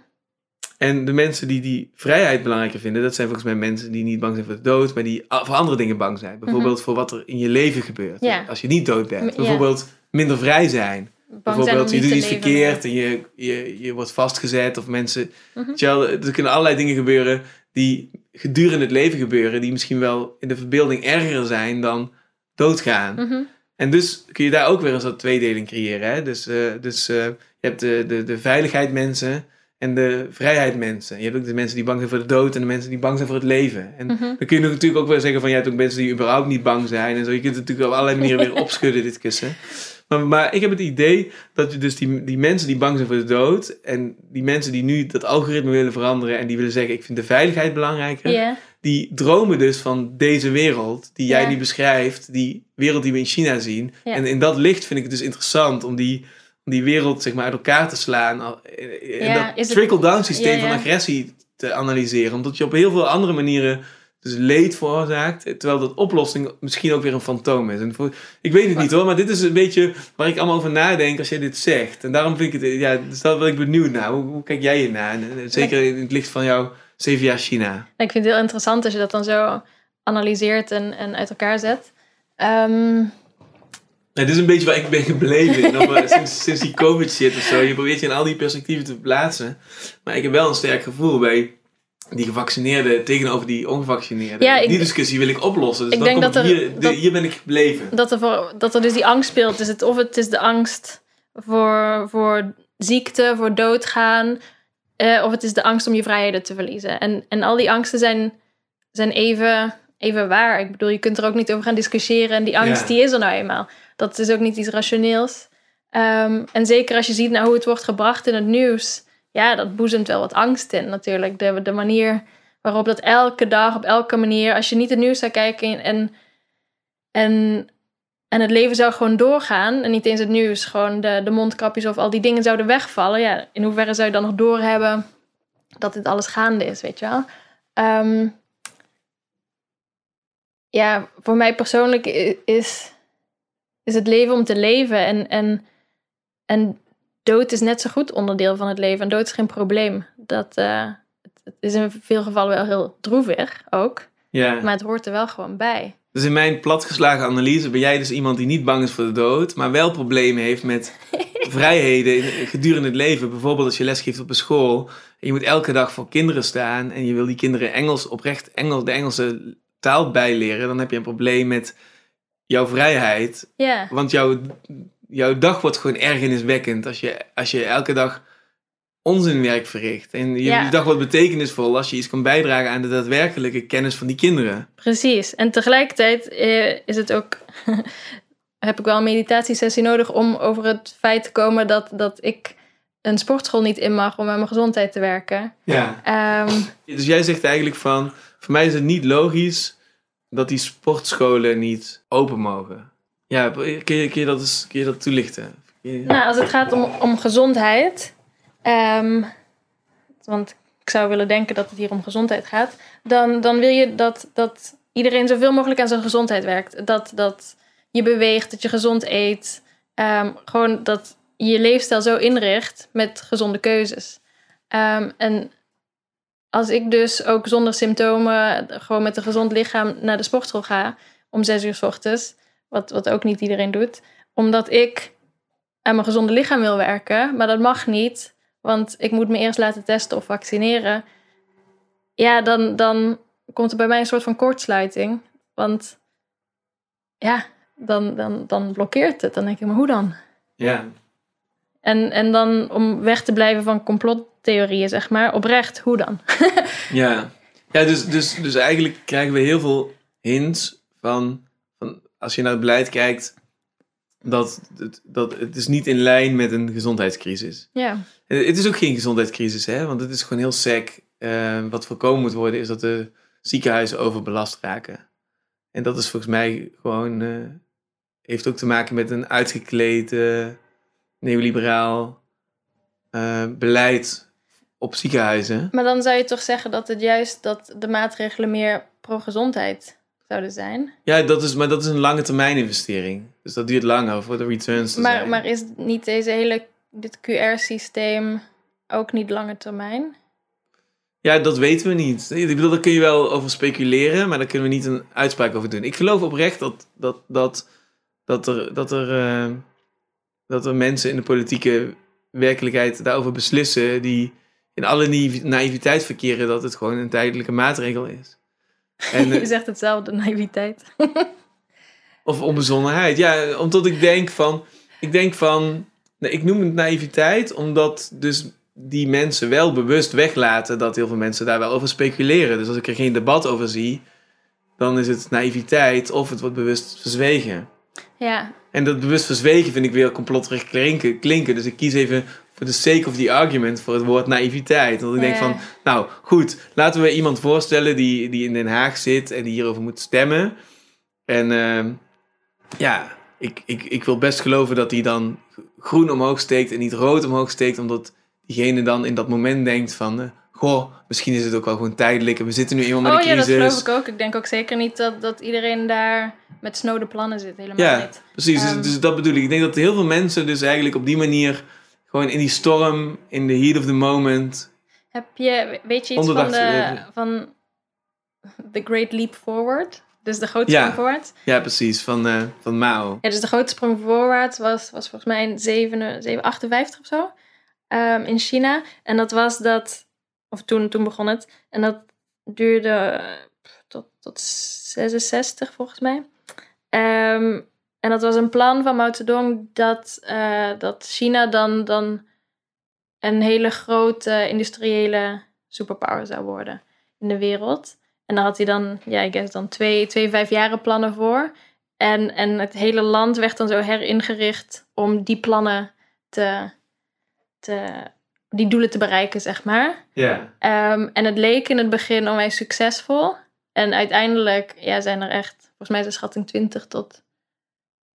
En de mensen die die vrijheid belangrijker vinden, dat zijn volgens mij mensen die niet bang zijn voor de dood, maar die voor andere dingen bang zijn. Bijvoorbeeld voor wat er in je leven gebeurt. Mhm. Als je niet dood bent. Bijvoorbeeld minder vrij zijn. Bang zijn om Bijvoorbeeld, je doet iets verkeerd en je, je, je wordt vastgezet. Of mensen. Mhm. Wel, er kunnen allerlei dingen gebeuren die gedurende het leven gebeuren, die misschien wel in de verbeelding erger zijn dan doodgaan. Mhm. En dus kun je daar ook weer een soort tweedeling creëren. Hè? Dus, eh, dus eh, je hebt de, de, de veiligheid mensen en de vrijheid mensen. Je hebt ook de mensen die bang zijn voor de dood en de mensen die bang zijn voor het leven. En Mhm. dan kun je natuurlijk ook wel zeggen van je hebt ook mensen die überhaupt niet bang zijn en zo. Je kunt het natuurlijk op allerlei manieren weer [LAUGHS] opschudden, dit kussen. Maar, maar ik heb het idee dat je dus die, die mensen die bang zijn voor de dood en die mensen die nu dat algoritme willen veranderen en die willen zeggen ik vind de veiligheid belangrijker. Die dromen dus van deze wereld die jij Ja. nu beschrijft, die wereld die we in China zien. Ja. En in dat licht vind ik het dus interessant om die, om die wereld zeg maar uit elkaar te slaan en Ja, dat trickle-down systeem van agressie te analyseren. Omdat je op heel veel andere manieren dus leed veroorzaakt, terwijl dat oplossing misschien ook weer een fantoom is. En voor, ik weet het niet hoor, maar dit is een beetje waar ik allemaal over nadenk als jij dit zegt. En daarom vind ik het, ja, dus daar ben ik benieuwd naar. Hoe, hoe kijk jij hiernaar? Zeker in het licht van jouw zeven jaar China. Ik vind het heel interessant als je dat dan zo analyseert en, en uit elkaar zet. Ja, dit is een beetje waar ik ben gebleven. Nog [LAUGHS] wel sinds, sinds die COVID shit of zo. Je probeert je in al die perspectieven te verplaatsen. Maar ik heb wel een sterk gevoel bij die gevaccineerden tegenover die ongevaccineerden. Ja, ik- die discussie wil ik oplossen. Dus Ik dan denk dat er- hier, dat- hier ben ik gebleven. dat, er voor, dat er dus die angst speelt. Is het, of het is de angst voor, voor ziekte, voor doodgaan. Eh, of het is de angst om je vrijheden te verliezen. En, en al die angsten zijn, zijn even, even waar. Ik bedoel, je kunt er ook niet over gaan discussiëren. En die angst, Ja. die is er nou eenmaal. Dat is ook niet iets rationeels. Ehm, en zeker als je ziet naar hoe het wordt gebracht in het nieuws. Ja, dat boezemt wel wat angst in natuurlijk. De, de manier waarop dat elke dag, op elke manier... Als je niet het nieuws zou kijken en... en en het leven zou gewoon doorgaan. En niet eens het nieuws. Gewoon de, de mondkapjes of al die dingen zouden wegvallen. Ja, in hoeverre zou je dan nog doorhebben dat dit alles gaande is, weet je wel? Ehm, ja, voor mij persoonlijk is, is het leven om te leven. En, en, en dood is net zo goed onderdeel van het leven. En dood is geen probleem. Dat eh, het, het is in veel gevallen wel heel droevig ook. Ja. Maar het hoort er wel gewoon bij. Dus in mijn platgeslagen analyse ben jij dus iemand die niet bang is voor de dood, maar wel problemen heeft met [LAUGHS] vrijheden in- gedurende het leven. Bijvoorbeeld als je lesgeeft op een school en je moet elke dag voor kinderen staan en je wil die kinderen Engels oprecht Engels, de Engelse taal bijleren, dan heb je een probleem met jouw vrijheid. Ja, Want jouw, jouw dag wordt gewoon ergerniswekkend als je, als je elke dag onzinwerk verricht. En je, Ja. dag wordt betekenisvol als je iets kan bijdragen aan de daadwerkelijke kennis van die kinderen. Precies. En tegelijkertijd eh, is het ook. [LAUGHS] heb ik wel een meditatiesessie nodig om over het feit te komen dat, dat ik een sportschool niet in mag om aan mijn gezondheid te werken. Ja. Ehm, Dus jij zegt eigenlijk van, voor mij is het niet logisch dat die sportscholen niet open mogen. Ja, kun je, kun je, dat, eens, kun je dat toelichten? Nou, als het gaat om, om gezondheid. Ehm, want ik zou willen denken dat het hier om gezondheid gaat. Dan, dan wil je dat, dat iedereen zoveel mogelijk aan zijn gezondheid werkt. Dat, dat je beweegt, dat je gezond eet. ehm, gewoon dat je je leefstijl zo inricht met gezonde keuzes. Ehm, en als ik dus ook zonder symptomen, gewoon met een gezond lichaam naar de sportschool ga om zes uur s ochtends, wat, wat ook niet iedereen doet, omdat ik aan mijn gezonde lichaam wil werken, maar dat mag niet, want ik moet me eerst laten testen of vaccineren. Ja, dan, dan komt er bij mij een soort van kortsluiting. Want ja, dan, dan, dan blokkeert het. Dan denk ik, maar hoe dan? Ja. En, en dan om weg te blijven van complottheorieën, zeg maar, oprecht, hoe dan? [LAUGHS] ja, ja dus, dus, dus eigenlijk krijgen we heel veel hints van, van als je naar het beleid kijkt, dat, dat, dat het is niet in lijn met een gezondheidscrisis. Ja. Het is ook geen gezondheidscrisis, hè? want het is gewoon heel sec. Uh, wat voorkomen moet worden, is dat de ziekenhuizen overbelast raken. En dat is volgens mij gewoon, uh, heeft ook te maken met een uitgekleed uh, neoliberaal uh, beleid op ziekenhuizen. Maar dan zou je toch zeggen dat het juist dat de maatregelen meer pro-gezondheid zouden zijn? Ja, dat is, maar dat is een lange termijn investering. Dus dat duurt langer voor de returns te maar, zijn. Maar is niet deze hele, dit QR-systeem ook niet lange termijn? Ja, dat weten we niet. Ik bedoel, daar kun je wel over speculeren, maar daar kunnen we niet een uitspraak over doen. Ik geloof oprecht dat, dat, dat, dat, er, dat, er, uh, dat er mensen in de politieke werkelijkheid daarover beslissen die in alle naïviteit verkeren dat het gewoon een tijdelijke maatregel is. En, [LAUGHS] je zegt hetzelfde, naïviteit. [LAUGHS] of onbezonnenheid. Ja, omdat ik denk van, ik denk van, ik noem het naïviteit omdat dus die mensen wel bewust weglaten dat heel veel mensen daar wel over speculeren. Dus als ik er geen debat over zie, dan is het naïviteit of het wordt bewust verzwegen. Ja. En dat bewust verzwegen vind ik weer complotterig klinken, klinken. Dus ik kies even voor de sake of the argument voor het woord naïviteit. Want ik denk van, nou goed, laten we iemand voorstellen die, die in Den Haag zit en die hierover moet stemmen. En uh, ja, ik, ik, ik wil best geloven dat hij dan groen omhoog steekt en niet rood omhoog steekt, omdat diegene dan in dat moment denkt van... Uh, goh, misschien is het ook wel gewoon tijdelijk en we zitten nu eenmaal met oh, een crisis. Oh ja, dat geloof ik ook. Ik denk ook zeker niet dat, dat iedereen daar met snode plannen zit. Helemaal ja, niet. precies. Um, dus, dus, dat bedoel ik. Ik denk dat heel veel mensen dus eigenlijk op die manier gewoon in die storm, in the heat of the moment... Heb je, weet je iets van de, van The Great Leap Forward? Dus de grote ja. sprong voorwaarts? Ja, precies. Van, uh, van Mao. Ja, dus de grote sprong voorwaarts was, was volgens mij in 7, 758 of zo. Um, in China. En dat was dat, of toen, toen begon het. En dat duurde tot, tot 66 volgens mij. Um, en dat was een plan van Mao Zedong dat, uh, dat China dan, dan een hele grote industriële superpower zou worden in de wereld. En daar had hij dan, ja, ik guess dan twee, twee vijfjaren plannen voor. En, en het hele land werd dan zo heringericht om die plannen te, te die doelen te bereiken, zeg maar. Ja. Um, en het leek in het begin onwijs succesvol. En uiteindelijk ja, zijn er echt, volgens mij is de schatting 20 tot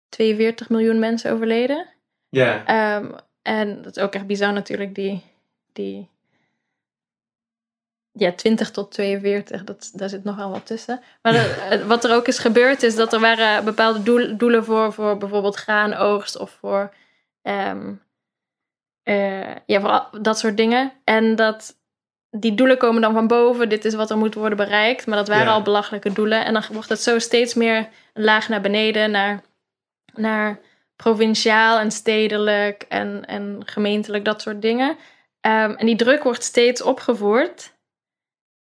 42 miljoen mensen overleden. Ja. Um, en dat is ook echt bizar natuurlijk, die, die ja, 20 tot 42, dat, daar zit nog wel wat tussen. Maar de, [LAUGHS] wat er ook is gebeurd is dat er waren bepaalde doel, doelen voor, voor bijvoorbeeld graanoogst of voor, um, uh, ja, voor dat soort dingen. En dat die doelen komen dan van boven, dit is wat er moet worden bereikt. Maar dat waren Ja. al belachelijke doelen. En dan wordt het zo steeds meer laag naar beneden, naar, naar provinciaal en stedelijk en, en gemeentelijk, dat soort dingen. Um, en die druk wordt steeds opgevoerd.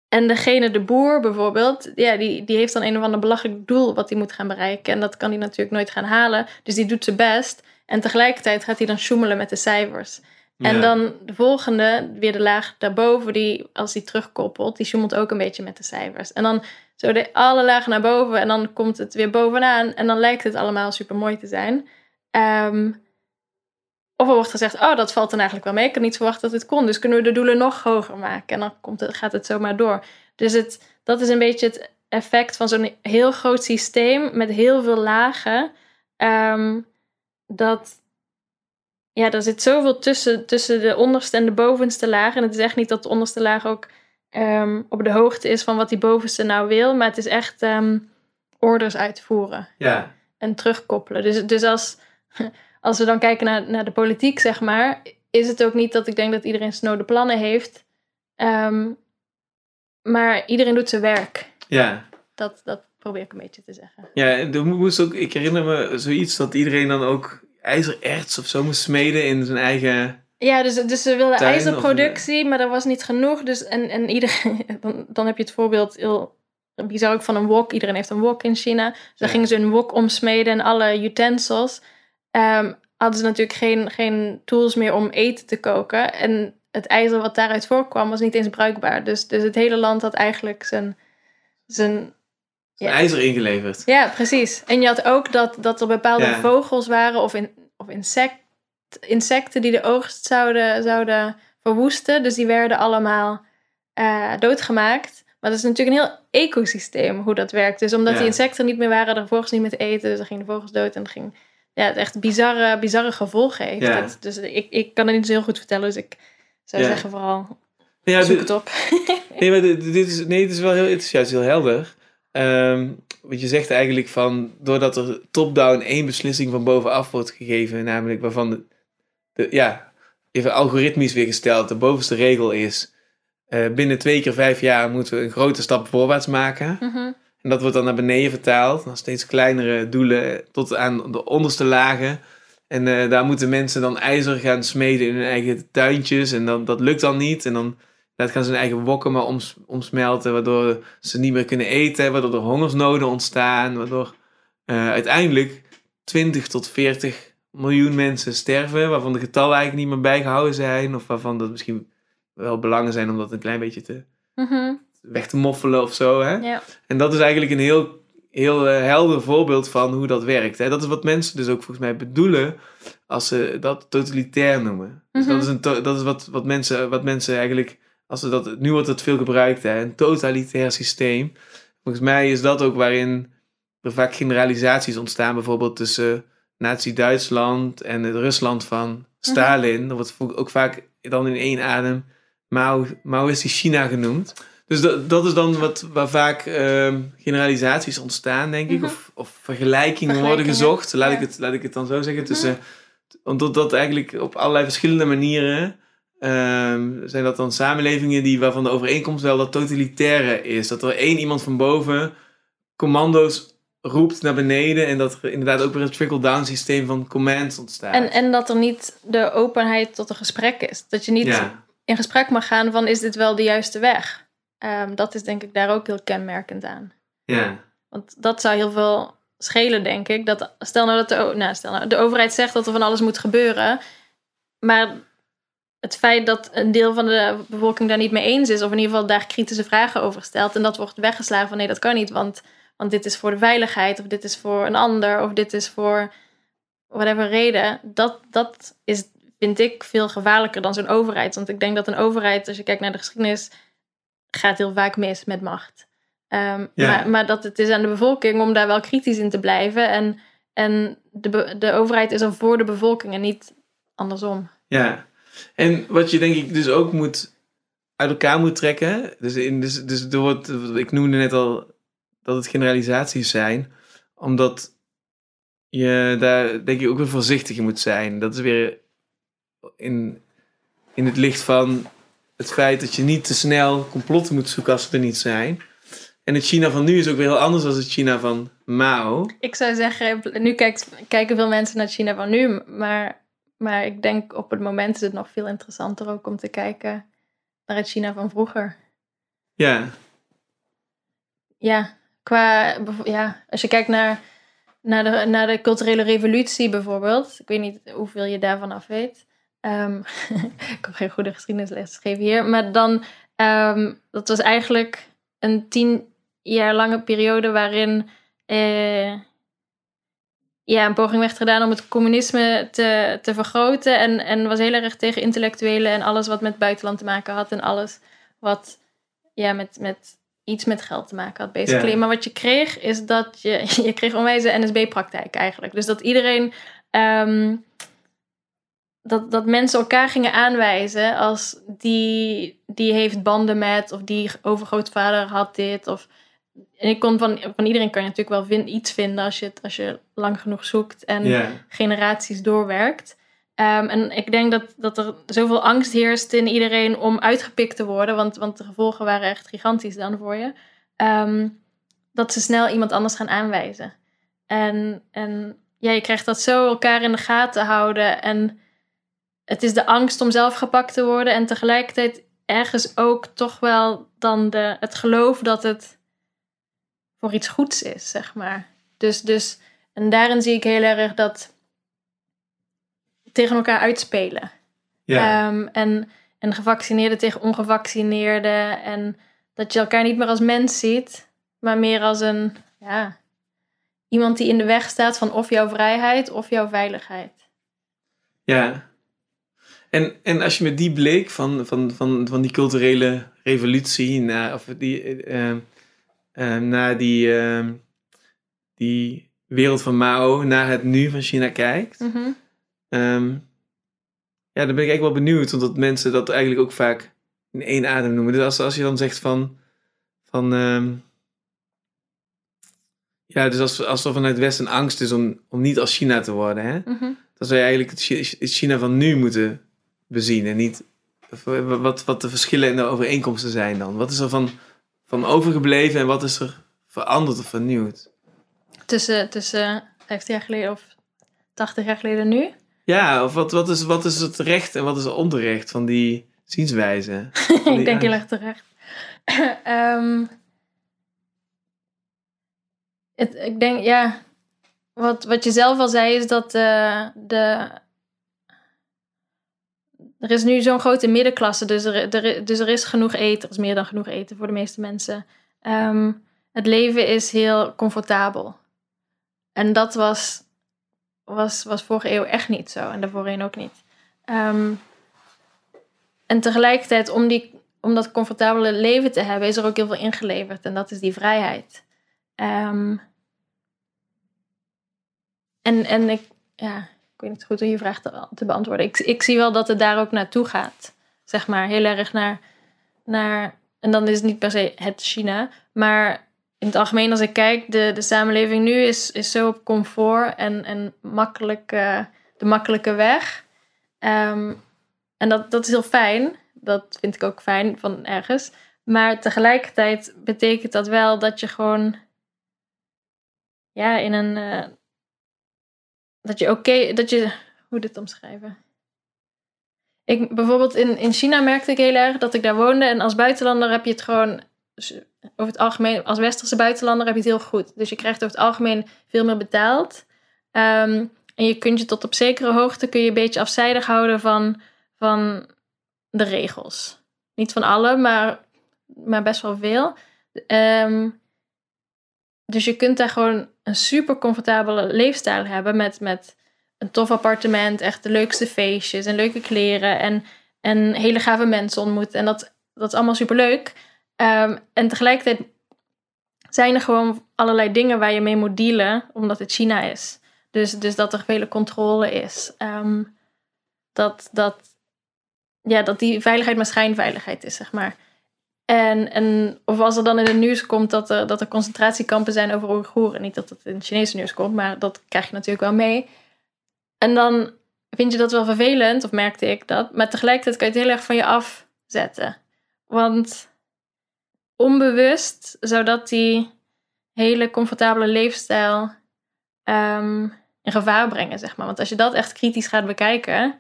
En degene, de boer bijvoorbeeld, ja, die, die heeft dan een of ander belachelijk doel wat hij moet gaan bereiken. En dat kan hij natuurlijk nooit gaan halen. Dus die doet zijn best. En tegelijkertijd gaat hij dan sjoemelen met de cijfers. En Ja. dan de volgende, weer de laag daarboven, die, als die terugkoppelt, die sjoemelt ook een beetje met de cijfers. En dan zo de alle lagen naar boven en dan komt het weer bovenaan. En dan lijkt het allemaal super mooi te zijn. Ehm, of er wordt gezegd, oh, dat valt dan eigenlijk wel mee. Ik had niet verwacht dat het kon. Dus kunnen we de doelen nog hoger maken. En dan komt het, gaat het zomaar door. Dus het, dat is een beetje het effect van zo'n heel groot systeem met heel veel lagen. Ehm, dat, ja, er zit zoveel tussen, tussen de onderste en de bovenste laag. En het is echt niet dat de onderste laag ook ehm, op de hoogte is van wat die bovenste nou wil. Maar het is echt ehm, orders uitvoeren Ja. en terugkoppelen. Dus, dus als, [LAUGHS] als we dan kijken naar, naar de politiek, zeg maar, is het ook niet dat ik denk dat iedereen snode plannen heeft. Ehm, maar iedereen doet zijn werk. Ja. Dat, dat probeer ik een beetje te zeggen. Ja, er moest ook, ik herinner me zoiets dat iedereen dan ook ijzererts of zo moest smeden in zijn eigen... Ja, dus, dus ze wilden Tuin of- ijzerproductie, maar er was niet genoeg. Dus, en, en iedereen, [LAUGHS] dan, dan heb je het voorbeeld heel bizar ook van een wok. Iedereen heeft een wok in China. Dus dan Ja. gingen ze een wok omsmeden en alle utensils. Ehm, hadden ze natuurlijk geen, geen tools meer om eten te koken. En het ijzer wat daaruit voorkwam was niet eens bruikbaar. Dus, dus het hele land had eigenlijk zijn zijn Ja. ijzer ingeleverd. ja, precies. En je had ook dat, dat er bepaalde Ja. vogels waren of, in, of insect, insecten die de oogst zouden, zouden verwoesten. Dus die werden allemaal eh, doodgemaakt. Maar dat is natuurlijk een heel ecosysteem hoe dat werkt. Dus omdat Ja. die insecten er niet meer waren, er vogels niet meer te eten. Dus dan gingen de vogels dood en het ging ja, het echt bizarre, bizarre gevolgen heeft. Ja. Dus ik, ik kan het niet zo heel goed vertellen. Dus ik zou Ja. zeggen vooral Ja, zoek dit- het op. Nee, maar dit, dit is, nee, het is wel heel, het is juist heel helder. Ehm want je zegt eigenlijk van, doordat er top-down één beslissing van bovenaf wordt gegeven, namelijk waarvan de, de- ja, even algoritmisch weer gesteld, de bovenste regel is, eh, binnen twee keer vijf jaar moeten we een grote stap voorwaarts maken. Mhm. En dat wordt dan naar beneden vertaald, naar steeds kleinere doelen tot aan de onderste lagen. En eh, daar moeten mensen dan ijzer gaan smeden in hun eigen tuintjes. En dan, dat lukt dan niet. En dan dat gaan ze hun eigen wokken maar oms, omsmelten, waardoor ze niet meer kunnen eten, waardoor er hongersnoden ontstaan, waardoor eh, uiteindelijk 20 tot 40 miljoen mensen sterven, waarvan de getallen eigenlijk niet meer bijgehouden zijn, of waarvan dat misschien wel belangen zijn om dat een klein beetje te, Mhm. weg te moffelen of zo. Hè? Ja. En dat is eigenlijk een heel, heel eh, helder voorbeeld van hoe dat werkt. Hè? Dat is wat mensen dus ook volgens mij bedoelen als ze dat totalitair noemen. Dus Mhm. dat is, een dat is wat, wat, mensen, wat mensen eigenlijk, als ze dat, nu wordt het veel gebruikt, hè? een totalitair systeem. Volgens mij is dat ook waarin er vaak generalisaties ontstaan, bijvoorbeeld tussen Nazi-Duitsland en het Rusland van Stalin. Dat wordt ook vaak dan in één adem Mao, Maoïstisch China genoemd. Dus dat, dat is dan wat, waar vaak ehm, generalisaties ontstaan, denk ik. Mhm. Of, of vergelijkingen worden gezocht. Laat, ik het, laat ik het dan zo zeggen. Tussen, omdat dat eigenlijk op allerlei verschillende manieren... ehm, zijn dat dan samenlevingen die, waarvan de overeenkomst wel dat totalitaire is. Dat er één iemand van boven commando's roept naar beneden. En dat er inderdaad ook weer een trickle-down systeem van commands ontstaat. En, en dat er niet de openheid tot een gesprek is. Dat je niet ja, in gesprek mag gaan van is dit wel de juiste weg? Ehm, dat is denk ik daar ook heel kenmerkend aan. ja, Want dat zou heel veel schelen, denk ik. Dat, stel nou dat de, nou, stel nou, de overheid zegt dat er van alles moet gebeuren. Maar het feit dat een deel van de bevolking daar niet mee eens is... of in ieder geval daar kritische vragen over stelt... en dat wordt weggeslagen van nee, dat kan niet... want, want dit is voor de veiligheid... of dit is voor een ander... of dit is voor whatever reden... dat, dat is, vind ik, veel gevaarlijker dan zo'n overheid. Want ik denk dat een overheid, als je kijkt naar de geschiedenis... gaat heel vaak mis met macht. Ehm, Ja. maar, maar dat het is aan de bevolking om daar wel kritisch in te blijven. En, en de, de overheid is er voor de bevolking en niet andersom. Ja, en wat je denk ik dus ook moet uit elkaar moet trekken. Dus, in, dus, dus er wordt, ik noemde net al dat het generalisaties zijn, omdat je daar denk ik ook weer voorzichtig in moet zijn. Dat is weer in, in het licht van het feit dat je niet te snel complotten moet zoeken als ze er niet zijn. En het China van nu is ook weer heel anders dan het China van Mao. Ik zou zeggen, nu kijkt, kijken veel mensen naar China van nu, maar, maar ik denk op het moment is het nog veel interessanter ook om te kijken naar het China van vroeger. Ja, Ja, qua, ja als je kijkt naar, naar, de, naar de culturele revolutie bijvoorbeeld. Ik weet niet hoeveel je daarvan af weet. Ehm, [LAUGHS] ik heb geen goede geschiedenisles gegeven hier. Maar dan, ehm, dat was eigenlijk een tien jaar lange periode waarin eh, ja, een poging werd gedaan om het communisme te, te vergroten. En, en was heel erg tegen intellectuelen en alles wat met buitenland te maken had. En alles wat ja, met, met iets met geld te maken had, basically. Maar wat je kreeg, is dat je, [LAUGHS] je kreeg onwijze NSB-praktijk eigenlijk. Dus dat iedereen, ehm, dat, dat mensen elkaar gingen aanwijzen als die, die heeft banden met, of die overgrootvader had dit, of... En ik kon van, van iedereen kan je natuurlijk wel iets vinden als je, het, als je lang genoeg zoekt en generaties doorwerkt. Ehm, en ik denk dat, dat er zoveel angst heerst in iedereen om uitgepikt te worden, want, want de gevolgen waren echt gigantisch dan voor je. Ehm, dat ze snel iemand anders gaan aanwijzen. En, en ja, je krijgt dat zo elkaar in de gaten houden. En het is de angst om zelf gepakt te worden. En tegelijkertijd ergens ook toch wel dan de, het geloof dat het voor iets goeds is, zeg maar. Dus, dus, en daarin zie ik heel erg dat tegen elkaar uitspelen. Ja. Ehm, en, en gevaccineerden tegen ongevaccineerden. En dat je elkaar niet meer als mens ziet, maar meer als een, ja, iemand die in de weg staat van of jouw vrijheid of jouw veiligheid. Ja. En, en als je met die blik van, van, van, van die culturele revolutie of die, uh, naar die, uh, die wereld van Mao, naar het nu van China kijkt, Mhm. Ehm, ja, dan ben ik eigenlijk wel benieuwd, omdat mensen dat eigenlijk ook vaak in één adem noemen. Dus als, als je dan zegt van, van ehm, ja, dus als, als er vanuit het Westen angst is om, om niet als China te worden, hè, Mhm. dan zou je eigenlijk het Chi- het China van nu moeten bezien en niet wat, wat de verschillen en de overeenkomsten zijn dan. Wat is er van, van overgebleven en wat is er veranderd of vernieuwd? Tussen, tussen 50 jaar geleden of 80 jaar geleden nu. Ja, of wat, wat, is, wat is het recht en wat is het onterecht van die zienswijze? [LAUGHS] Van die ik denk heel erg terecht. [CLEARS THROAT] Ehm, het, ik denk, ja, wat, wat je zelf al zei is dat eh, de, er is nu zo'n grote middenklasse, dus er, dus er is genoeg eten, er is meer dan genoeg eten voor de meeste mensen. Ehm, het leven is heel comfortabel. En dat was, was, was vorige eeuw echt niet zo en daarvoorheen ook niet. Ehm, en tegelijkertijd, om, die, om dat comfortabele leven te hebben, is er ook heel veel ingeleverd. En dat is die vrijheid. Ehm, en, en ik, ja, ik weet niet goed hoe je vraag te, te beantwoorden. Ik, ik zie wel dat het daar ook naartoe gaat. Zeg maar, heel erg naar, naar... En dan is het niet per se het China. Maar in het algemeen, als ik kijk, de, de samenleving nu is, is zo op comfort en, en makkelijk, eh, de makkelijke weg. Ehm, en dat, dat is heel fijn. Dat vind ik ook fijn van ergens. Maar tegelijkertijd betekent dat wel dat je gewoon... Ja, in een... eh, dat je oké... dat je... Hoe dit omschrijven? Ik, bijvoorbeeld in, in China merkte ik heel erg dat ik daar woonde. En als buitenlander heb je het gewoon... Over het algemeen, als westerse buitenlander heb je het heel goed. Dus je krijgt over het algemeen veel meer betaald. Ehm, en je kunt je tot op zekere hoogte kun je een beetje afzijdig houden van, van de regels. Niet van alle, maar, maar best wel veel. Ehm, dus je kunt daar gewoon een super comfortabele leefstijl hebben met, met een tof appartement, echt de leukste feestjes en leuke kleren en, en hele gave mensen ontmoeten. En dat, dat is allemaal super leuk. en tegelijkertijd zijn er gewoon allerlei dingen waar je mee moet dealen, omdat het China is. Dus, dus dat er vele controle is. Ehm, dat, dat, ja, dat die veiligheid maar schijnveiligheid is, zeg maar. En, en of als er dan in het nieuws komt dat er, dat er concentratiekampen zijn over Oeigoeren. Niet dat het in het Chinese nieuws komt, maar dat krijg je natuurlijk wel mee. En dan vind je dat wel vervelend, of merkte ik dat. Maar tegelijkertijd kan je het heel erg van je afzetten. Want onbewust zou dat die hele comfortabele leefstijl ehm, in gevaar brengen, zeg maar. Want als je dat echt kritisch gaat bekijken,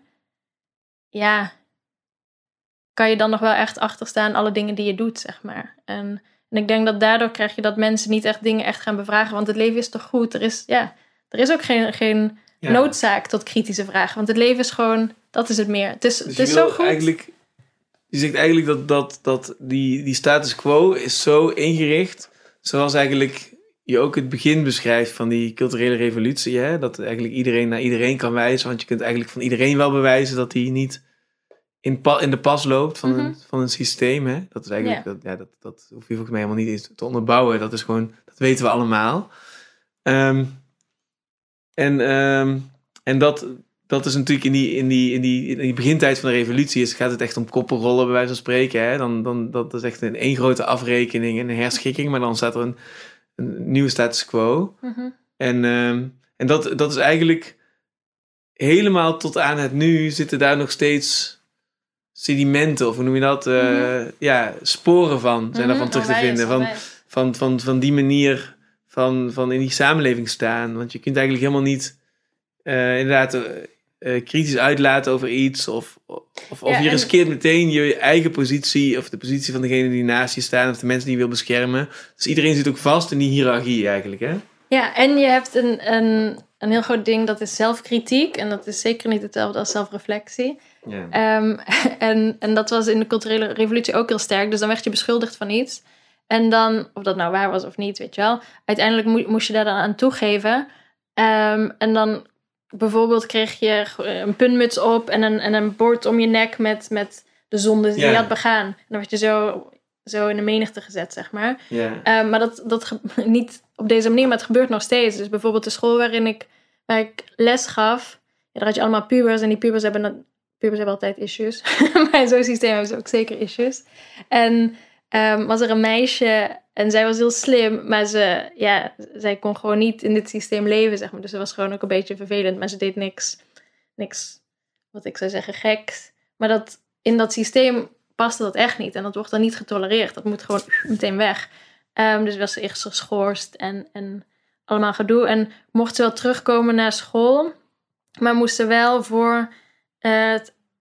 ja, kan je dan nog wel echt achterstaan alle dingen die je doet, zeg maar. En, en ik denk dat daardoor krijg je dat mensen niet echt dingen echt gaan bevragen, want het leven is toch goed? Er is, ja, er is ook geen, geen Ja. noodzaak tot kritische vragen, want het leven is gewoon, dat is het meer. Het is, Dus het is zo goed. Eigenlijk, je zegt eigenlijk dat, dat, dat die, die status quo is zo ingericht, zoals eigenlijk je ook het begin beschrijft van die culturele revolutie. Hè? Dat eigenlijk iedereen naar iedereen kan wijzen, want je kunt eigenlijk van iedereen wel bewijzen dat hij niet in, pa, in de pas loopt van, een, Mhm. van een systeem. Hè? Dat is eigenlijk, dat, ja, dat, dat hoef je volgens mij helemaal niet eens te onderbouwen. Dat is gewoon, dat weten we allemaal. Ehm, en, ehm, en dat, dat is natuurlijk in die, in die, in die, in die begintijd van de revolutie is, gaat het echt om koppelrollen bij wijze van spreken. Hè? Dan, dan, dat is echt een één grote afrekening en een herschikking, maar dan staat er een, een nieuwe status quo. Mhm. En, ehm, en dat, dat is eigenlijk helemaal tot aan het nu zitten daar nog steeds sedimenten, of hoe noem je dat? Uh, Ja, sporen van zijn daarvan Mhm, terug te vinden. Van, van, van, van die manier van, van in die samenleving staan. Want je kunt eigenlijk helemaal niet eh, inderdaad eh, eh, kritisch uitlaten over iets. Of, of, of Ja, je riskeert meteen je eigen positie of de positie van degene die naast je staan of de mensen die je wil beschermen. Dus iedereen zit ook vast in die hiërarchie eigenlijk. Hè? Ja, en je hebt een, een, een heel groot ding, dat is zelfkritiek. En dat is zeker niet hetzelfde als zelfreflectie. Ja. Ehm, [LAUGHS] en, en dat was in de culturele revolutie ook heel sterk. Dus dan werd je beschuldigd van iets. En dan, of dat nou waar was of niet, weet je wel. Uiteindelijk mo- moest je daar dan aan toegeven. Ehm, en dan bijvoorbeeld kreeg je een puntmuts op en een, en een bord om je nek met, met de zonde die Ja. je had begaan. En dan werd je zo, zo in de menigte gezet, zeg maar. Ja. Eh, maar dat, dat [LAUGHS] niet op deze manier, maar het gebeurt nog steeds. Dus bijvoorbeeld de school waarin ik, waar ik les gaf, ja, daar had je allemaal pubers en die pubers hebben, pubers hebben altijd issues. [LAUGHS] maar in zo'n systeem hebben ze ook zeker issues. En ehm, was er een meisje en zij was heel slim, maar ze, ja, zij kon gewoon niet in dit systeem leven, zeg maar. Dus ze was gewoon ook een beetje vervelend, maar ze deed niks, niks wat ik zou zeggen, geks. Maar dat, in dat systeem paste dat echt niet. En dat wordt dan niet getolereerd. Dat moet gewoon [SNIFFS] meteen weg. Ehm, dus was ze eerst geschorst en, en allemaal gedoe. En mocht ze wel terugkomen naar school, maar moest ze wel voor,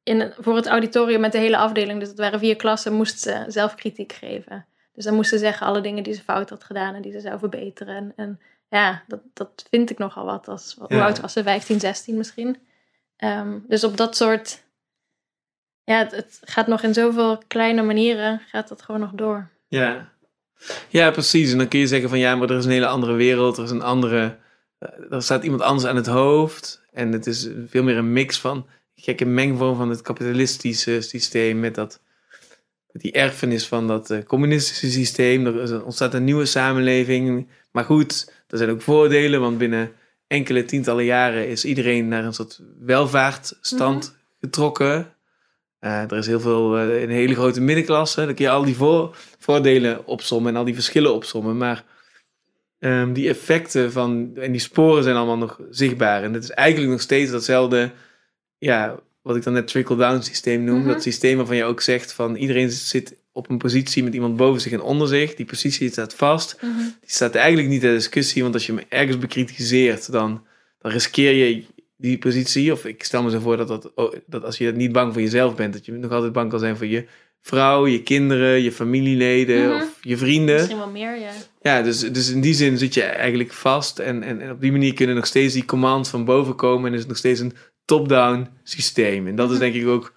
in, voor het auditorium met de hele afdeling, dus het waren vier klassen, moest ze zelfkritiek geven. Dus dan moest ze zeggen alle dingen die ze fout had gedaan en die ze zou verbeteren. En, en ja, dat, dat vind ik nogal wat. Als, Hoe Ja. oud was ze? 15, 16 misschien. Ehm, dus op dat soort... Ja, het, het gaat nog in zoveel kleine manieren, gaat dat gewoon nog door. Ja. ja, precies. En dan kun je zeggen van ja, maar er is een hele andere wereld. Er is een andere. eh, Er staat iemand anders aan het hoofd. En het is veel meer een mix van gekke mengvorm van het kapitalistische systeem met dat. Met die erfenis van dat eh, communistische systeem. Er ontstaat een nieuwe samenleving. Maar goed, er zijn ook voordelen, want binnen enkele tientallen jaren is iedereen naar een soort welvaartstand getrokken. Eh, er is heel veel, eh, een hele grote middenklasse. Dan kun je al die voor, voordelen opsommen en al die verschillen opsommen. Maar ehm, die effecten van, en die sporen zijn allemaal nog zichtbaar. En het is eigenlijk nog steeds datzelfde, ja, wat ik dan net trickle-down systeem noem. Mhm. Dat systeem waarvan je ook zegt van iedereen zit op een positie met iemand boven zich en onder zich. Die positie staat vast. Die staat eigenlijk niet ter discussie, want als je hem ergens bekritiseert, dan, dan riskeer je die positie. Of ik stel me zo voor dat, dat, oh, dat als je niet bang voor jezelf bent, dat je nog altijd bang kan zijn voor je vrouw, je kinderen, je familieleden Mhm. of je vrienden. Misschien wel meer, ja. Ja, dus, dus in die zin zit je eigenlijk vast. En, en, en op die manier kunnen nog steeds die commands van boven komen. En is het nog steeds een top-down systeem. En dat is denk ik ook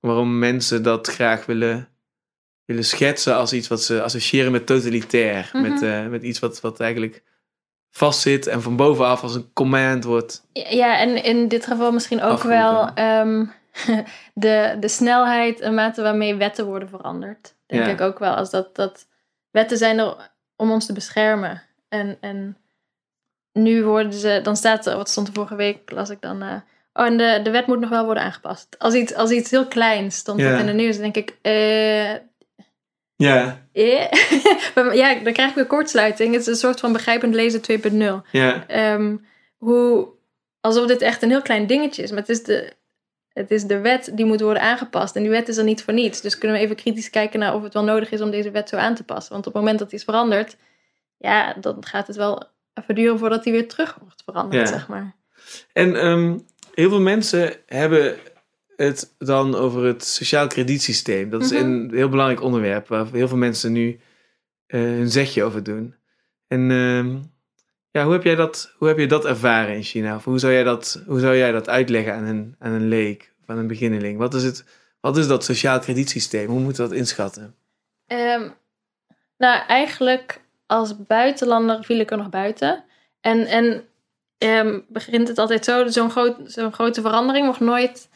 waarom mensen dat graag willen, willen schetsen als iets wat ze associëren met totalitair. Mhm. Met, eh, met iets wat, wat eigenlijk vastzit en van bovenaf als een command wordt. Ja, en in dit geval misschien ook wel ehm, [LAUGHS] de, de snelheid en mate waarmee wetten worden veranderd. Denk Ja. ik ook wel. Als dat, dat wetten zijn er om ons te beschermen. En, en nu worden ze, dan staat er, wat stond er vorige week, las ik dan. eh, oh, en de, de wet moet nog wel worden aangepast. Als iets, als iets heel kleins stond in de nieuws, dan denk ik, eh, Ja, eh? [LAUGHS] Ja, dan krijg ik weer kortsluiting. Het is een soort van begrijpend lezen 2.0 ja, ehm, hoe, alsof dit echt een heel klein dingetje is. Maar het is, de, het is de wet die moet worden aangepast. En die wet is er niet voor niets. Dus kunnen we even kritisch kijken naar of het wel nodig is om deze wet zo aan te passen. Want op het moment dat die is veranderd, ja, dan gaat het wel even duren voordat die weer terug wordt veranderd, zeg maar. En ehm, heel veel mensen hebben het dan over het sociaal kredietsysteem. Dat is Mhm. een heel belangrijk onderwerp waar heel veel mensen nu eh, hun zegje over doen. En ehm, ja, hoe heb jij dat, hoe heb je dat ervaren in China? Of hoe zou jij dat, hoe zou jij dat uitleggen aan een, aan een leek, aan een beginneling? Wat is, het, wat is dat sociaal kredietsysteem? Hoe moeten we dat inschatten? Ehm, nou, eigenlijk als buitenlander viel ik er nog buiten. En, en ehm, begint het altijd zo, zo'n grote verandering wordt nooit,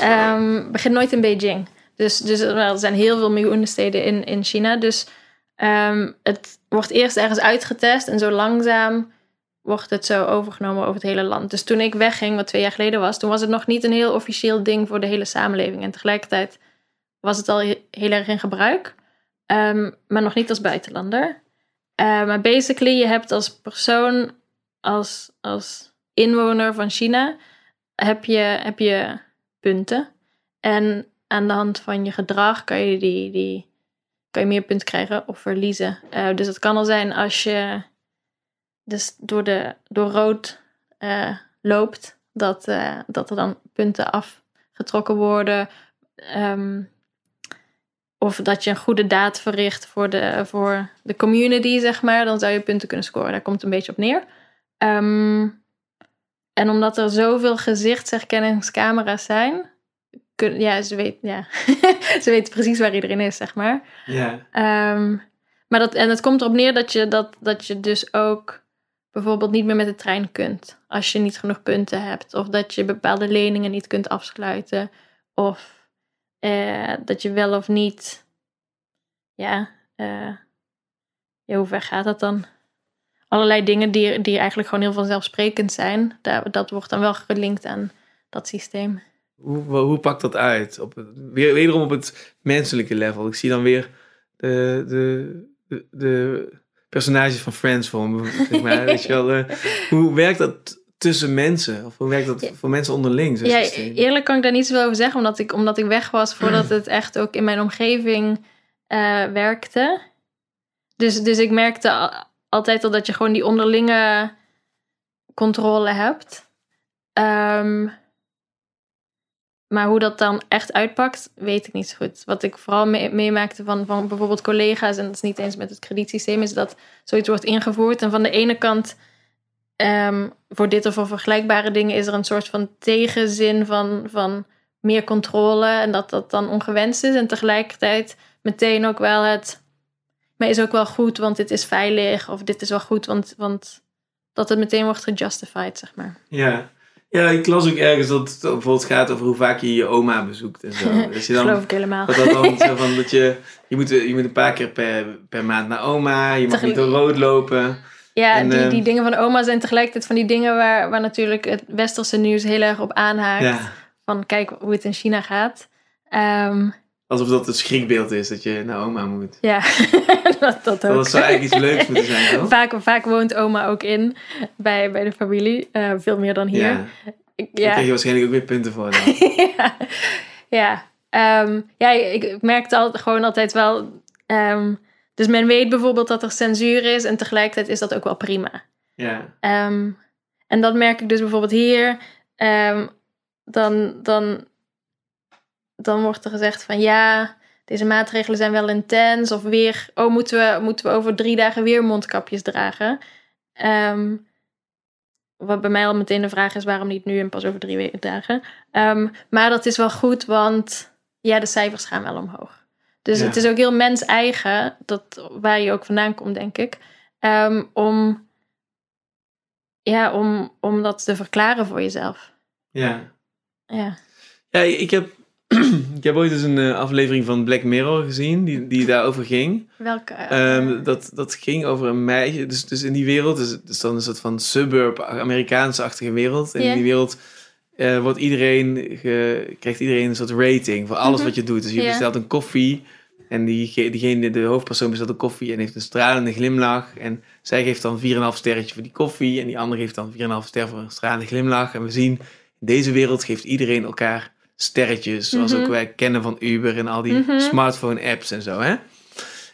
ehm, begint nooit in Beijing. Dus, dus er zijn heel veel miljoenen steden in, in China. Dus ehm, het wordt eerst ergens uitgetest en zo langzaam wordt het zo overgenomen over het hele land. Dus toen ik wegging, wat twee jaar geleden was, toen was het nog niet een heel officieel ding voor de hele samenleving. En tegelijkertijd was het al he- heel erg in gebruik, maar nog niet als buitenlander. Maar basically, je hebt als persoon, als, als inwoner van China, heb je, heb je punten. En aan de hand van je gedrag kan je, die, die, kan je meer punten krijgen of verliezen. Uh, dus het kan al zijn als je dus door, de, door rood uh, loopt, dat, uh, dat er dan punten afgetrokken worden. Um, of dat je een goede daad verricht voor de, voor de community, zeg maar. Dan zou je punten kunnen scoren. Daar komt het een beetje op neer. Um, en omdat er zoveel gezichtsherkenningscamera's zijn, kun, ja, ze, weet, ja. [LAUGHS] ze weten precies waar iedereen is, zeg maar. Ja. Um, maar dat, en het komt erop neer dat je, dat, dat je dus ook bijvoorbeeld niet meer met de trein kunt. Als je niet genoeg punten hebt. Of dat je bepaalde leningen niet kunt afsluiten. Of eh, dat je wel of niet. Ja, eh, ja, hoe ver gaat dat dan? Allerlei dingen die, die eigenlijk gewoon heel vanzelfsprekend zijn. Daar, dat wordt dan wel gelinkt aan dat systeem. Hoe, hoe pakt dat uit? Op het, weer, wederom op het menselijke level. Ik zie dan weer de, de, de, de personages van Friends voor me. Zeg maar. [LAUGHS] Weet je wel, uh, hoe werkt dat tussen mensen? Of hoe werkt dat voor mensen onderling? Ja, eerlijk kan ik daar niet zoveel over zeggen, omdat ik, omdat ik weg was voordat [CLEARS THROAT] het echt ook in mijn omgeving uh, werkte. Dus, dus ik merkte altijd al je gewoon die onderlinge controle hebt. Um, maar hoe dat dan echt uitpakt, weet ik niet zo goed. Wat ik vooral meemaakte van, van bijvoorbeeld collega's, en dat is niet eens met het kredietsysteem, is dat zoiets wordt ingevoerd. En van de ene kant, um, voor dit of voor vergelijkbare dingen, is er een soort van tegenzin van, van meer controle. En dat dat dan ongewenst is. En tegelijkertijd meteen ook wel het, maar is ook wel goed, want dit is veilig. Of dit is wel goed, want, want dat het meteen wordt gejustified, zeg maar. Ja. Ja, ik las ook ergens dat het bijvoorbeeld gaat over hoe vaak je je oma bezoekt en zo. [LAUGHS] Dus je dan, Geloof ik helemaal. Dat, dat dan [LAUGHS] zo van dat je, je moet, je moet een paar keer per, per maand naar oma, je mag niet door rood lopen. Ja, en, die, die ehm, dingen van oma zijn tegelijkertijd van die dingen waar, waar natuurlijk het westerse nieuws heel erg op aanhaakt. Ja. Van kijk hoe het in China gaat. Um, Alsof dat het schrikbeeld is dat je naar oma moet. Ja, [LAUGHS] dat, dat ook. Dat zou eigenlijk iets leuks moeten zijn, toch? Vaak, vaak woont oma ook in bij, bij de familie. Uh, veel meer dan hier. Ja. Ik, ja. Daar krijg je waarschijnlijk ook weer punten voor. [LAUGHS] ja, ja. Um, ja ik merkte altijd, gewoon altijd wel... Um, dus men weet bijvoorbeeld dat er censuur is... en tegelijkertijd is dat ook wel prima. Ja. Um, en dat merk ik dus bijvoorbeeld hier... dan, dan dan wordt er gezegd van ja, deze maatregelen zijn wel intens. Of weer, oh, moeten we, moeten we over drie dagen weer mondkapjes dragen? Um, wat bij mij al meteen de vraag is, waarom niet nu en pas over drie dagen? Um, maar dat is wel goed, want ja, de cijfers gaan wel omhoog. Dus het is ook heel mens-eigen, dat, waar je ook vandaan komt, denk ik. Um, om, ja, om, om dat te verklaren voor jezelf. Ja. Ja. Ja, ik heb [CLEARS THROAT] ik heb ooit eens een uh, aflevering van Black Mirror gezien, die, die daarover ging. Welke? Um, dat, dat ging over een meisje, dus, dus in die wereld, dus, dus dan is het van suburb, Amerikaanse-achtige wereld. En in die wereld uh, wordt iedereen, ge, krijgt iedereen een soort rating voor alles mhm. wat je doet. Dus je yeah. bestelt een koffie en die, diegene, de hoofdpersoon bestelt een koffie en heeft een stralende glimlach. En zij geeft dan 4,5 sterretje voor die koffie en die andere geeft dan 4,5 ster voor een stralende glimlach. En we zien, in deze wereld geeft iedereen elkaar sterretjes, zoals ook mhm. wij kennen van Uber en al die mhm. smartphone-apps en zo. Hè?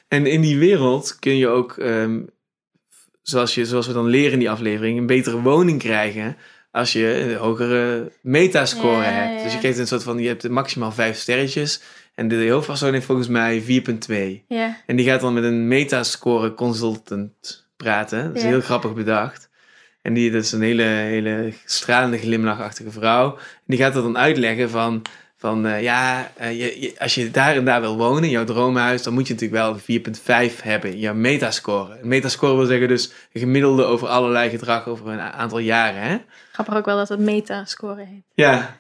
En in die wereld kun je ook, um, zoals, je, zoals we dan leren in die aflevering, een betere woning krijgen als je een hogere metascore hebt. Dus je krijgt een soort van, je hebt maximaal vijf sterretjes. En de hoofdpersoon heeft volgens mij 4,2. Ja. En die gaat dan met een metascore consultant praten. Dat is heel grappig bedacht. En die, dat is een hele, hele stralende, glimlachachtige vrouw. En die gaat dat dan uitleggen van, van uh, ja, uh, je, als je daar en daar wil wonen, in jouw droomhuis, dan moet je natuurlijk wel 4,5 hebben, je metascore. Een metascore wil zeggen dus een gemiddelde over allerlei gedrag over een aantal jaren. Hè? Grappig ook wel dat het metascore heet. Ja,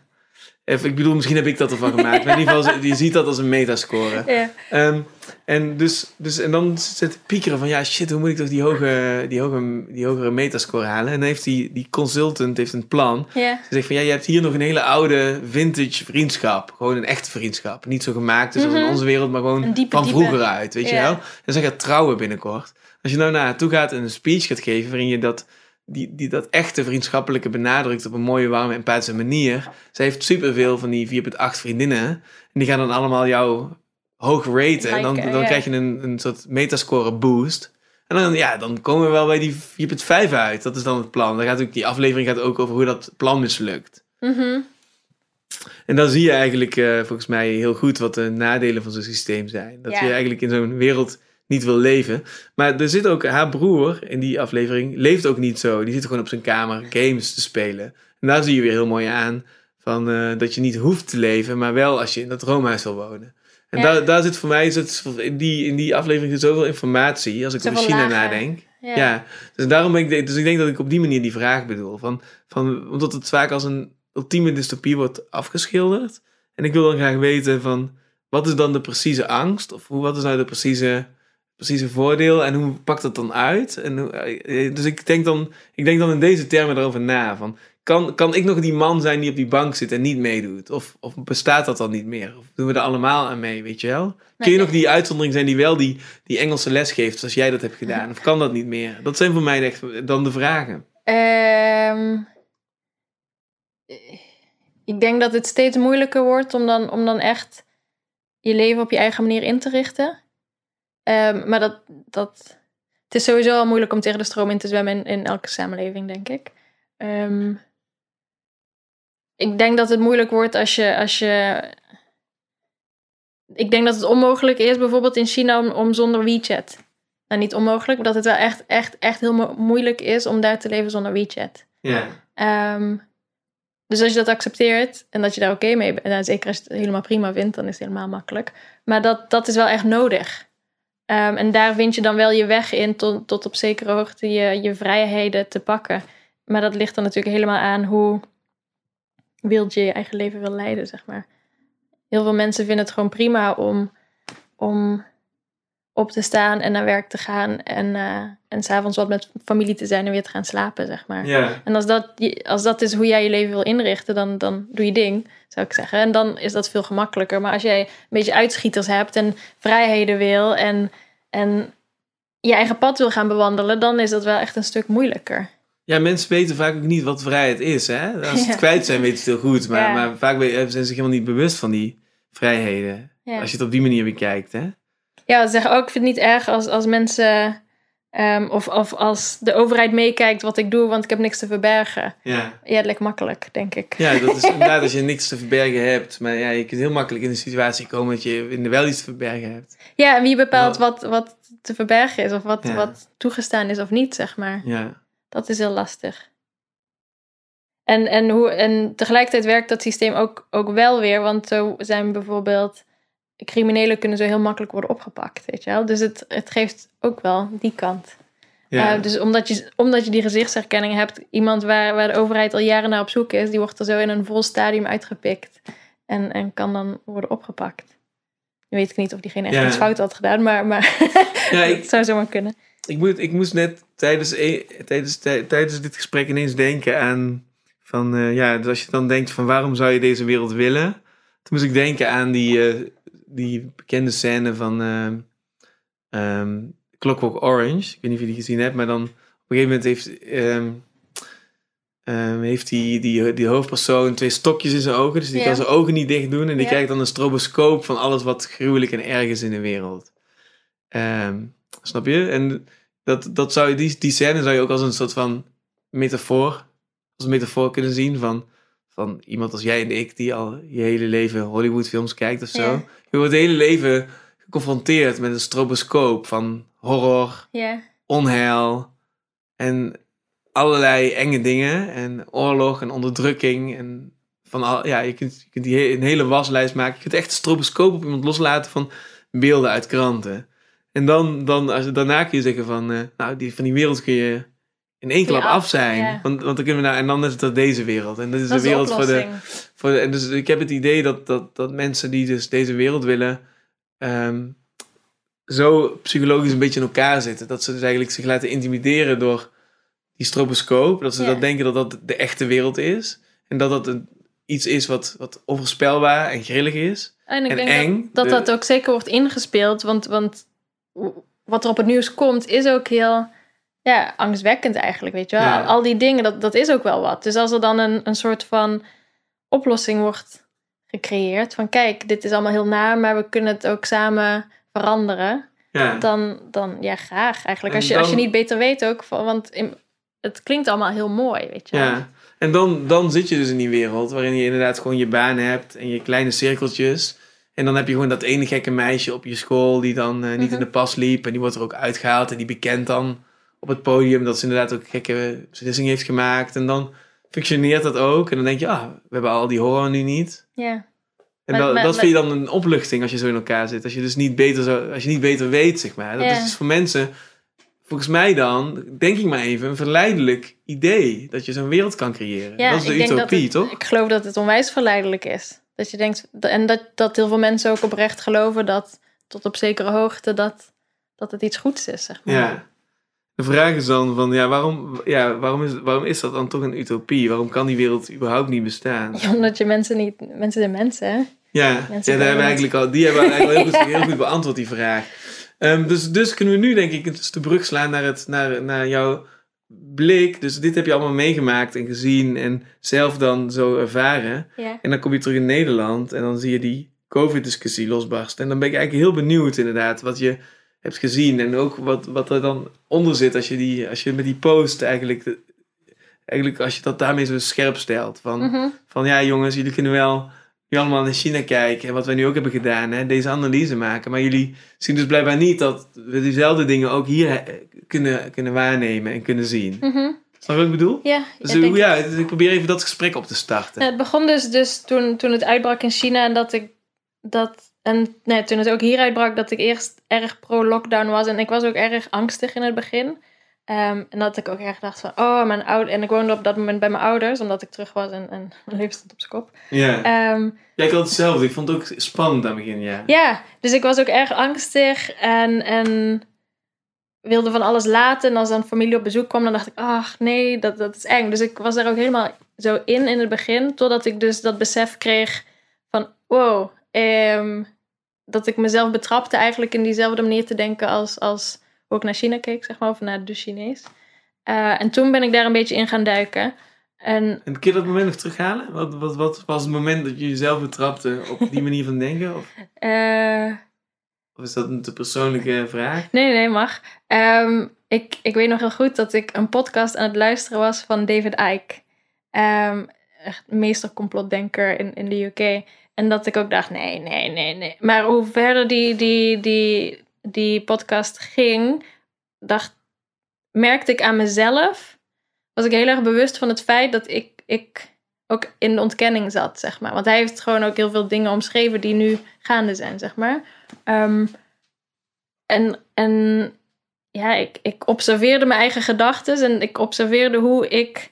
ik bedoel, misschien heb ik dat ervan gemaakt. Maar in ieder geval, je ziet dat als een metascore. Ja. Um, en, dus, dus, en dan zit piekeren van, ja shit, hoe moet ik toch die, hoge, die, hoge, die hogere metascore halen? En dan heeft die, die consultant heeft een plan. Ja. Ze zegt van, ja, je hebt hier nog een hele oude vintage vriendschap. Gewoon een echte vriendschap. Niet zo gemaakt dus mm -hmm. in onze wereld, maar gewoon diepe, van vroeger uit, weet je wel? En ze gaat trouwen binnenkort. Als je nou naar haar toe gaat en een speech gaat geven waarin je dat die, die dat echte vriendschappelijke benadrukt op een mooie, warme, empathische manier. Zij heeft superveel van die 4,8 vriendinnen. En die gaan dan allemaal jou hoog raten. en dan, dan ja. krijg je een, een soort metascore boost. En dan, ja, dan komen we wel bij die 4,5 uit. Dat is dan het plan. Dan gaat ook, die aflevering gaat ook over hoe dat plan mislukt. Mhm. En dan zie je eigenlijk eh, volgens mij heel goed wat de nadelen van zo'n systeem zijn. Dat Ja. je eigenlijk in zo'n wereld niet wil leven. Maar er zit ook haar broer in die aflevering, leeft ook niet zo. Die zit gewoon op zijn kamer games te spelen. En daar zie je weer heel mooi aan van, eh, dat je niet hoeft te leven, maar wel als je in dat droomhuis wil wonen. En Ja. daar, daar zit voor mij is het, in, die, in die aflevering zit zoveel informatie als ik over China lagen. nadenk. Ja. Ja. dus daarom ben ik, dus ik denk dat ik op die manier die vraag bedoel. Van, van, omdat het vaak als een ultieme dystopie wordt afgeschilderd. En ik wil dan graag weten van, wat is dan de precieze angst? Of hoe, wat is nou de precieze, precieze voordeel? En hoe pakt dat dan uit? En hoe, eh, dus ik denk, dan, ik denk dan in deze termen erover na. Van, kan, kan ik nog die man zijn die op die bank zit en niet meedoet? Of, of bestaat dat dan niet meer? Of doen we er allemaal aan mee, weet je wel? Kun je nog die uitzondering zijn die wel die, die Engelse les geeft, zoals jij dat hebt gedaan? Of kan dat niet meer? Dat zijn voor mij echt dan de vragen. Ehm, ik denk dat het steeds moeilijker wordt om dan, om dan echt je leven op je eigen manier in te richten. Ehm, maar dat, dat, het is sowieso al moeilijk om tegen de stroom in te zwemmen in, in elke samenleving, denk ik. Ehm, ik denk dat het moeilijk wordt als je, als je. Ik denk dat het onmogelijk is, bijvoorbeeld in China, om, om zonder WeChat. Nou, niet onmogelijk, maar dat het wel echt, echt, echt heel mo- moeilijk is om daar te leven zonder WeChat. Ja. Ehm, dus als je dat accepteert en dat je daar oké mee bent, nou, zeker als je het helemaal prima vindt, dan is het helemaal makkelijk. Maar dat, dat is wel echt nodig. Ehm, en daar vind je dan wel je weg in tot, tot op zekere hoogte je, je vrijheden te pakken. Maar dat ligt dan natuurlijk helemaal aan hoe wild je je eigen leven wil leiden, zeg maar. Heel veel mensen vinden het gewoon prima om, om op te staan en naar werk te gaan en, eh en s'avonds wat met familie te zijn en weer te gaan slapen, zeg maar. Ja. En als dat, als dat is hoe jij je leven wil inrichten, dan, dan doe je ding, zou ik zeggen. En dan is dat veel gemakkelijker. Maar als jij een beetje uitschieters hebt en vrijheden wil en, en je eigen pad wil gaan bewandelen, dan is dat wel echt een stuk moeilijker. Ja, mensen weten vaak ook niet wat vrijheid is. Hè? Als ze het [LAUGHS] Ja. kwijt zijn, weten ze het heel goed. Maar, Ja. maar vaak zijn ze zich helemaal niet bewust van die vrijheden. Ja. Als je het op die manier bekijkt. Hè? Ja, ze zeggen ook, ik vind het niet erg als, als mensen. Ehm, of, of als de overheid meekijkt wat ik doe, want ik heb niks te verbergen. Ja. Ja, het lijkt makkelijk, denk ik. ja, dat is [LAUGHS] inderdaad als je niks te verbergen hebt. Maar ja, je kunt heel makkelijk in de situatie komen dat je in de wel iets te verbergen hebt. Ja, en wie bepaalt wat, wat te verbergen is, of wat, Ja. wat toegestaan is of niet, zeg maar. Ja. Dat is heel lastig. En, en, hoe, en tegelijkertijd werkt dat systeem ook, ook wel weer, want zo zijn bijvoorbeeld criminelen kunnen zo heel makkelijk worden opgepakt, weet je wel. Dus het, het geeft ook wel die kant. Ja. Eh, dus omdat je, omdat je die gezichtsherkenning hebt, iemand waar, waar de overheid al jaren naar op zoek is, die wordt er zo in een vol stadium uitgepikt en, en kan dan worden opgepakt. Nu weet ik niet of diegene echt Ja. iets fout had gedaan, maar, maar [LAUGHS] Ja, [LAUGHS] ik- het zou zomaar kunnen. Ik, moet, ik moest net tijdens, e- tijdens, tij- tijdens dit gesprek ineens denken aan... Van, eh, ja, dus als je dan denkt van waarom zou je deze wereld willen? Toen moest ik denken aan die, eh, die bekende scène van ehm, Clockwork Orange. Ik weet niet of je die gezien hebt, maar dan op een gegeven moment heeft, ehm, heeft die, die, die hoofdpersoon twee stokjes in zijn ogen. Dus die Ja. kan zijn ogen niet dicht doen. En die Ja. krijgt dan een stroboscoop van alles wat gruwelijk en erg is in de wereld. Snap je? En dat, dat zou je, die, die scène zou je ook als een soort van metafoor, als een metafoor kunnen zien van, van iemand als jij en ik, die al je hele leven Hollywoodfilms kijkt of zo. Je wordt het hele leven geconfronteerd met een stroboscoop van horror, Ja, onheil en allerlei enge dingen en oorlog en onderdrukking en van al, ja, je kunt, je kunt die een hele waslijst maken. Je kunt echt een stroboscoop op iemand loslaten van beelden uit kranten. En dan, dan als, daarna kun je zeggen van, eh, nou, die, van die wereld kun je in één klap af af, zijn. ja. Want, want dan kunnen we nou, en dan is het dat deze wereld. En dat is dat is de wereld voor de, voor de, en dus ik heb het idee dat, dat, dat mensen die dus deze wereld willen, ehm, zo psychologisch een beetje in elkaar zitten. Dat ze dus eigenlijk zich laten intimideren door die stroboscoop. Dat ze Ja. dat denken dat dat de echte wereld is. En dat dat een, iets is wat, wat onvoorspelbaar en grillig is. En ik en denk eng. dat, dat De- dat ook zeker wordt ingespeeld. Want, want wat er op het nieuws komt is ook heel... ja, angstwekkend eigenlijk, weet je wel. Ja. Al die dingen, dat, dat is ook wel wat. Dus als er dan een, een soort van oplossing wordt gecreëerd... van kijk, dit is allemaal heel naar, maar we kunnen het ook samen veranderen... Ja. dan, dan ja, graag eigenlijk. En Als je, als je niet beter weet ook, want in- het klinkt allemaal heel mooi, weet je wel. Ja, en dan, dan zit je dus in die wereld waarin je inderdaad gewoon je baan hebt en je kleine cirkeltjes. En dan heb je gewoon dat ene gekke meisje op je school die dan eh, niet Mhm. in de pas liep. En die wordt er ook uitgehaald en die bekent dan op het podium dat ze inderdaad ook gekke beslissingen heeft gemaakt. En dan functioneert dat ook. En dan denk je, ah, we hebben al die horror nu niet. Ja. En Maar- dat, maar- dat maar- vind je dan een opluchting als je zo in elkaar zit. Als je dus niet beter, zo, als je niet beter weet, zeg maar. Dat Ja. is dus voor mensen, volgens mij dan, denk ik maar even, een verleidelijk idee. Dat je zo'n wereld kan creëren. Ja, dat is de ik denk dat utopie, het- toch? Ik geloof dat het onwijs verleidelijk is. Dat je denkt, en dat, dat heel veel mensen ook oprecht geloven dat tot op zekere hoogte dat, dat het iets goeds is, zeg maar. Ja. De vraag is dan van, ja, waarom, ja, waarom, is, waarom is dat dan toch een utopie? Waarom kan die wereld überhaupt niet bestaan? Ja, Omdat je mensen niet, mensen zijn mensen, hè? Ja, ja Mensen daar kunnen hebben eigenlijk al, die hebben we eigenlijk al heel goed, [LAUGHS] heel goed beantwoord, die vraag. Ehm, dus, dus kunnen we nu denk ik dus de brug slaan naar, het, naar, naar jouw blik. Dus dit heb je allemaal meegemaakt en gezien en zelf dan zo ervaren. Ja. En dan kom je terug in Nederland en dan zie je die COVID-discussie losbarsten. En dan ben ik eigenlijk heel benieuwd inderdaad wat je hebt gezien. En ook wat, wat er dan onder zit als je, die, als je met die post eigenlijk, de- eigenlijk als je dat daarmee zo scherp stelt. Van, Mhm. van ja jongens, jullie kunnen wel nu allemaal naar China kijken. En wat wij nu ook hebben gedaan, hè, deze analyse maken. Maar jullie zien dus blijkbaar niet dat we diezelfde dingen ook hier eh, kunnen, kunnen waarnemen en kunnen zien. Mhm. Snap je wat ik bedoel? Ja, Dus ik ja, ik probeer even dat gesprek op te starten. Het begon dus, dus toen, toen het uitbrak in China en dat ik dat. En nee, toen het ook hier uitbrak, dat ik eerst erg pro-lockdown was. En ik was ook erg angstig in het begin. Ehm, en dat ik ook erg dacht van, oh, mijn ouders. En ik woonde op dat moment bij mijn ouders, omdat ik terug was en, en mijn [LAUGHS] leven stond op zijn kop. Ja. Ja, ik had hetzelfde. Ik vond het ook spannend aan het begin, ja. ja, dus ik was ook erg angstig en, en wilde van alles laten. En als dan familie op bezoek kwam, dan dacht ik, ach nee, dat, dat is eng. Dus ik was daar ook helemaal zo in in het begin, totdat ik dus dat besef kreeg van, wow, ehm, dat ik mezelf betrapte eigenlijk in diezelfde manier te denken als, als hoe ik naar China keek, zeg maar, of naar de Chinees. Eh, en toen ben ik daar een beetje in gaan duiken. En En kun je dat moment nog terughalen? Wat, wat, wat was het moment dat je jezelf betrapte op die manier van denken? Of, [LAUGHS] eh, of is dat een te persoonlijke vraag? Nee, nee, mag. Ehm, ik, ik weet nog heel goed dat ik een podcast aan het luisteren was van David Icke. Echt meester complotdenker in, in de UK. En dat ik ook dacht, nee, nee, nee, nee. Maar hoe verder die, die, die, die podcast ging, dacht, merkte ik aan mezelf, was ik heel erg bewust van het feit dat ik, ik ook in de ontkenning zat, zeg maar. Want hij heeft gewoon ook heel veel dingen omschreven die nu gaande zijn, zeg maar. Ehm, en, en ja, ik, ik observeerde mijn eigen gedachten en ik observeerde hoe ik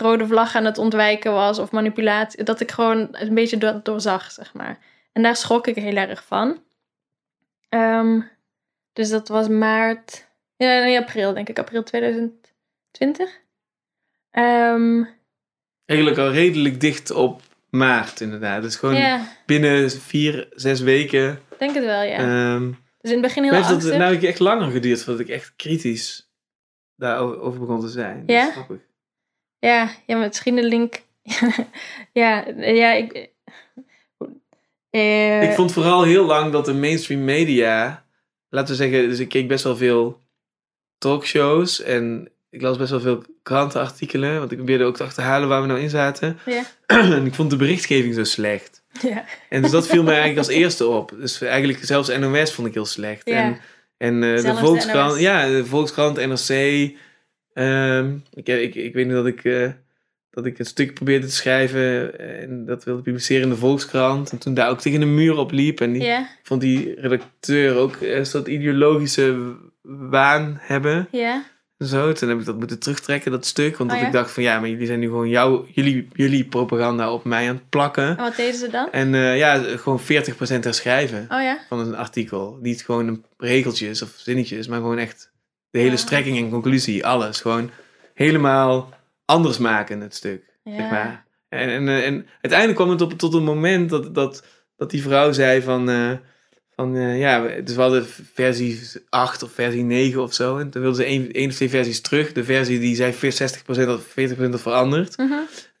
rode vlag aan het ontwijken was of manipulatie. Dat ik gewoon een beetje door, doorzag, zeg maar. En daar schrok ik heel erg van. Ehm, dus dat was maart, ja, nee, april denk ik, april 2020. Ehm, Eigenlijk al redelijk dicht op maart, inderdaad. Dus gewoon binnen vier, zes weken. ik denk het wel, ja. Ehm, dus in het begin heel heeft angstig. het nou echt langer geduurd voordat ik echt kritisch daarover begon te zijn? Ja? Ja, ja, misschien de link. [LAUGHS] ja, ja, ik. eh, Ik vond vooral heel lang dat de mainstream media, laten we zeggen, dus ik keek best wel veel talkshows en ik las best wel veel krantenartikelen, want ik probeerde ook te achterhalen waar we nou in zaten. Ja. [CLEARS THROAT] en ik vond de berichtgeving zo slecht. ja, En dus dat viel mij eigenlijk als eerste op. Dus eigenlijk zelfs NOS vond ik heel slecht. Ja. En, en eh, de Volkskrant, ja, de Volkskrant, NRC. Ehm, ik, ik, ik weet nog dat ik, eh, dat ik een stuk probeerde te schrijven en dat wilde publiceren in de Volkskrant. En toen daar ook tegen een muur op liep. En die, vond die redacteur ook een soort ideologische waan hebben. ja, zo. Toen heb ik dat moeten terugtrekken, dat stuk. Want Oh, dat ja? ik dacht van ja, maar jullie zijn nu gewoon jouw, jullie, jullie propaganda op mij aan het plakken. En wat deden ze dan? En eh, ja, gewoon 40% herschrijven Oh ja, van een artikel. Niet gewoon een regeltjes of zinnetjes, maar gewoon echt de hele strekking en conclusie, alles. Gewoon helemaal anders maken, het stuk. Zeg maar. en, en, eh, en uiteindelijk kwam het op, tot een moment dat, dat, dat die vrouw zei van, eh, van uh, ja, dus we hadden versie 8 of versie 9 of zo. En toen wilden ze één, of twee versies terug. De versie die zei 60% of 40% veranderd. Mhm.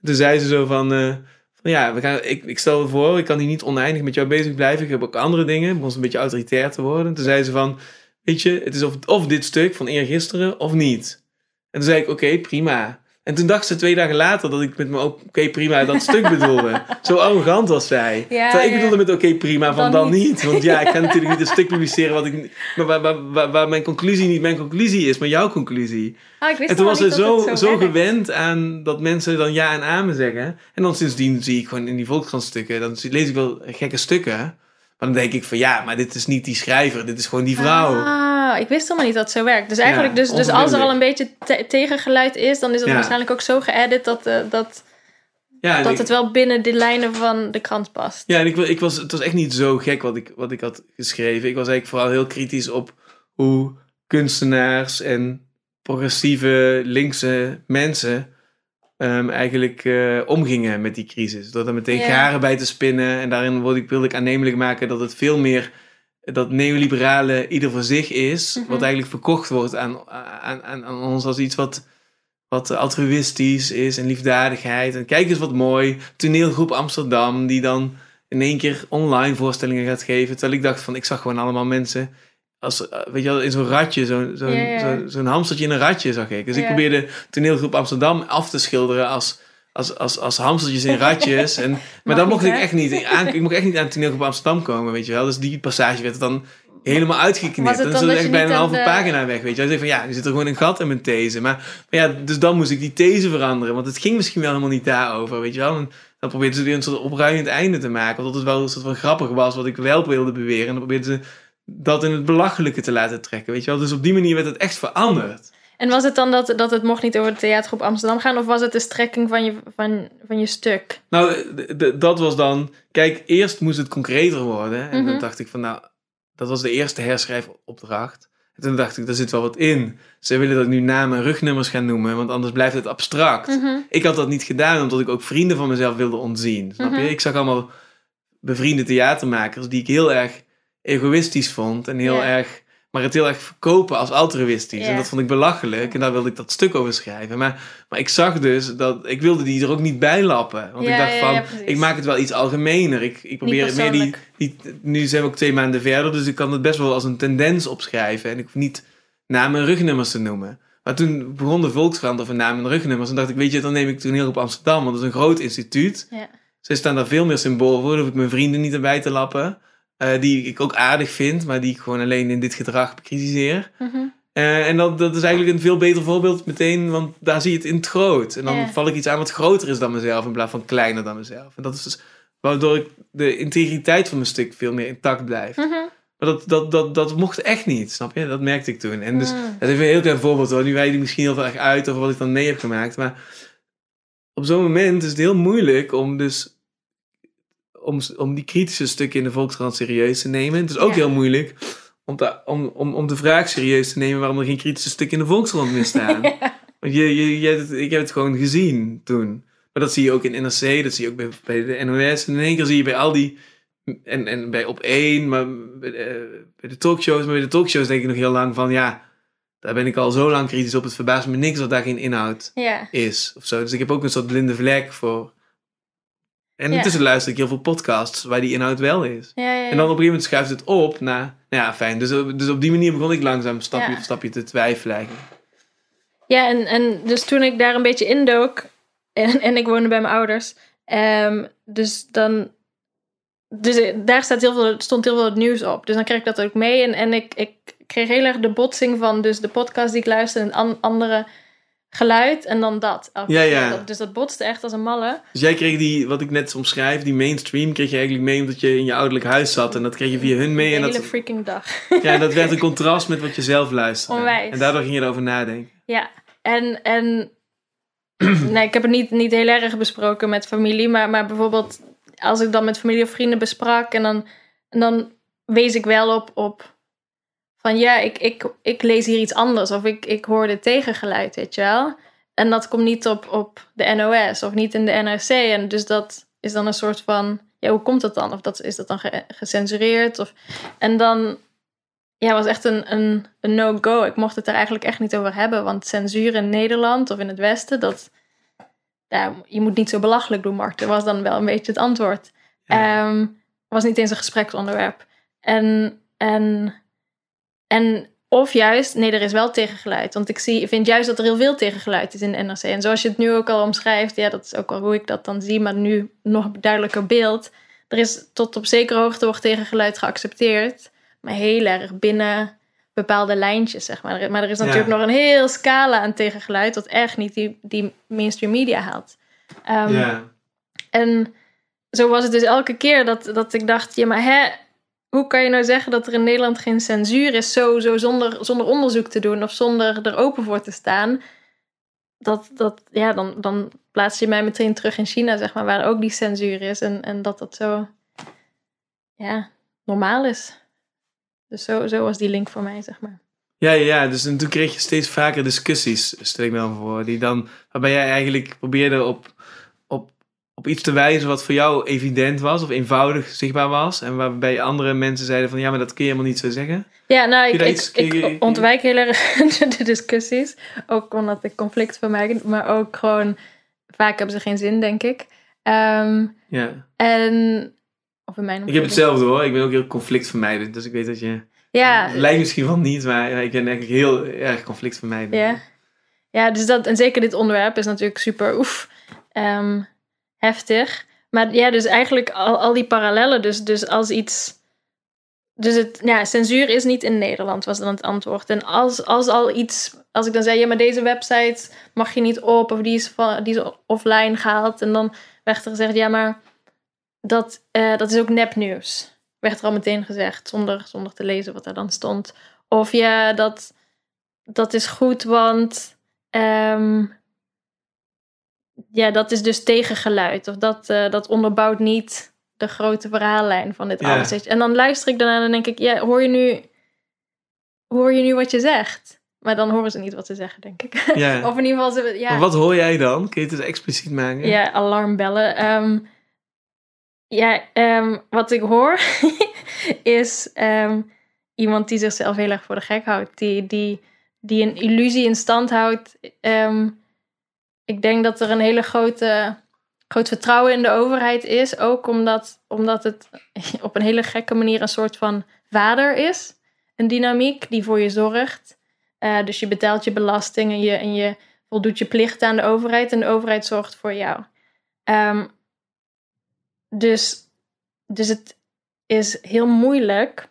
Toen zei ze zo van, uh, van ja, we gaan, ik, ik stel me voor, ik kan hier niet oneindig met jou bezig blijven. Ik heb ook andere dingen. Begon een beetje autoritair te worden. Toen zei ze van, weet je, het is of, of dit stuk van eergisteren of niet. En toen zei ik, oké, prima. En toen dacht ze twee dagen later dat ik met me oké prima dat stuk [LAUGHS] bedoelde. Zo arrogant was zij. Ja, Terwijl ik bedoelde met oké prima van Dan dan, niet. niet. Want ja, ik ga natuurlijk niet een stuk publiceren wat ik, maar waar, waar, waar, waar mijn conclusie niet mijn conclusie is, maar jouw conclusie. Ah, ik wist En toen was ze zo, zo, gewend aan dat mensen dan ja en amen zeggen. En dan sindsdien zie ik gewoon in die Volkskrant-stukken, dan lees ik wel gekke stukken. Maar dan denk ik van ja, maar dit is niet die schrijver, dit is gewoon die vrouw. Ah, ik wist helemaal niet dat het zo werkt. Dus eigenlijk, Ja, dus, dus als er al een beetje te- tegengeluid is, dan is het Ja. waarschijnlijk ook zo geëdit dat, eh, dat, ja, dat ik- het wel binnen de lijnen van de krant past. Ja, en ik, ik was, het was echt niet zo gek wat ik, wat ik had geschreven. Ik was eigenlijk vooral heel kritisch op hoe kunstenaars en progressieve linkse mensen ehm, eigenlijk eh, omgingen met die crisis. Door daar meteen garen bij te spinnen. En daarin wilde ik, wilde ik aannemelijk maken dat het veel meer dat neoliberale ieder voor zich is. Mhm. Wat eigenlijk verkocht wordt aan, aan, aan, aan ons als iets wat, wat altruïstisch is en liefdadigheid. En kijk eens wat mooi. Toneelgroep Amsterdam die dan in één keer online voorstellingen gaat geven. Terwijl ik dacht van, ik zag gewoon allemaal mensen als, eh, weet je wel, in zo'n ratje, zo'n zo'n zo, hamstertje in een ratje zag ik. Dus ik probeerde toneelgroep Amsterdam af te schilderen als, als, als, als hamstertjes in ratjes. En, [LAUGHS] maar Mag dan niet, mocht ik echt niet aan, ik mocht echt niet aan toneelgroep Amsterdam komen, weet je wel. Dus die passage werd dan helemaal uitgeknipt. Dan dan dat echt bijna een halve de- pagina weg, weet je wel. Ik zei van ja, er zit er gewoon een gat in mijn these. Maar, maar ja, dus dan moest ik die these veranderen. Want het ging misschien wel helemaal niet daarover, weet je wel. En dan probeerden ze weer een soort opruimend einde te maken. Wat het wel een soort van grappig was, wat ik wel wilde beweren. En dan probeerden ze dat in het belachelijke te laten trekken, weet je wel. Dus op die manier werd het echt veranderd. En was het dan dat, dat het mocht niet over de theatergroep Amsterdam gaan? Of was het de strekking van je, van, van je stuk? Nou, dat was dan... Kijk, eerst moest het concreter worden. En Mhm. dan dacht ik van, nou... Dat was de eerste herschrijfopdracht. En toen dacht ik, daar zit wel wat in. Ze willen dat ik nu namen en rugnummers gaan noemen, want anders blijft het abstract. Mhm. Ik had dat niet gedaan, omdat ik ook vrienden van mezelf wilde ontzien. Snap je? Mhm. Ik zag allemaal bevriende theatermakers die ik heel erg egoïstisch vond. En heel erg... Maar het heel erg verkopen als altruïstisch. En dat vond ik belachelijk. En daar wilde ik dat stuk over schrijven. Maar, maar ik zag dus dat... Ik wilde die er ook niet bij lappen. Want Ja, ik dacht ja, van... ja, ik maak het wel iets algemener. Ik, ik probeer het meer die, die... Nu zijn we ook twee maanden verder. Dus ik kan het best wel als een tendens opschrijven. En ik hoef niet namen en rugnummers te noemen. Maar toen begon de Volkskrant over namen en rugnummers. En dacht ik, weet je, dan neem ik toen heel op Amsterdam. Want dat is een groot instituut. Ja. Ze staan daar veel meer symbool voor. Dan hoef ik mijn vrienden niet erbij te lappen. Eh, die ik ook aardig vind, maar die ik gewoon alleen in dit gedrag bekritiseer. Mhm. Eh, en dat, dat is eigenlijk een veel beter voorbeeld meteen, want daar zie je het in het groot. En dan val ik iets aan wat groter is dan mezelf in plaats van kleiner dan mezelf. En dat is dus waardoor ik de integriteit van mijn stuk veel meer intact blijft. Mhm. Maar dat, dat, dat, dat mocht echt niet, snap je? Dat merkte ik toen. En dus, Mm. dat is een heel klein voorbeeld hoor. Nu wij die misschien heel veel erg uit over wat ik dan mee heb gemaakt. Maar op zo'n moment is het heel moeilijk om dus om, om die kritische stukken in de Volkskrant serieus te nemen. Het is ook Ja. heel moeilijk om, te, om, om, om de vraag serieus te nemen waarom er geen kritische stukken in de Volkskrant meer staan. [LAUGHS] Want je, je, je, hebt het- ik heb het gewoon gezien toen. Maar dat zie je ook in NRC, dat zie je ook bij, bij de NOS. En in één keer zie je bij al die... En, en bij Op 1, maar bij de, bij de talkshows. Maar bij de talkshows denk ik nog heel lang van... Ja, daar ben ik al zo lang kritisch op. Het verbaast me niks dat daar geen inhoud Ja. is. Of zo. Dus ik heb ook een soort blinde vlek voor... En intussen luister ik heel veel podcasts waar die inhoud wel is. En dan op een gegeven moment schuift het op naar... Nou ja, fijn. Dus, dus op die manier begon ik langzaam stapje voor stapje te twijfelen eigenlijk. Ja, en, en dus toen ik daar een beetje indook, en, en ik woonde bij mijn ouders, ehm, dus dan, dus eh, daar staat heel veel, stond heel veel het nieuws op. Dus dan kreeg ik dat ook mee en, en ik, ik kreeg heel erg de botsing van dus de podcast die ik luisterde en an, andere geluid en dan dat. Ja, ja. Dat- dus dat botste echt als een malle. Dus jij kreeg die, wat ik net omschrijf, die mainstream, kreeg je eigenlijk mee omdat je in je ouderlijk huis zat. En dat kreeg je via hun mee. de En hele dat, freaking dag. ja, dat werd een [LAUGHS] contrast met wat je zelf luisterde. Onwijs. En daardoor ging je erover nadenken. Ja, en, en [CLEARS THROAT] nee, ik heb het niet, niet heel erg besproken met familie, maar, maar bijvoorbeeld als ik dan met familie of vrienden besprak en dan, en dan wees ik wel op, op van ja, ik, ik, ik lees hier iets anders of ik, ik hoor dit tegengeluid, weet je wel. En dat komt niet op, op de NOS of niet in de NRC. En dus dat is dan een soort van ja, hoe komt dat dan? Of dat, is dat dan ge- gecensureerd? Of, en dan ja, was echt een, een, een no-go. Ik mocht het er eigenlijk echt niet over hebben. Want censuur in Nederland of in het Westen, dat, ja, je moet niet zo belachelijk doen, Marten. Was dan wel een beetje het antwoord. Ja. Ehm, was niet eens een gespreksonderwerp. En, en, en of juist, nee, er is wel tegengeluid. Want ik zie, vind juist dat er heel veel tegengeluid is in de NRC. En zoals je het nu ook al omschrijft, ja, dat is ook wel hoe ik dat dan zie, maar nu nog duidelijker beeld. Er is tot op zekere hoogte wordt tegengeluid geaccepteerd, maar heel erg binnen bepaalde lijntjes, zeg maar. Maar er is Ja. natuurlijk nog een heel scala aan tegengeluid, dat echt niet die, die mainstream media haalt. Ehm, ja. en zo was het dus elke keer dat, dat ik dacht, ja, maar hè, hoe kan je nou zeggen dat er in Nederland geen censuur is, zo, zo zonder, zonder onderzoek te doen of zonder er open voor te staan? Dat, dat, ja, dan, dan plaats je mij meteen terug in China, zeg maar, waar ook die censuur is en, en dat dat zo, ja, normaal is. Dus zo, zo was die link voor mij, zeg maar. Ja, ja, dus en toen kreeg je steeds vaker discussies, stel ik me dan voor, die dan, waarbij jij eigenlijk probeerde op, op, iets te wijzen wat voor jou evident was of eenvoudig zichtbaar was. En waarbij andere mensen zeiden van ja, maar dat kun je helemaal niet zo zeggen. Ja, nou, ik, ik, ontwijk heel erg [LAUGHS] de discussies. Ook omdat ik conflict vermijd, maar ook gewoon... Vaak hebben ze geen zin, denk ik. Ehm, Ja. en... Of in mijn Ik heb hetzelfde hoor, ik ben ook heel conflictvermijdend, dus ik weet dat je... Ja, Lijkt misschien wel niet, maar ik ben eigenlijk heel erg conflictvermijdend. ja. ja, dus dat... En zeker dit onderwerp is natuurlijk super oef, ehm, heftig. Maar ja, dus eigenlijk al, al die parallellen. Dus, dus als iets... Dus het, ja, censuur is niet in Nederland, was dan het antwoord. En als, als al iets, als ik dan zei, ja, maar deze website mag je niet op, of die is, van, die is offline gehaald. En dan werd er gezegd, ja, maar dat, eh, dat is ook nepnieuws. Werd er al meteen gezegd, zonder, zonder te lezen wat er dan stond. Of ja, dat, dat is goed, want ehm, ja, dat is dus tegengeluid. Of dat, eh, dat onderbouwt niet de grote verhaallijn van dit Ja. alles. En dan luister ik daarna en dan denk ik, ja, hoor je nu, hoor je nu wat je zegt? Maar dan horen ze niet wat ze zeggen, denk ik. Ja. [LAUGHS] of in ieder geval, ze, ja. Maar wat hoor jij dan? Kun je het eens expliciet maken? Ja, alarmbellen. Ehm, ja, ehm, wat ik hoor [LAUGHS] is ehm, iemand die zichzelf heel erg voor de gek houdt. Die, die, die een illusie in stand houdt. Ik denk dat er een hele grote, groot vertrouwen in de overheid is. Ook omdat, omdat het [LAUGHS] op een hele gekke manier een soort van vader is. Een dynamiek die voor je zorgt. Eh, dus je betaalt je belasting en je, en je voldoet je plichten aan de overheid en de overheid zorgt voor jou. Ehm, dus, dus het is heel moeilijk,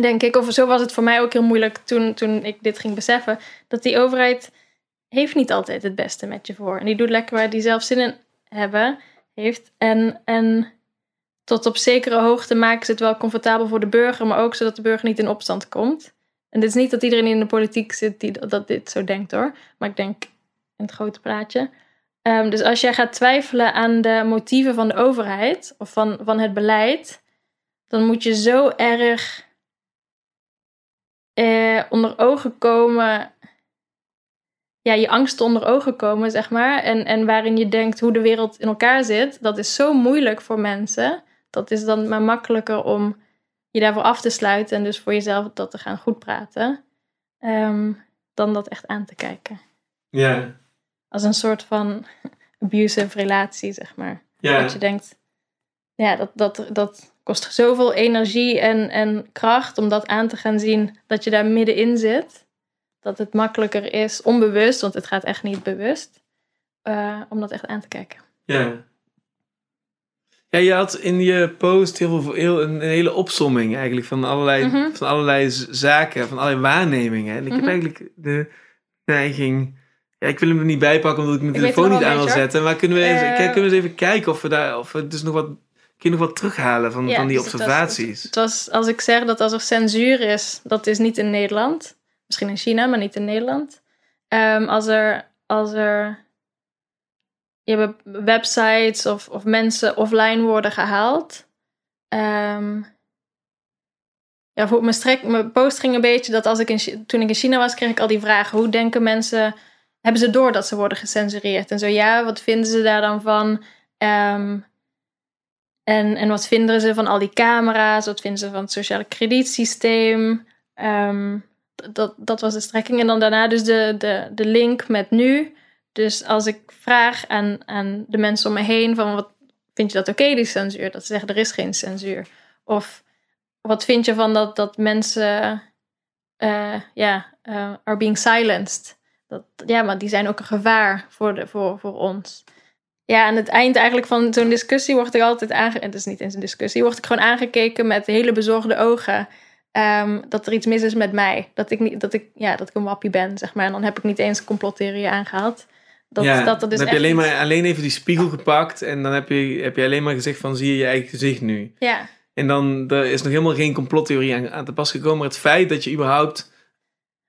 denk ik, of zo was het voor mij ook heel moeilijk toen, toen ik dit ging beseffen, dat die overheid heeft niet altijd het beste met je voor. En die doet lekker waar die zelf zin in hebben, heeft. En, en tot op zekere hoogte maken ze het wel comfortabel voor de burger, maar ook zodat de burger niet in opstand komt. En dit is niet dat iedereen in de politiek zit die dat dit zo denkt hoor. Maar ik denk in het grote plaatje. Ehm, dus als jij gaat twijfelen aan de motieven van de overheid of van, van het beleid, dan moet je zo erg eh, onder ogen komen. Ja, je angsten onder ogen komen, zeg maar. En, en waarin je denkt hoe de wereld in elkaar zit. Dat is zo moeilijk voor mensen. Dat is dan maar makkelijker om je daarvoor af te sluiten en dus voor jezelf dat te gaan goed praten. ehm, dan dat echt aan te kijken. Ja. Als een soort van [LAUGHS] abusive relatie, zeg maar. Ja. Dat je denkt, ja, dat, dat, dat kost zoveel energie en, en kracht om dat aan te gaan zien dat je daar middenin zit. Dat het makkelijker is, onbewust, want het gaat echt niet bewust, eh, om dat echt aan te kijken. Ja. Ja, je had in je post heel veel, heel, een, hele opsomming eigenlijk van allerlei, Mhm. van allerlei zaken, van allerlei waarnemingen. En ik heb Mhm. eigenlijk de neiging... Ja, ik wil hem er niet bij pakken omdat ik mijn Ik telefoon niet aan wil zetten. Maar kunnen we, eens, Eh, kijk, kunnen we eens even kijken of we daar of we dus nog wat, kun je nog wat terughalen van, Ja, van die dus het was- observaties? Het was, als ik zeg dat als er censuur is, dat is niet in Nederland. Misschien in China, maar niet in Nederland. Ehm, als er, als er je hebt websites of, of mensen offline worden gehaald. Ehm, ja, voor mijn, strek, mijn post ging een beetje dat als ik in, toen ik in China was, kreeg ik al die vragen. Hoe denken mensen, hebben ze door dat ze worden gecensureerd? En zo ja, wat vinden ze daar dan van? Ehm, En, en wat vinden ze van al die camera's? Wat vinden ze van het sociale kredietsysteem? Ehm, dat, dat was de strekking. En dan daarna dus de, de, de link met nu. Dus als ik vraag aan, aan de mensen om me heen van wat vind je dat oké, die censuur? Dat ze zeggen er is geen censuur. Of wat vind je van dat, dat mensen uh, ja, uh, are being silenced? Dat, ja, maar die zijn ook een gevaar voor, de, voor, voor ons. Ja, aan het eind eigenlijk van zo'n discussie word ik altijd aangekeken. Het is niet eens een discussie, word ik gewoon aangekeken met hele bezorgde ogen. Um, dat er iets mis is met mij. Dat ik, niet, dat, ik, ja, dat ik een wappie ben, zeg maar. En dan heb ik niet eens complottheorieën aangehaald. Dat, ja, dat, dat is dan heb je alleen, maar, alleen even die spiegel gepakt en dan heb je, heb je alleen maar gezegd van zie je je eigen gezicht nu. Ja. En dan er is nog helemaal geen complottheorie aan, aan te pas gekomen. Maar het feit dat je überhaupt...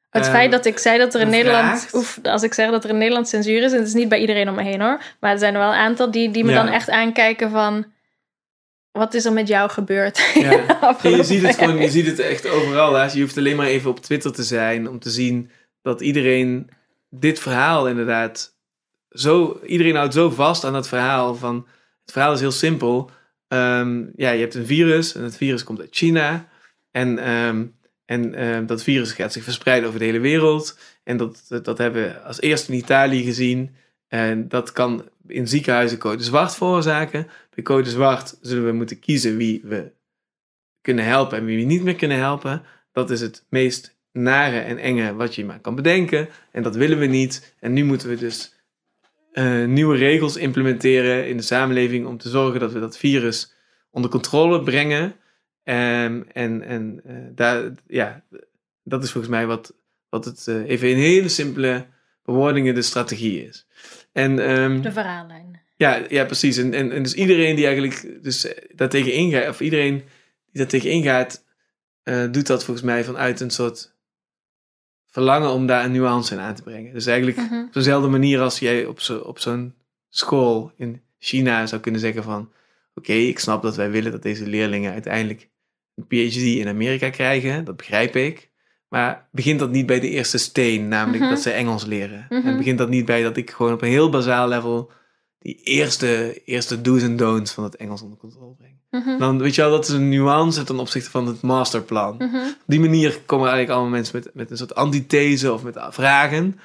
Het uh, feit dat ik zei dat er in Nederland... Oef, als ik zeg dat er in Nederland censuur is... en het is niet bij iedereen om me heen hoor... maar er zijn er wel een aantal die, die me ja. dan echt aankijken van... Wat is er met jou gebeurd? Ja. [LAUGHS] je, ziet het gewoon, je ziet het echt overal. Hè? Je hoeft alleen maar even op Twitter te zijn... om te zien dat iedereen dit verhaal inderdaad... Zo, iedereen houdt zo vast aan dat verhaal van... Het verhaal is heel simpel... Um, ja, je hebt een virus en het virus komt uit China. En, um, en um, dat virus gaat zich verspreiden over de hele wereld. En dat, dat, dat hebben we als eerste in Italië gezien. En dat kan in ziekenhuizen code zwart veroorzaken. Bij code zwart zullen we moeten kiezen wie we kunnen helpen en wie we niet meer kunnen helpen. Dat is het meest nare en enge wat je maar kan bedenken. En dat willen we niet. En nu moeten we dus uh, nieuwe regels implementeren in de samenleving om te zorgen dat we dat virus onder controle brengen. Um, en en uh, daar, ja, dat is volgens mij wat, wat het uh, even in hele simpele bewoordingen de strategie is. En, um, de verhaallijn. Ja, ja precies. En, en, en dus iedereen die eigenlijk dus daartegen ingaat, of iedereen die daartegen ingaat, doet dat volgens mij vanuit een soort verlangen om daar een nuance in aan te brengen. Dus eigenlijk Mhm. op dezelfde manier als jij op, zo, op zo'n school in China zou kunnen zeggen van... Oké, ik snap dat wij willen dat deze leerlingen uiteindelijk een PhD in Amerika krijgen. Dat begrijp ik. Maar begint dat niet bij de eerste steen, namelijk Mhm. dat ze Engels leren? Mhm. En begint dat niet bij dat ik gewoon op een heel bazaal level... die eerste, eerste do's en don'ts van het Engels onder controle breng? Mhm. Dan weet je wel, dat is een nuance ten opzichte van het masterplan. Mhm. Op die manier komen eigenlijk allemaal mensen met, met een soort antithese of met vragen.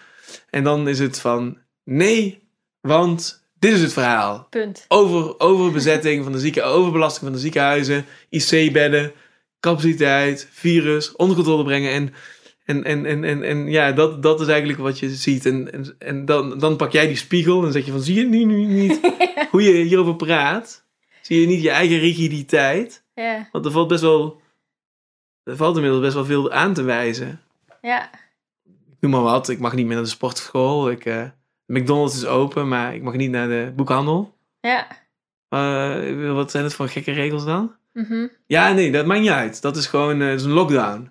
En dan is het van nee, want dit is het verhaal. Punt. Over, overbezetting van de zieken, overbelasting van de ziekenhuizen, IC-bedden, capaciteit, virus, onder controle brengen. En, en, en, en, en, en ja, dat, dat is eigenlijk wat je ziet. En, en, en dan, dan pak jij die spiegel en zeg je van zie je nu, nu niet [LAUGHS] hoe je hierover praat? Zie je niet je eigen rigiditeit? Ja, Want er valt best wel. Er valt inmiddels best wel veel aan te wijzen. ja. Ik noem maar wat. Ik mag niet meer naar de sportschool. Ik, eh, McDonald's is open, maar ik mag niet naar de boekhandel. ja. Eh, wat zijn het voor gekke regels dan? Mhm. Ja, nee, dat maakt niet uit. Dat is gewoon eh, dat is een lockdown.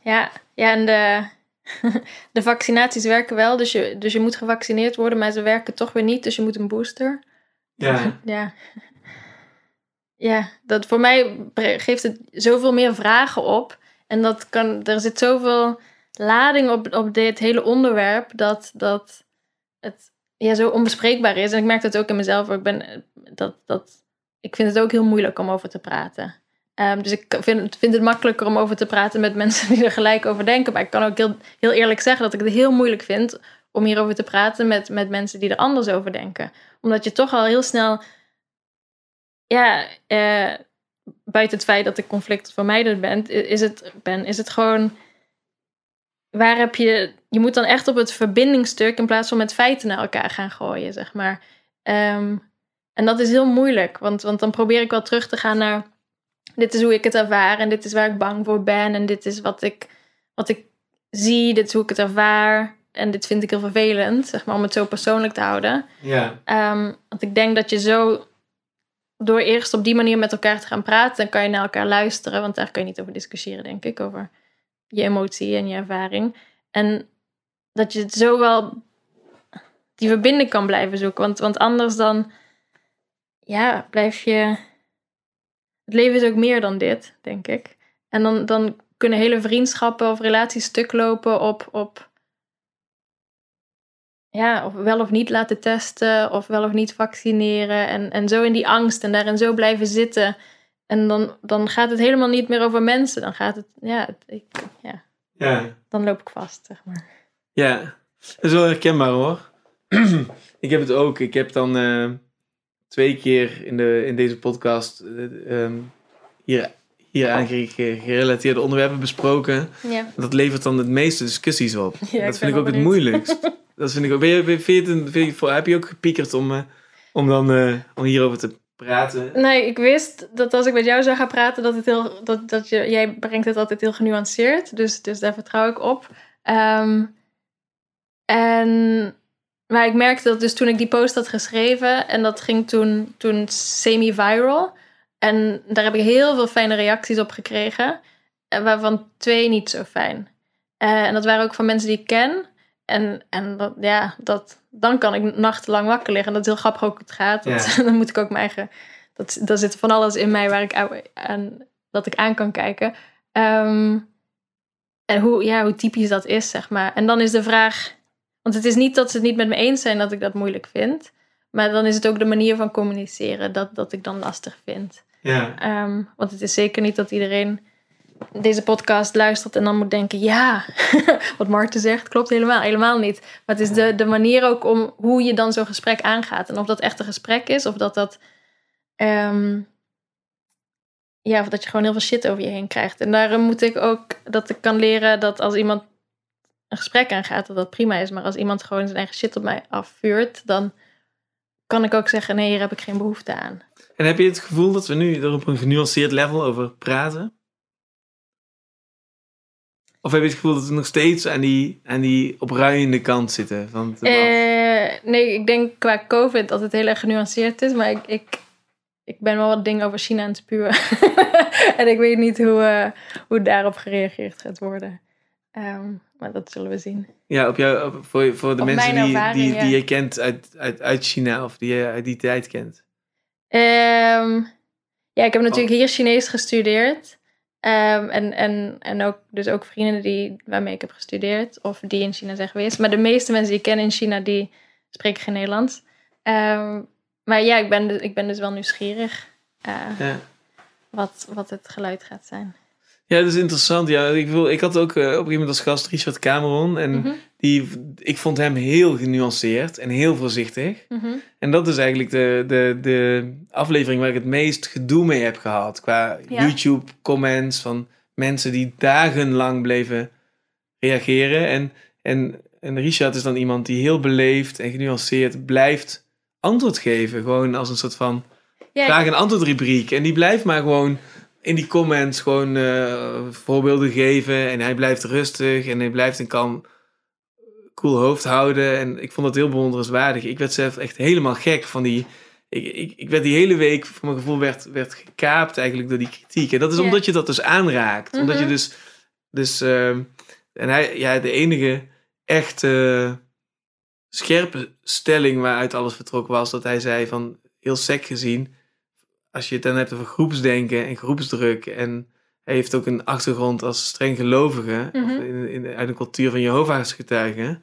Ja, ja en de, [LAUGHS] de vaccinaties werken wel. Dus je, dus je moet gevaccineerd worden, maar ze werken toch weer niet. Dus je moet een booster. Ja. [LAUGHS] Ja. Ja, dat voor mij geeft het zoveel meer vragen op. En dat kan, er zit zoveel lading op, op dit hele onderwerp dat, dat het ja, zo onbespreekbaar is. En ik merk dat ook in mezelf. Ik, ben, dat, dat, ik vind het ook heel moeilijk om over te praten. Ehm, dus ik vind, het- vind het makkelijker om over te praten met [LAUGHS] mensen die er gelijk over denken. Maar ik kan ook heel, heel eerlijk zeggen dat ik het heel moeilijk vind om hierover te praten met, met mensen die er anders over denken. Omdat je toch al heel snel ja, eh, buiten het feit dat ik conflictvermijdend ben, is het, ben, is het gewoon. Waar heb je. Je moet dan echt op het verbindingsstuk in plaats van met feiten naar elkaar gaan gooien, zeg maar. Ehm, en dat is heel moeilijk, want, want dan probeer ik wel terug te gaan naar. Dit is hoe ik het ervaar en dit is waar ik bang voor ben en dit is wat ik, wat ik zie, dit is hoe ik het ervaar. En dit vind ik heel vervelend, zeg maar, om het zo persoonlijk te houden. Ja. Ehm, want ik denk dat je zo, door eerst op die manier met elkaar te gaan praten, dan kan je naar elkaar luisteren. Want daar kun je niet over discussiëren, denk ik, over je emotie en je ervaring. En dat je het zo wel die verbinding kan blijven zoeken. Want, want anders dan, ja, blijf je. Het leven is ook meer dan dit, denk ik. En dan, dan kunnen hele vriendschappen of relaties stuk lopen op, op ja, of wel of niet laten testen, of wel of niet vaccineren. En, en zo in die angst en daarin zo blijven zitten. En dan, dan gaat het helemaal niet meer over mensen. Dan gaat het, ja, ik, ja. Ja. dan loop ik vast, zeg maar. Ja, dat is wel herkenbaar hoor. [CLEARS THROAT] ik heb het ook. Ik heb dan eh, twee keer in, de, in deze podcast ehm, hier, hier aan ge- ge- gerelateerde onderwerpen besproken. Ja, Dat levert dan het meeste discussies op. [LAUGHS] Ja, ik dat vind ik ook het moeilijkst. dat vind ik ook. Ben je, vind je vind je- heb je ook gepiekerd om, eh, om dan eh, om hierover te praten? Nee, ik wist dat als ik met jou zou gaan praten, dat het heel, dat, dat je, jij brengt het altijd heel genuanceerd. Dus, dus daar vertrouw ik op. Ehm, en, maar ik merkte dat dus toen ik die post had geschreven, en dat ging toen, toen semi-viral. En daar heb ik heel veel fijne reacties op gekregen, eh, waarvan twee niet zo fijn. Eh, en dat waren ook van mensen die ik ken. En, en dat, ja, dat, dan kan ik nachtenlang wakker liggen. En dat is heel grappig ook hoe het gaat. Dat- [LAUGHS] dan moet ik ook mijn eigen dat, daar zit van alles in mij waar ik aan, aan- dat ik aan kan kijken. Ehm, en hoe, ja, hoe typisch dat is, zeg maar. En dan is de vraag... Want het is niet dat ze het niet met me eens zijn dat ik dat moeilijk vind. Maar dan is het ook de manier van communiceren dat, dat ik dan lastig vind. Ja. Ehm, want het is zeker niet dat iedereen deze podcast luistert en dan moet denken: ja, [LAUGHS] wat Marten zegt klopt helemaal, helemaal niet. Maar het is de, de manier ook om hoe je dan zo'n gesprek aangaat. En of dat echt een gesprek is, of dat dat. ehm, ja, of dat je gewoon heel veel shit over je heen krijgt. En daarom moet ik ook dat ik kan leren dat als iemand een gesprek aangaat, dat dat prima is. Maar als iemand gewoon zijn eigen shit op mij afvuurt, dan kan ik ook zeggen: nee, hier heb ik geen behoefte aan. En heb je het gevoel dat we nu er op een genuanceerd level over praten? Of heb je het gevoel dat we nog steeds aan die, aan die opruiende kant zitten? Van? Eh, nee, ik denk qua COVID dat het heel erg genuanceerd is. Maar ik, ik, ik ben wel wat dingen over China aan het spuwen. [LAUGHS] en ik weet niet hoe, eh, hoe daarop gereageerd gaat worden. Ehm, maar dat zullen we zien. ja, op jou, op- voor, voor de Op mensen die, ervaring, die, ja. die je kent uit, uit, uit China of die je uit die tijd kent. Ehm, ja, ik heb natuurlijk hier Chinees gestudeerd. Ehm, en, en, en ook, dus ook vrienden die, waarmee ik heb gestudeerd. Of die in China zijn geweest. Maar de meeste mensen die ik ken in China, die spreken geen Nederlands. Ehm, maar ja, ik ben, dus, ik ben dus wel nieuwsgierig. eh, Ja. wat, wat het geluid gaat zijn. Ja, dat is interessant. Ja, ik, wil, ik had ook eh, op een gegeven moment als gast Richard Cameron. En Mhm, die, ik vond hem heel genuanceerd en heel voorzichtig. mhm. En dat is eigenlijk de, de, de aflevering waar ik het meest gedoe mee heb gehad. Qua Ja. YouTube-comments van mensen die dagenlang bleven reageren. En, en, en Richard is dan iemand die heel beleefd en genuanceerd blijft antwoord geven. Gewoon als een soort van Ja, vraag- en antwoordrubriek. En die blijft maar gewoon in die comments gewoon eh, voorbeelden geven. En hij blijft rustig en hij blijft een kalm, cool hoofd houden. En ik vond dat heel bewonderenswaardig. Ik werd zelf echt helemaal gek van die... Ik, ik, ik werd die hele week, voor mijn gevoel, werd, werd gekaapt eigenlijk door die kritiek. En dat is omdat je dat dus aanraakt. Omdat je Mhm. dus... dus ehm, en hij, ja, de enige echt eh, scherpe stelling waaruit alles vertrokken was... dat hij zei van, heel sec gezien als je het dan hebt over groepsdenken en groepsdruk. En hij heeft ook een achtergrond als streng gelovige. Of in, in, uit een cultuur van Jehovah's getuigen.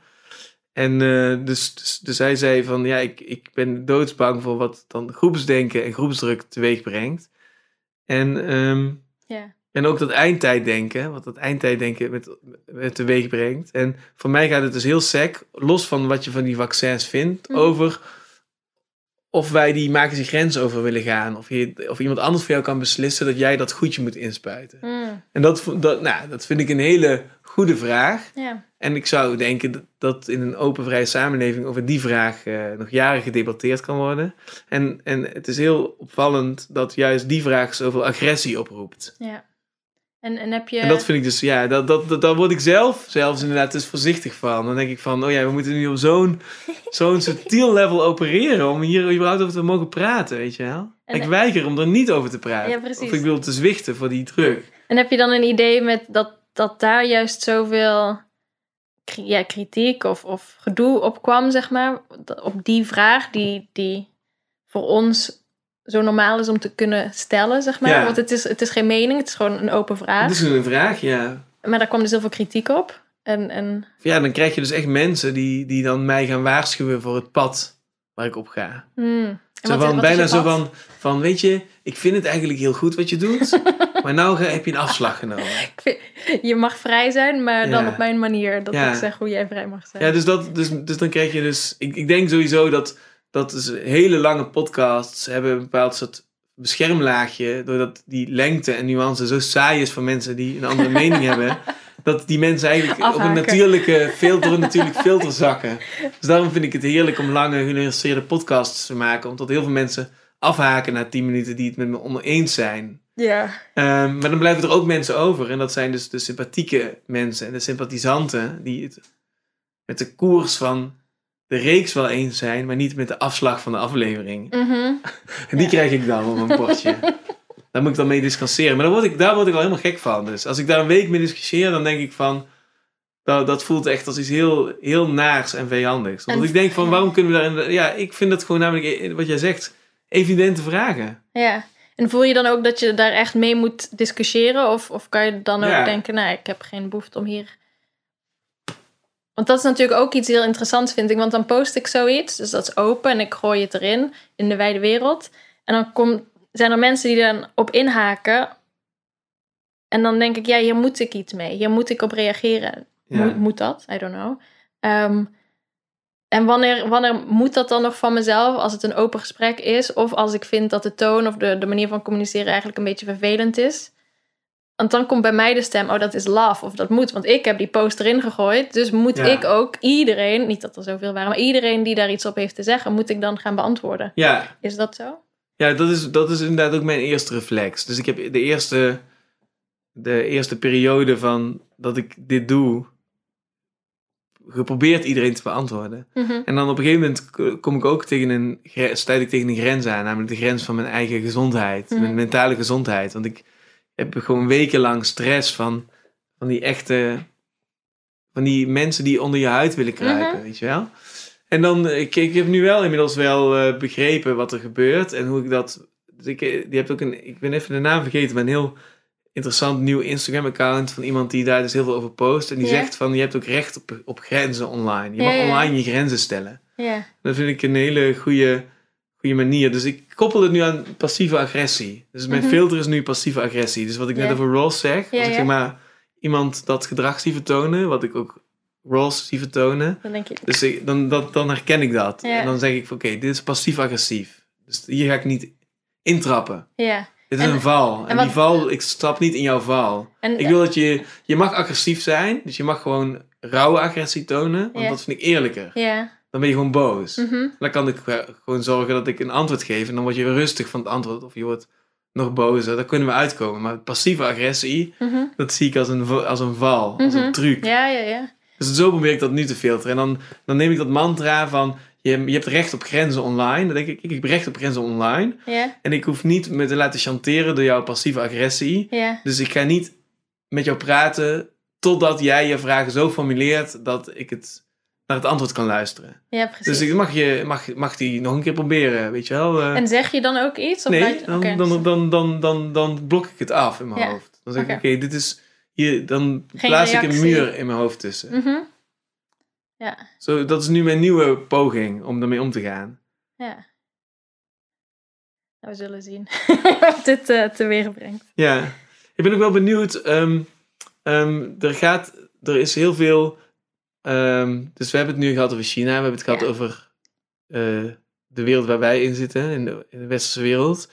En eh, dus, dus, dus hij zei van ja, ik, ik ben doodsbang voor wat dan groepsdenken en groepsdruk teweeg brengt. En, ehm, en ook dat eindtijddenken, wat dat eindtijddenken met, met teweeg brengt. En voor mij gaat het dus heel sec, los van wat je van die vaccins vindt, Mhm. over of wij die magische grens over willen gaan. Of, je, of iemand anders voor jou kan beslissen dat jij dat goedje moet inspuiten. Mm, En dat, dat, nou, dat vind ik een hele goede vraag. ja. En ik zou denken dat- dat in een open, vrije samenleving over die vraag eh, nog jaren gedebatteerd kan worden. En, en het is heel opvallend dat juist die vraag zoveel agressie oproept. ja. En, en heb je... En dat vind ik dus, ja, dat, dat, dat, daar word ik zelf zelfs inderdaad dus voorzichtig van. Dan denk ik van, oh ja, we moeten nu op zo'n [LAUGHS] zo'n subtiel level opereren om hier überhaupt over te mogen praten, weet je wel. En- ik weiger om er niet over te praten. Ja. Of ik wil te zwichten voor die druk. En heb je dan een idee met dat, dat daar juist zoveel ja, kritiek of, of gedoe op kwam, zeg maar? Op die vraag die, die voor ons zo normaal is om te kunnen stellen, zeg maar. Ja. Want het is, het is geen mening, het is gewoon een open vraag. Dat is een vraag, ja. Maar daar kwam dus heel veel kritiek op. En, en... Ja, dan krijg je dus echt mensen die, die dan mij gaan waarschuwen voor het pad waar ik op ga. Hmm. Zo wat- van, wat bijna zo van, van, weet je, ik vind het eigenlijk heel goed wat je doet, [LAUGHS] maar nou ga- heb je een afslag genomen. [LAUGHS] Vind- je mag vrij zijn, maar dan op mijn manier. Dat Ja. ik zeg hoe jij vrij mag zijn. Ja, dus, dat, dus, dus dan krijg je dus, ik, ik denk sowieso dat, dat dus hele lange podcasts hebben een bepaald soort beschermlaagje, doordat die lengte en nuance zo saai is voor mensen die een andere [LAUGHS] mening hebben, dat die mensen eigenlijk op een natuurlijke filter, een natuurlijk filter zakken. Dus daarom vind ik het heerlijk om lange genuanceerde podcasts te maken, omdat heel veel mensen afhaken na 10 minuten die het met me oneens zijn. Ja. Ehm, maar dan blijven er ook mensen over. En dat zijn dus de sympathieke mensen en de sympathisanten die het met de koers van de reeks wel eens zijn, maar niet met de afslag van de aflevering. Mhm. En [LAUGHS] die krijg ik dan op mijn bordje. [LAUGHS] Daar moet ik dan mee discussiëren. Maar daar word, ik, daar word ik al helemaal gek van. Dus als ik daar een week mee discussieer, dan denk ik van... Dat, dat voelt echt als iets heel, heel naars en vijandigs. En- ik denk van, waarom kunnen we daarin... Ja, ik vind dat gewoon namelijk, eh, wat jij zegt, evidente vragen. Ja. En voel je dan ook dat je daar echt mee moet discussiëren? Of, of kan je dan ook Ja. denken, nou, ik heb geen behoefte om hier... Want dat is natuurlijk ook iets heel interessants, vind ik. Want dan post ik zoiets, dus dat is open en ik gooi het erin, in de wijde wereld. En dan kom, zijn er mensen die dan op inhaken. En dan denk ik, ja, hier moet ik iets mee. Hier moet ik op reageren. Ja. Moet, moet dat? I don't know. Ehm, en wanneer, wanneer moet dat dan nog van mezelf als het een open gesprek is? Of als ik vind dat de toon of de, de manier van communiceren eigenlijk een beetje vervelend is? Want dan komt bij mij de stem, oh dat is love of dat moet. Want ik heb die post erin gegooid. Dus moet Ja. ik ook iedereen, niet dat er zoveel waren, maar iedereen die daar iets op heeft te zeggen, moet ik dan gaan beantwoorden. Ja, Is dat zo? Ja, dat is, dat is inderdaad ook mijn eerste reflex. Dus ik heb de eerste, de eerste periode van dat ik dit doe, geprobeerd iedereen te beantwoorden. Mhm. En dan op een gegeven moment kom ik ook tegen een, stuit ik tegen een grens aan, namelijk de grens van mijn eigen gezondheid, Mhm. mijn mentale gezondheid. Want ik heb gewoon wekenlang stress van, van die echte, van die mensen die onder je huid willen kruipen, Mhm. weet je wel. En dan, ik, ik heb nu wel inmiddels wel eh, begrepen wat er gebeurt en hoe ik dat. Dus ik, eh, die hebt ook een, ik ben even de naam vergeten, maar een heel interessant nieuw Instagram-account van iemand die daar dus heel veel over post. En die Ja. zegt van je hebt ook recht op, op grenzen online. Je mag ja, ja. online je grenzen stellen. Ja. Dat vind ik een hele goede, goede manier. Dus ik koppel het nu aan passieve agressie. Dus mijn Mhm. filter is nu passieve agressie. Dus wat ik net over Ross zeg, als ik zeg maar iemand dat gedrag zie vertonen, wat ik ook Ross zie vertonen. Dan denk je, Dus ik, dan, dat, dan herken ik dat. Ja. En dan zeg ik van oké, dit is passief-agressief. Dus hier ga ik niet intrappen. ja. Dit is En- een val. En, wat- die val, ik stap niet in jouw val. En, Ik wil dat je, je mag agressief zijn. Dus je mag gewoon rauwe agressie tonen. Want dat vind ik eerlijker. ja. Dan ben je gewoon boos. Mhm. Dan kan ik gewoon zorgen dat ik een antwoord geef. En dan word je rustig van het antwoord. Of je wordt nog bozer. Daar kunnen we uitkomen. Maar passieve agressie, Mhm. dat zie ik als een, als een val. Als Mhm. een truc. Ja, ja, ja. Dus zo probeer ik dat nu te filteren. En dan, dan neem ik dat mantra van... Je, je hebt recht op grenzen online. Dan denk ik, ik heb recht op grenzen online. En ik hoef niet me te laten chanteren door jouw passieve agressie. Dus ik ga niet met jou praten totdat jij je vragen zo formuleert dat ik het naar het antwoord kan luisteren. Ja, precies. Dus ik mag, je, mag, mag die nog een keer proberen, weet je wel? Eh, En zeg je dan ook iets? Of nee, dan, dan, dan, dan, dan, dan blok ik het af in mijn Ja. hoofd. Dan zeg ik, Oké. dit is hier, dan Geen plaats ik een muur in mijn hoofd tussen. Mhm. Ja, Zo, dat is nu mijn nieuwe poging om daarmee om te gaan. ja. Nou, we zullen zien [LAUGHS] wat dit eh teweeg brengt. Ja, ik ben ook wel benieuwd. ehm, ehm, er, gaat, er is heel veel. Ehm, dus we hebben het nu gehad over China, we hebben het gehad Ja. over eh, de wereld waar wij in zitten, in de, in de westerse wereld.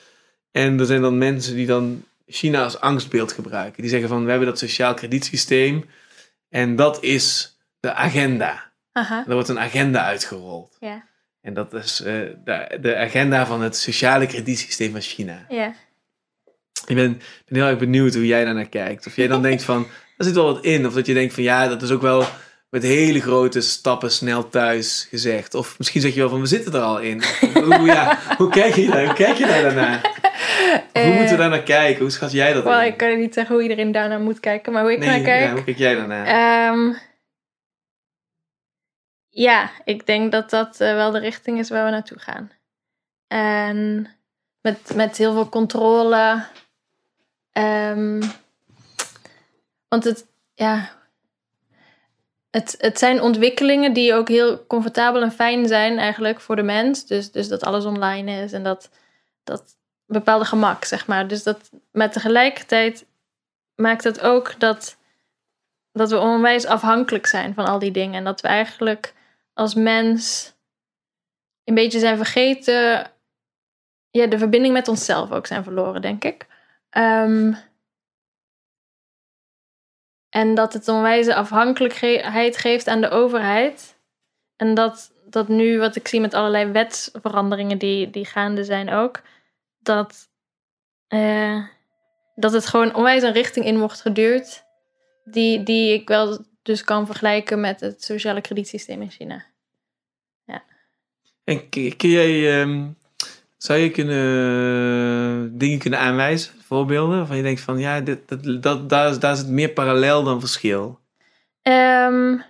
En er zijn dan mensen die dan China als angstbeeld gebruiken. Die zeggen van we hebben dat sociaal kredietsysteem en dat is de agenda. Aha, Er wordt een agenda uitgerold. ja. En dat is eh, de, de agenda van het sociale kredietsysteem van China. Ja. Ik ben, ben heel erg benieuwd hoe jij daar naar kijkt. Of jij dan denkt van, [LAUGHS] er zit wel wat in. Of dat je denkt van, ja, dat is ook wel met hele grote stappen snel thuis gezegd. Of misschien zeg je wel van, we zitten er al in. Hoe, ja, hoe, kijk je daar, hoe kijk je daar daarnaar? Hoe moeten we daar naar kijken? Hoe schat jij dat Wel, in? Eh, ik kan niet zeggen hoe iedereen daarnaar moet kijken, maar hoe ik nee, naar kijk. ja, hoe kijk jij daarnaar? Ehm, ja, ik denk dat dat eh, wel de richting is waar we naartoe gaan. En met, met heel veel controle. Ehm, want het, ja. Het, het zijn ontwikkelingen die ook heel comfortabel en fijn zijn eigenlijk voor de mens. Dus, dus dat alles online is en dat, dat bepaalde gemak, zeg maar. Dus dat, maar tegelijkertijd maakt het ook dat, dat we onwijs afhankelijk zijn van al die dingen. En dat we eigenlijk als mens een beetje zijn vergeten. Ja, de verbinding met onszelf ook zijn verloren, denk ik. Ehm, en dat het onwijze afhankelijkheid geeft aan de overheid. En dat, dat nu, wat ik zie met allerlei wetsveranderingen die, die gaande zijn ook, dat, uh, dat het gewoon onwijs een richting in wordt geduurd. Die, die ik wel dus kan vergelijken met het sociale kredietsysteem in China. Ja. En kun jij, um, zou je kunnen, dingen kunnen aanwijzen, voorbeelden, waarvan je denkt van ja, dit, dat, dat, daar, is, is het meer parallel dan verschil? Um,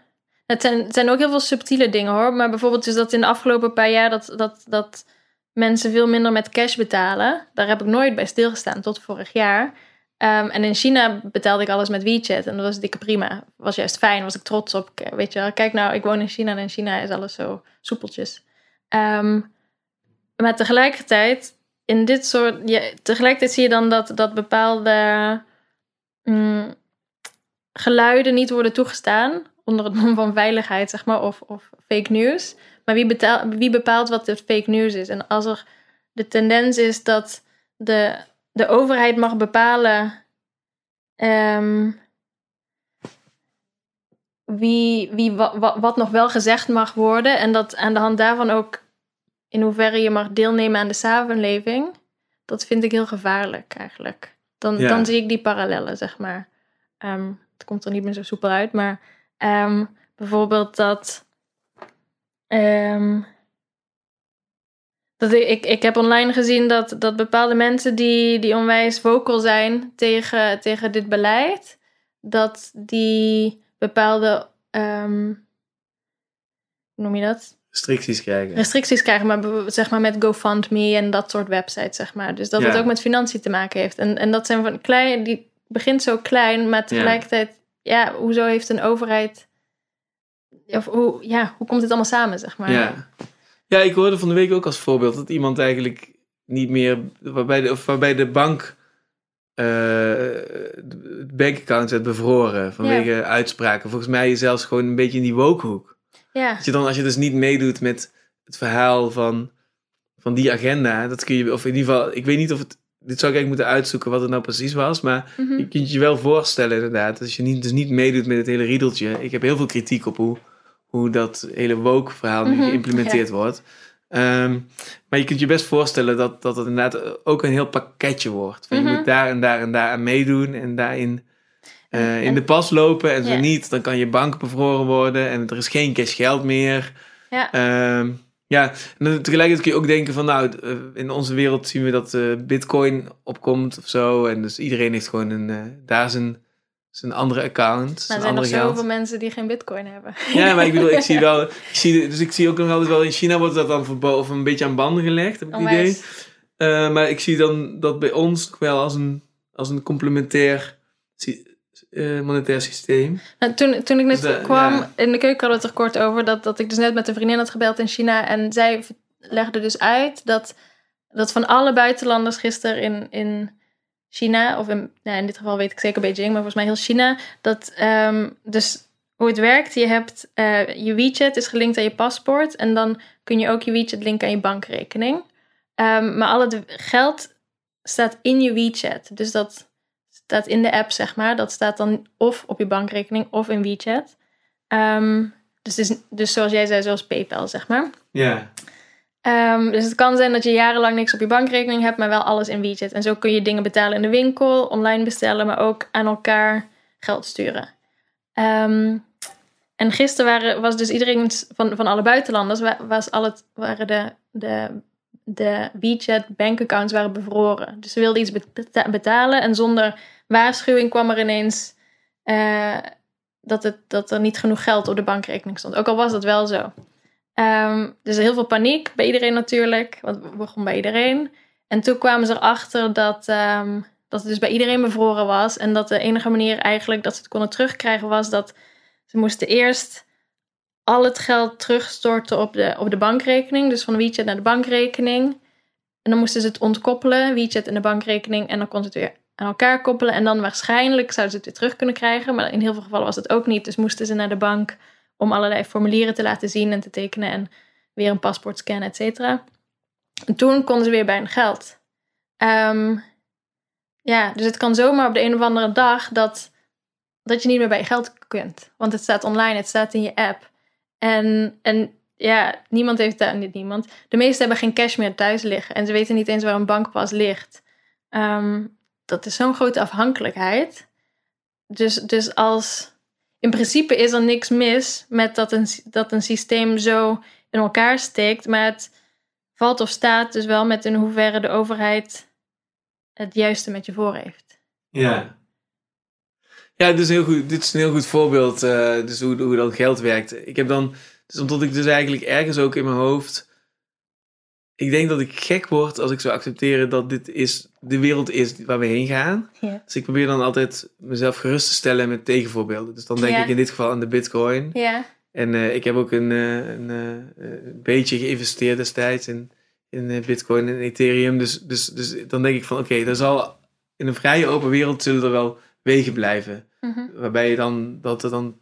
het, zijn, zijn ook heel veel subtiele dingen hoor. Maar bijvoorbeeld is dat in de afgelopen paar jaar dat, dat, dat mensen veel minder met cash betalen. Daar heb ik nooit bij stilgestaan tot vorig jaar. Ehm, en in China betaalde ik alles met WeChat en dat was dikke prima. Was juist fijn, was ik trots op. Weet je wel, kijk nou, ik woon in China en in China is alles zo soepeltjes. Um, maar tegelijkertijd, in dit soort. Ja, tegelijkertijd zie je dan dat, dat bepaalde mm, geluiden niet worden toegestaan. Onder het mom van veiligheid, zeg maar, of, of fake news. Maar wie, betaalt, wie bepaalt wat de fake news is? En als er de tendens is dat de, de overheid mag bepalen um, wie, wie, wat, wat nog wel gezegd mag worden. En dat aan de hand daarvan ook in hoeverre je mag deelnemen aan de samenleving. Dat vind ik heel gevaarlijk eigenlijk. Dan, dan zie ik die parallellen, zeg maar. Um, het komt er niet meer zo soepel uit, maar um, bijvoorbeeld dat Um, dat ik, ik heb online gezien dat, dat bepaalde mensen die, die onwijs vocal zijn tegen, tegen dit beleid, dat die bepaalde, hoe noem je dat? Restricties krijgen. Restricties krijgen, maar zeg maar met GoFundMe en dat soort websites, zeg maar. Dus dat het ook met financiën te maken heeft. En, en dat zijn van klein, die begint zo klein, maar tegelijkertijd, ja, ja hoezo heeft een overheid of hoe, ja, hoe komt dit allemaal samen, zeg maar? Ja. ja, ik hoorde van de week ook als voorbeeld dat iemand eigenlijk niet meer, waarbij de, of waarbij de bank uh, het bankaccount werd bevroren vanwege uitspraken. Volgens mij zelfs gewoon een beetje in die wokehoek. Ja. Dat je dan, als je dus niet meedoet met het verhaal van, van die agenda, dat kun je, of in ieder geval, ik weet niet of het, dit zou ik eigenlijk moeten uitzoeken wat het nou precies was, maar mhm. je kunt je wel voorstellen inderdaad, als je niet, dus niet meedoet met het hele riedeltje. Ik heb heel veel kritiek op hoe hoe dat hele woke verhaal nu mhm, geïmplementeerd wordt. Ehm, maar je kunt je best voorstellen dat, dat het inderdaad ook een heel pakketje wordt. Van, Je mhm. moet daar en daar en daar aan meedoen en daarin uh, in de pas lopen. En zo niet, dan kan je bank bevroren worden en er is geen cash geld meer. Ja. Um, ja, en tegelijkertijd kun je ook denken van nou, eh, in onze wereld zien we dat uh, bitcoin opkomt of zo. En dus iedereen heeft gewoon een, daar zijn een andere account. Maar er zijn nog zoveel mensen die geen bitcoin hebben. Ja, maar ik bedoel, ik zie [LAUGHS] wel, ik zie, dus ik zie ook nog altijd wel, in China wordt dat dan verboden of een beetje aan banden gelegd, heb ik het idee. Maar ik zie dan dat bij ons wel als een, als een complementair uh, monetair systeem. Nou, toen, toen ik net dus kwam, in de keuken hadden we het er kort over, dat, dat ik dus net met een vriendin had gebeld in China en zij legde dus uit dat, dat van alle buitenlanders gisteren in, in China, of in, nou in dit geval weet ik zeker Beijing, maar volgens mij heel China. Dat, um, dus hoe het werkt, je hebt uh, je WeChat is gelinkt aan je paspoort en dan kun je ook je WeChat linken aan je bankrekening. Um, maar al het geld staat in je WeChat. Dus dat staat in de app, zeg maar. Dat staat dan of op je bankrekening of in WeChat. Um, dus, dus, dus zoals jij zei, zoals PayPal, zeg maar. Ja. Um, dus het kan zijn dat je jarenlang niks op je bankrekening hebt, maar wel alles in WeChat. En zo kun je dingen betalen in de winkel, online bestellen, maar ook aan elkaar geld sturen. Um, en gisteren waren, was dus iedereen van, van alle buitenlanders, was al het, waren de, de, de WeChat bankaccounts waren bevroren. Dus ze wilden iets betalen en zonder waarschuwing kwam er ineens uh, dat, het, dat er niet genoeg geld op de bankrekening stond. Ook al was dat wel zo. Um, dus heel veel paniek bij iedereen natuurlijk. Want het begon bij iedereen. En toen kwamen ze erachter dat, um, dat het dus bij iedereen bevroren was. En dat de enige manier eigenlijk dat ze het konden terugkrijgen was dat Ze moesten eerst al het geld terugstorten op de, op de bankrekening. Dus van WeChat naar de bankrekening. En dan moesten ze het ontkoppelen, WeChat en de bankrekening. En dan kon ze het weer aan elkaar koppelen. En dan waarschijnlijk zouden ze het weer terug kunnen krijgen. Maar in heel veel gevallen was het ook niet. Dus moesten ze naar de bank om allerlei formulieren te laten zien en te tekenen. En weer een paspoort scannen, et cetera. En toen konden ze weer bij hun geld. Ehm, ja, dus het kan zomaar op de een of andere dag dat, dat je niet meer bij je geld kunt. Want het staat online, het staat in je app. En, en ja, niemand heeft daar, niet niemand. De meesten hebben geen cash meer thuis liggen. En ze weten niet eens waar een bankpas ligt. Ehm, dat is zo'n grote afhankelijkheid. Dus, dus als. In principe is er niks mis met dat een, dat een systeem zo in elkaar steekt. Maar het valt of staat dus wel met in hoeverre de overheid het juiste met je voor heeft. Ja. Ja, dus heel goed, dit is een heel goed voorbeeld. Uh, dus hoe, hoe dat geld werkt. Ik heb dan. Dus omdat ik dus eigenlijk ergens ook in mijn hoofd. Ik denk dat ik gek word als ik zou accepteren dat dit is, de wereld is waar we heen gaan. Ja. Dus ik probeer dan altijd mezelf gerust te stellen met tegenvoorbeelden. Dus dan denk Ja. ik in dit geval aan de bitcoin. Ja, En eh, ik heb ook een, eh, een, eh, een beetje geïnvesteerd destijds in, in bitcoin en ethereum. Dus, dus, dus dan denk ik van oké, er zal in een vrije open wereld zullen er wel wegen blijven. mhm. Waarbij je dan, dat er dan,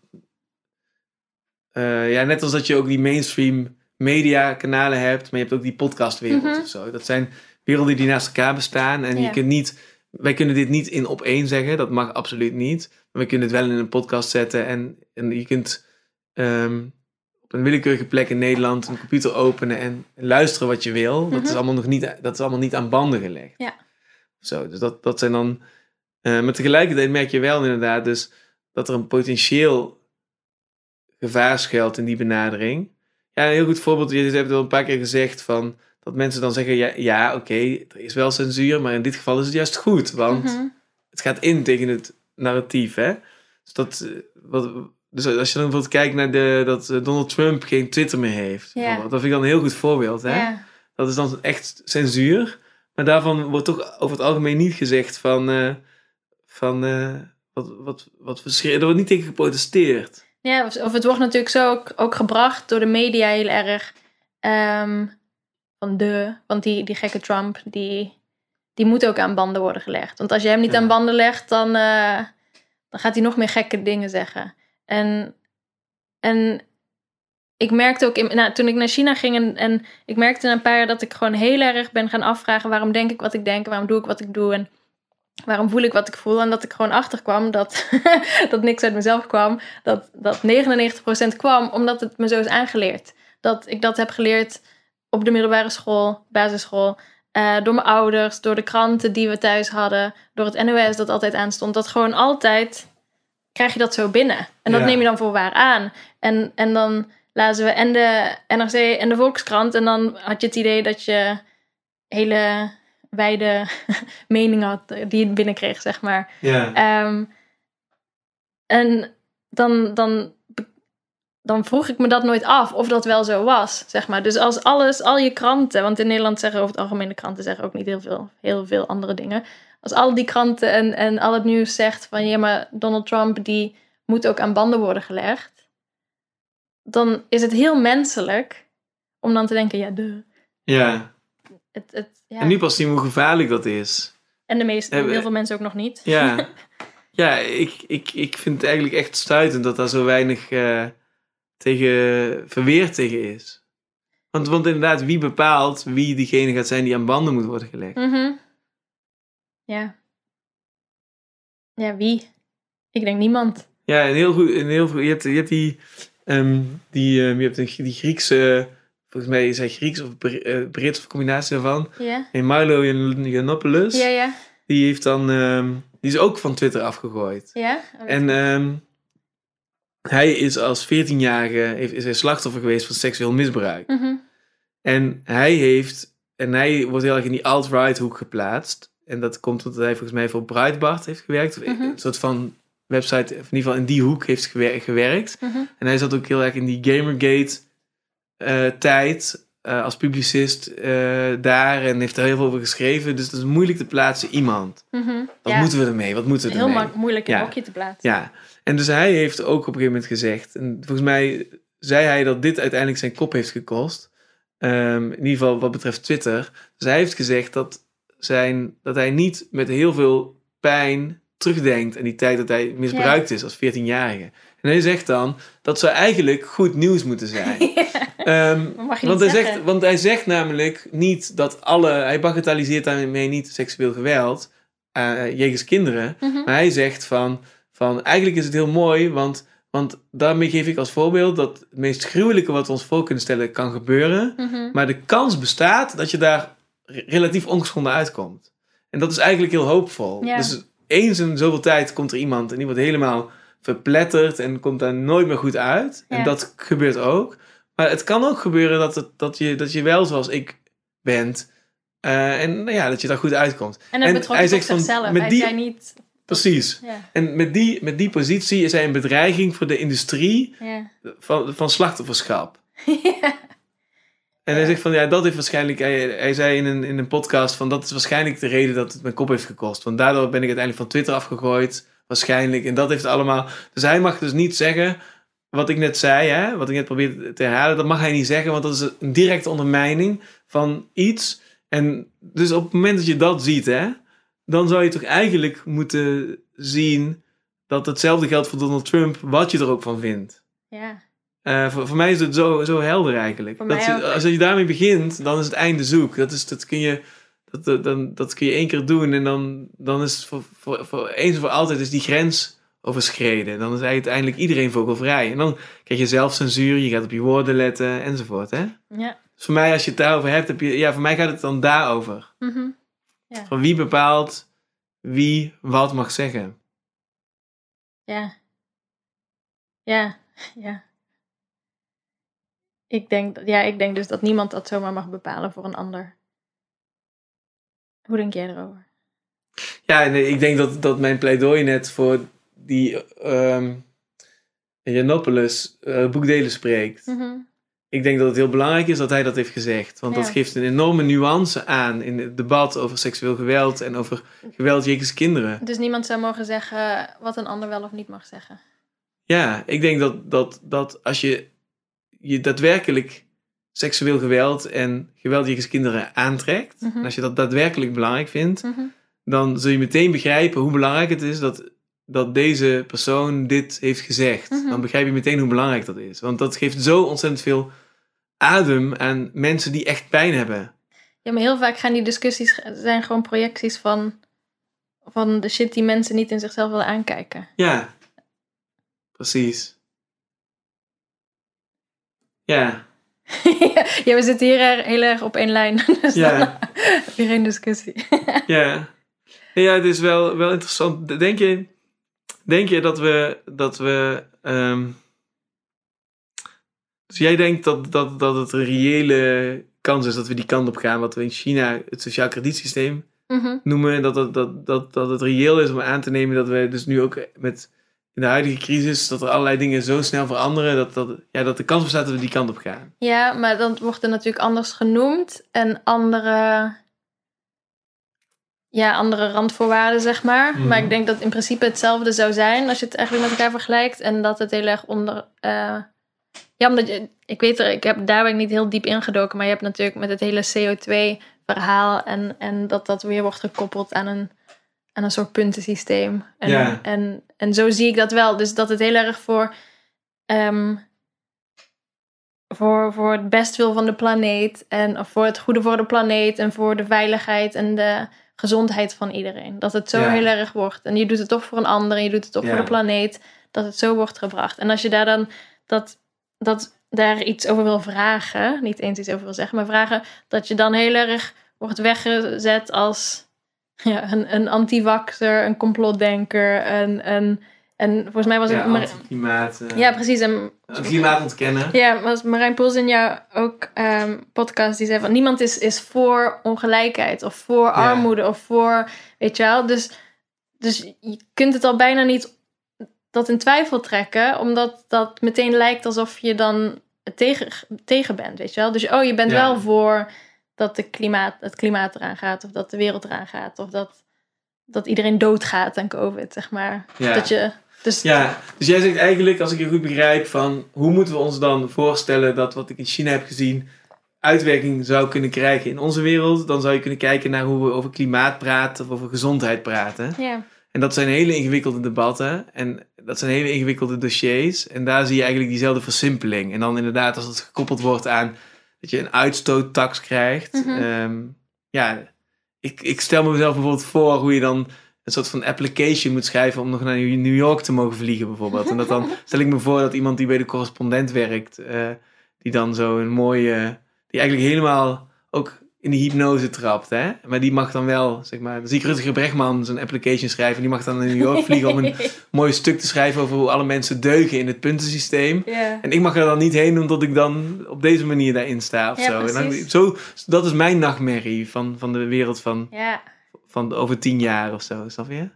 ja, net als dat je ook die mainstream media kanalen hebt, maar je hebt ook die podcastwereld Mhm. of zo. Dat zijn werelden die naast elkaar bestaan en Ja. je kunt niet, wij kunnen dit niet in op één zeggen, dat mag absoluut niet. Maar we kunnen het wel in een podcast zetten en, en je kunt ehm, op een willekeurige plek in Nederland een computer openen en luisteren wat je wil. Dat, is Mhm. allemaal nog niet, dat is allemaal niet aan banden gelegd. Ja. Zo, dus dat, dat zijn dan. eh, maar tegelijkertijd merk je wel inderdaad dus dat er een potentieel gevaar schuilt in die benadering. Ja, een heel goed voorbeeld. Je hebt het al een paar keer gezegd van dat mensen dan zeggen: ja, ja oké, er is wel censuur, maar in dit geval is het juist goed, want Mhm. het gaat in tegen het narratief, hè? Dus, dat, eh, wat, dus als je dan bijvoorbeeld kijkt naar de, dat eh, Donald Trump geen Twitter meer heeft, dat vind ik dan een heel goed voorbeeld, hè? Dat is dan echt censuur, maar daarvan wordt toch over het algemeen niet gezegd van, eh, van wat, wat, wat er wordt niet tegen geprotesteerd. Ja, of, of het wordt natuurlijk zo ook, ook gebracht door de media heel erg. ehm, van de, want die, die gekke Trump, die, die moet ook aan banden worden gelegd. Want als je hem niet Ja. aan banden legt, dan, eh, dan gaat hij nog meer gekke dingen zeggen. En, en ik merkte ook, in, nou, toen ik naar China ging en, en ik merkte na een paar jaar dat ik gewoon heel erg ben gaan afvragen waarom denk ik wat ik denk, waarom doe ik wat ik doe en waarom voel ik wat ik voel. En dat ik gewoon achterkwam dat, [LAUGHS] dat niks uit mezelf kwam, dat, dat 99% kwam omdat het me zo is aangeleerd. Dat ik dat heb geleerd op de middelbare school, basisschool, eh, door mijn ouders, door de kranten die we thuis hadden, door het NOS dat altijd aanstond. Dat gewoon altijd krijg je dat zo binnen. En dat Ja. neem je dan voor waar aan. En, en dan lazen we en de NRC en de Volkskrant. En dan had je het idee dat je hele wijde [LAUGHS] mening had eh, die je binnenkreeg, zeg maar. Ja. Ehm, en dan, dan, dan vroeg ik me dat nooit af of dat wel zo was, zeg maar. Dus als alles, al je kranten, want in Nederland zeggen over het algemeen de kranten zeggen ook niet heel veel, heel veel andere dingen. Als al die kranten en, en al het nieuws zegt van ja, maar Donald Trump die moet ook aan banden worden gelegd, dan is het heel menselijk om dan te denken, ja, de. ja. Het, het, ja. En nu pas zien we hoe gevaarlijk dat is. En de meeste, heel veel mensen ook nog niet. Ja, [LAUGHS] ja ik, ik, ik vind het eigenlijk echt stuitend dat daar zo weinig eh, tegen, verweerd tegen is. Want, want inderdaad, wie bepaalt wie diegene gaat zijn die aan banden moet worden gelegd? Mhm. Ja. Ja, wie? Ik denk niemand. Ja, een heel goed. Een heel, goed- je, hebt, je hebt die, ehm, die, ehm, je hebt een, die Griekse, volgens mij is hij Grieks of eh, Brits of combinatie daarvan. Ja? En Milo Yiannopoulos, Ja, ja. die heeft dan, ehm, die is ook van Twitter afgegooid. Ja? En ehm, hij is als 14-jarige heeft- is hij slachtoffer geweest van seksueel misbruik. Mhm. En hij heeft, en hij wordt heel erg in die alt-right hoek geplaatst. En dat komt omdat hij volgens mij voor Breitbart heeft gewerkt. Of Mhm. Een soort van website, of in ieder geval in die hoek heeft gewer- gewerkt. Mhm. En hij zat ook heel erg in die Gamergate eh, tijd. eh, als publicist eh, daar en heeft er heel veel over geschreven. Dus dat is moeilijk te plaatsen iemand. Mhm. Wat Ja, moeten we ermee? Wat moeten we heel ermee? ma- moeilijk Ja. een hokje te plaatsen. Ja, en dus hij heeft ook op een gegeven moment gezegd, en volgens mij zei hij dat dit uiteindelijk zijn kop heeft gekost. Ehm, in ieder geval wat betreft Twitter. Dus hij heeft gezegd dat, zijn, dat hij niet met heel veel pijn terugdenkt aan die tijd dat hij misbruikt is als 14-jarige. En hij zegt dan, dat zou eigenlijk goed nieuws moeten zijn. [LAUGHS] Ehm, want, hij zeggen. zegt, want hij zegt namelijk niet dat alle, hij bagatelliseert daarmee niet seksueel geweld eh jegens kinderen. Mhm. Maar hij zegt van, van eigenlijk is het heel mooi, want, want daarmee geef ik als voorbeeld dat het meest gruwelijke wat we ons voor kunnen stellen kan gebeuren. Mhm. Maar de kans bestaat dat je daar re- relatief ongeschonden uitkomt. En dat is eigenlijk heel hoopvol. Ja. Dus eens in zoveel tijd komt er iemand en die wordt helemaal verpletterd en komt daar nooit meer goed uit. Ja. En dat gebeurt ook. Maar het kan ook gebeuren dat, het, dat, je, dat je wel zoals ik bent. eh, en nou ja, dat je daar goed uitkomt. En betrok hij zegt van, zichzelf. met Hij die- zei niet... Precies. Ja, En met die, met die positie is hij een bedreiging voor de industrie ja. van, van slachtofferschap. [LAUGHS] ja. En hij zegt van ja, dat heeft waarschijnlijk. Hij, hij zei in een, in een podcast van dat is waarschijnlijk de reden dat het mijn kop heeft gekost. Want daardoor ben ik uiteindelijk van Twitter afgegooid. Waarschijnlijk. En dat heeft allemaal. Dus hij mag dus niet zeggen. Wat ik net zei, hè, wat ik net probeerde te herhalen, dat mag hij niet zeggen, want dat is een directe ondermijning van iets. En dus op het moment dat je dat ziet, hè, dan zou je toch eigenlijk moeten zien dat hetzelfde geldt voor Donald Trump, wat je er ook van vindt. ja. Eh, voor, voor mij is het zo, zo helder eigenlijk. Dat je, als je daarmee begint, dan is het einde zoek. Dat, is, dat, kun, je, dat, dat, dan, dat kun je één keer doen en dan, dan is voor, voor, voor eens en voor altijd is die grens overschreden. Dan is uiteindelijk iedereen vogelvrij. En dan krijg je zelfcensuur, je gaat op je woorden letten enzovoort. Hè? Ja. Dus voor mij, als je het daarover hebt, heb je, ja, voor mij gaat het dan daarover. Mhm. Van wie bepaalt wie wat mag zeggen. Ja. Ja. Ja. Ik denk, ja, ik denk dus dat niemand dat zomaar mag bepalen voor een ander. Hoe denk jij erover? Ja, nee, ik denk dat, dat mijn pleidooi net voor die ehm Janopoulos eh, boekdelen spreekt. Mhm. Ik denk dat het heel belangrijk is dat hij dat heeft gezegd. Want dat geeft een enorme nuance aan in het debat over seksueel geweld en over geweld jegens kinderen. Dus niemand zou mogen zeggen wat een ander wel of niet mag zeggen. Ja, ik denk dat, dat, dat als je je daadwerkelijk seksueel geweld en geweld jegens kinderen aantrekt, Mhm. en als je dat daadwerkelijk belangrijk vindt, Mhm. dan zul je meteen begrijpen hoe belangrijk het is dat, dat deze persoon dit heeft gezegd. Mhm. Dan begrijp je meteen hoe belangrijk dat is. Want dat geeft zo ontzettend veel adem aan mensen die echt pijn hebben. Ja, maar heel vaak gaan die discussies zijn gewoon projecties van, van de shit die mensen niet in zichzelf willen aankijken. Ja, precies. Ja, ja, we zitten hier er- heel erg op één lijn. [LAUGHS] Dus Ja. je [LAUGHS] geen discussie. [LAUGHS] ja. Ja, het is wel, wel interessant. Denk je, denk je dat we. Dat we ehm, dus jij denkt dat, dat, dat het een reële kans is dat we die kant op gaan, wat we in China het sociaal kredietsysteem Mhm. noemen. Dat, dat, dat, dat, dat het reëel is om aan te nemen dat we dus nu ook met in de huidige crisis, dat er allerlei dingen zo snel veranderen, dat, dat, ja, dat de kans bestaat dat we die kant op gaan. Ja, maar dan wordt er natuurlijk anders genoemd en andere, ja, andere randvoorwaarden, zeg maar. Mhm. Maar ik denk dat het in principe hetzelfde zou zijn als je het eigenlijk met elkaar vergelijkt. En dat het heel erg onder. eh, ja, omdat je, ik weet er, ik heb, daar ben ik niet heel diep ingedoken, maar je hebt natuurlijk met het hele CO2-verhaal en, en dat dat weer wordt gekoppeld aan een, aan een soort puntensysteem. En, Ja. en, en zo zie ik dat wel. Dus dat het heel erg voor. ehm, voor, voor het bestwil van de planeet en of voor het goede voor de planeet en voor de veiligheid en de gezondheid van iedereen. Dat het zo Ja. heel erg wordt. En je doet het toch voor een ander en je doet het toch Ja. voor de planeet. Dat het zo wordt gebracht. En als je daar dan dat, dat daar iets over wil vragen, niet eens iets over wil zeggen, maar vragen dat je dan heel erg wordt weggezet als [LAUGHS] ja, een, een anti-vaxxer, een complotdenker, een, een, en volgens mij was het... Ja, Mar- anti-klimaat. eh, ja, precies. En klimaat ontkennen. ja, was Marijn Poels in jouw ook ehm, podcast die zei van niemand is, is voor ongelijkheid of voor armoede of voor weet je wel. Dus, dus je kunt het al bijna niet dat in twijfel trekken, omdat dat meteen lijkt alsof je dan tegen, tegen bent, weet je wel. Dus oh, je bent Ja. wel voor dat de klimaat, het klimaat eraan gaat, of dat de wereld eraan gaat, of dat, dat iedereen doodgaat aan COVID, zeg maar. Ja. Dat je, dus Ja, dus jij zegt eigenlijk, als ik je goed begrijp, van hoe moeten we ons dan voorstellen dat wat ik in China heb gezien uitwerking zou kunnen krijgen in onze wereld? Dan zou je kunnen kijken naar hoe we over klimaat praten of over gezondheid praten. ja, En dat zijn hele ingewikkelde debatten en dat zijn hele ingewikkelde dossiers. En daar zie je eigenlijk diezelfde versimpeling. En dan inderdaad, als het gekoppeld wordt aan dat je een uitstoottax krijgt. Mhm. ehm, ja, ik, ik stel me mezelf bijvoorbeeld voor hoe je dan een soort van application moet schrijven om nog naar New York te mogen vliegen bijvoorbeeld. En dat dan [LAUGHS] stel ik me voor dat iemand die bij de correspondent werkt, eh, die dan zo een mooie, die eigenlijk helemaal ook in de hypnose trapt, hè? Maar die mag dan wel, zeg maar, dan zie ik Rutger Bregman zijn application schrijven, die mag dan naar New York [LAUGHS] vliegen om een mooi stuk te schrijven over hoe alle mensen deugen in het puntensysteem. ja. En ik mag er dan niet heen omdat ik dan op deze manier daarin sta of Ja, zo. En dan, zo. Dat is mijn nachtmerrie van, van de wereld van, ja, van over tien jaar of zo, snap je?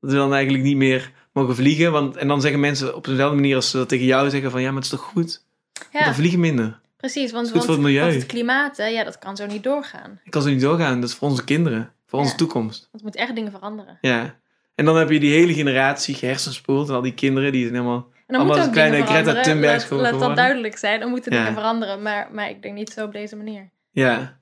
Dat we dan eigenlijk niet meer mogen vliegen. Want, en dan zeggen mensen op dezelfde manier als ze dat tegen jou zeggen van ja, maar het is toch goed? ja, Dan vliegen minder. Precies. Want, want, het want het klimaat, hè, ja, dat kan zo niet doorgaan. Ik kan zo niet doorgaan. Dat is voor onze kinderen. Voor onze toekomst. Want moeten echt dingen veranderen. Ja. En dan heb je die hele generatie gehersenspoeld. En al die kinderen die zijn helemaal... En dan Allemaal kleine Greta. Thunbergs Laat, laat dat duidelijk zijn. Dan moeten Ja. dingen veranderen. Maar, maar ik denk niet zo op deze manier. Ja. Ja,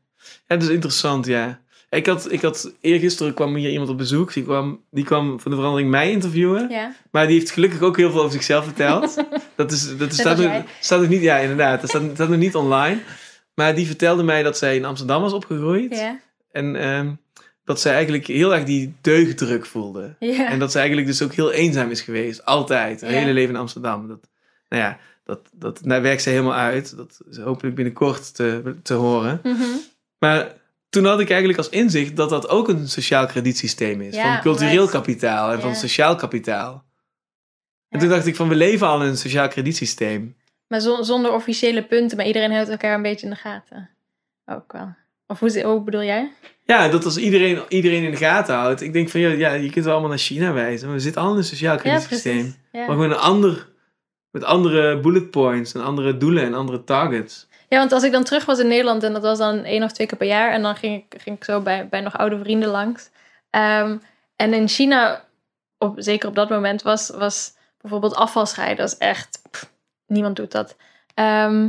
dat is interessant, ja. Ik had, ik had, eergisteren kwam hier iemand op bezoek. Die kwam, die kwam voor de verandering mij interviewen. Ja, Maar die heeft gelukkig ook heel veel over zichzelf verteld. [LAUGHS] dat is, dat is, staat, nog, jij. staat nog niet, ja inderdaad, dat staat, staat nog niet online. Maar die vertelde mij dat zij in Amsterdam was opgegroeid. ja, En ehm, dat zij eigenlijk heel erg die deugddruk voelde. ja. En dat ze eigenlijk dus ook heel eenzaam is geweest. Altijd. Haar hele leven in Amsterdam. Dat, nou ja, dat, dat, daar werkt ze helemaal uit. Dat is hopelijk binnenkort te, te horen. Mhm. Maar toen had ik eigenlijk als inzicht dat dat ook een sociaal kredietsysteem is. Ja, van cultureel kapitaal en van sociaal kapitaal. En Ja. toen dacht ik van we leven al in een sociaal kredietsysteem. Maar zon- zonder officiële punten. Maar iedereen houdt elkaar een beetje in de gaten. Ook wel. Of hoe, hoe bedoel jij? Ja, dat als iedereen, iedereen in de gaten houdt. Ik denk van ja, ja, je kunt wel allemaal naar China wijzen. Maar we zitten al in een sociaal kredietsysteem. maar gewoon een ander, met andere bullet points en andere doelen en andere targets. Ja, want als ik dan terug was in Nederland. En dat was dan één of twee keer per jaar. En dan ging ik, ging ik zo bij, bij nog oude vrienden langs. Ehm, en in China, op, zeker op dat moment, was, was bijvoorbeeld afvalscheiden. Dat is echt... niemand doet dat. Ehm,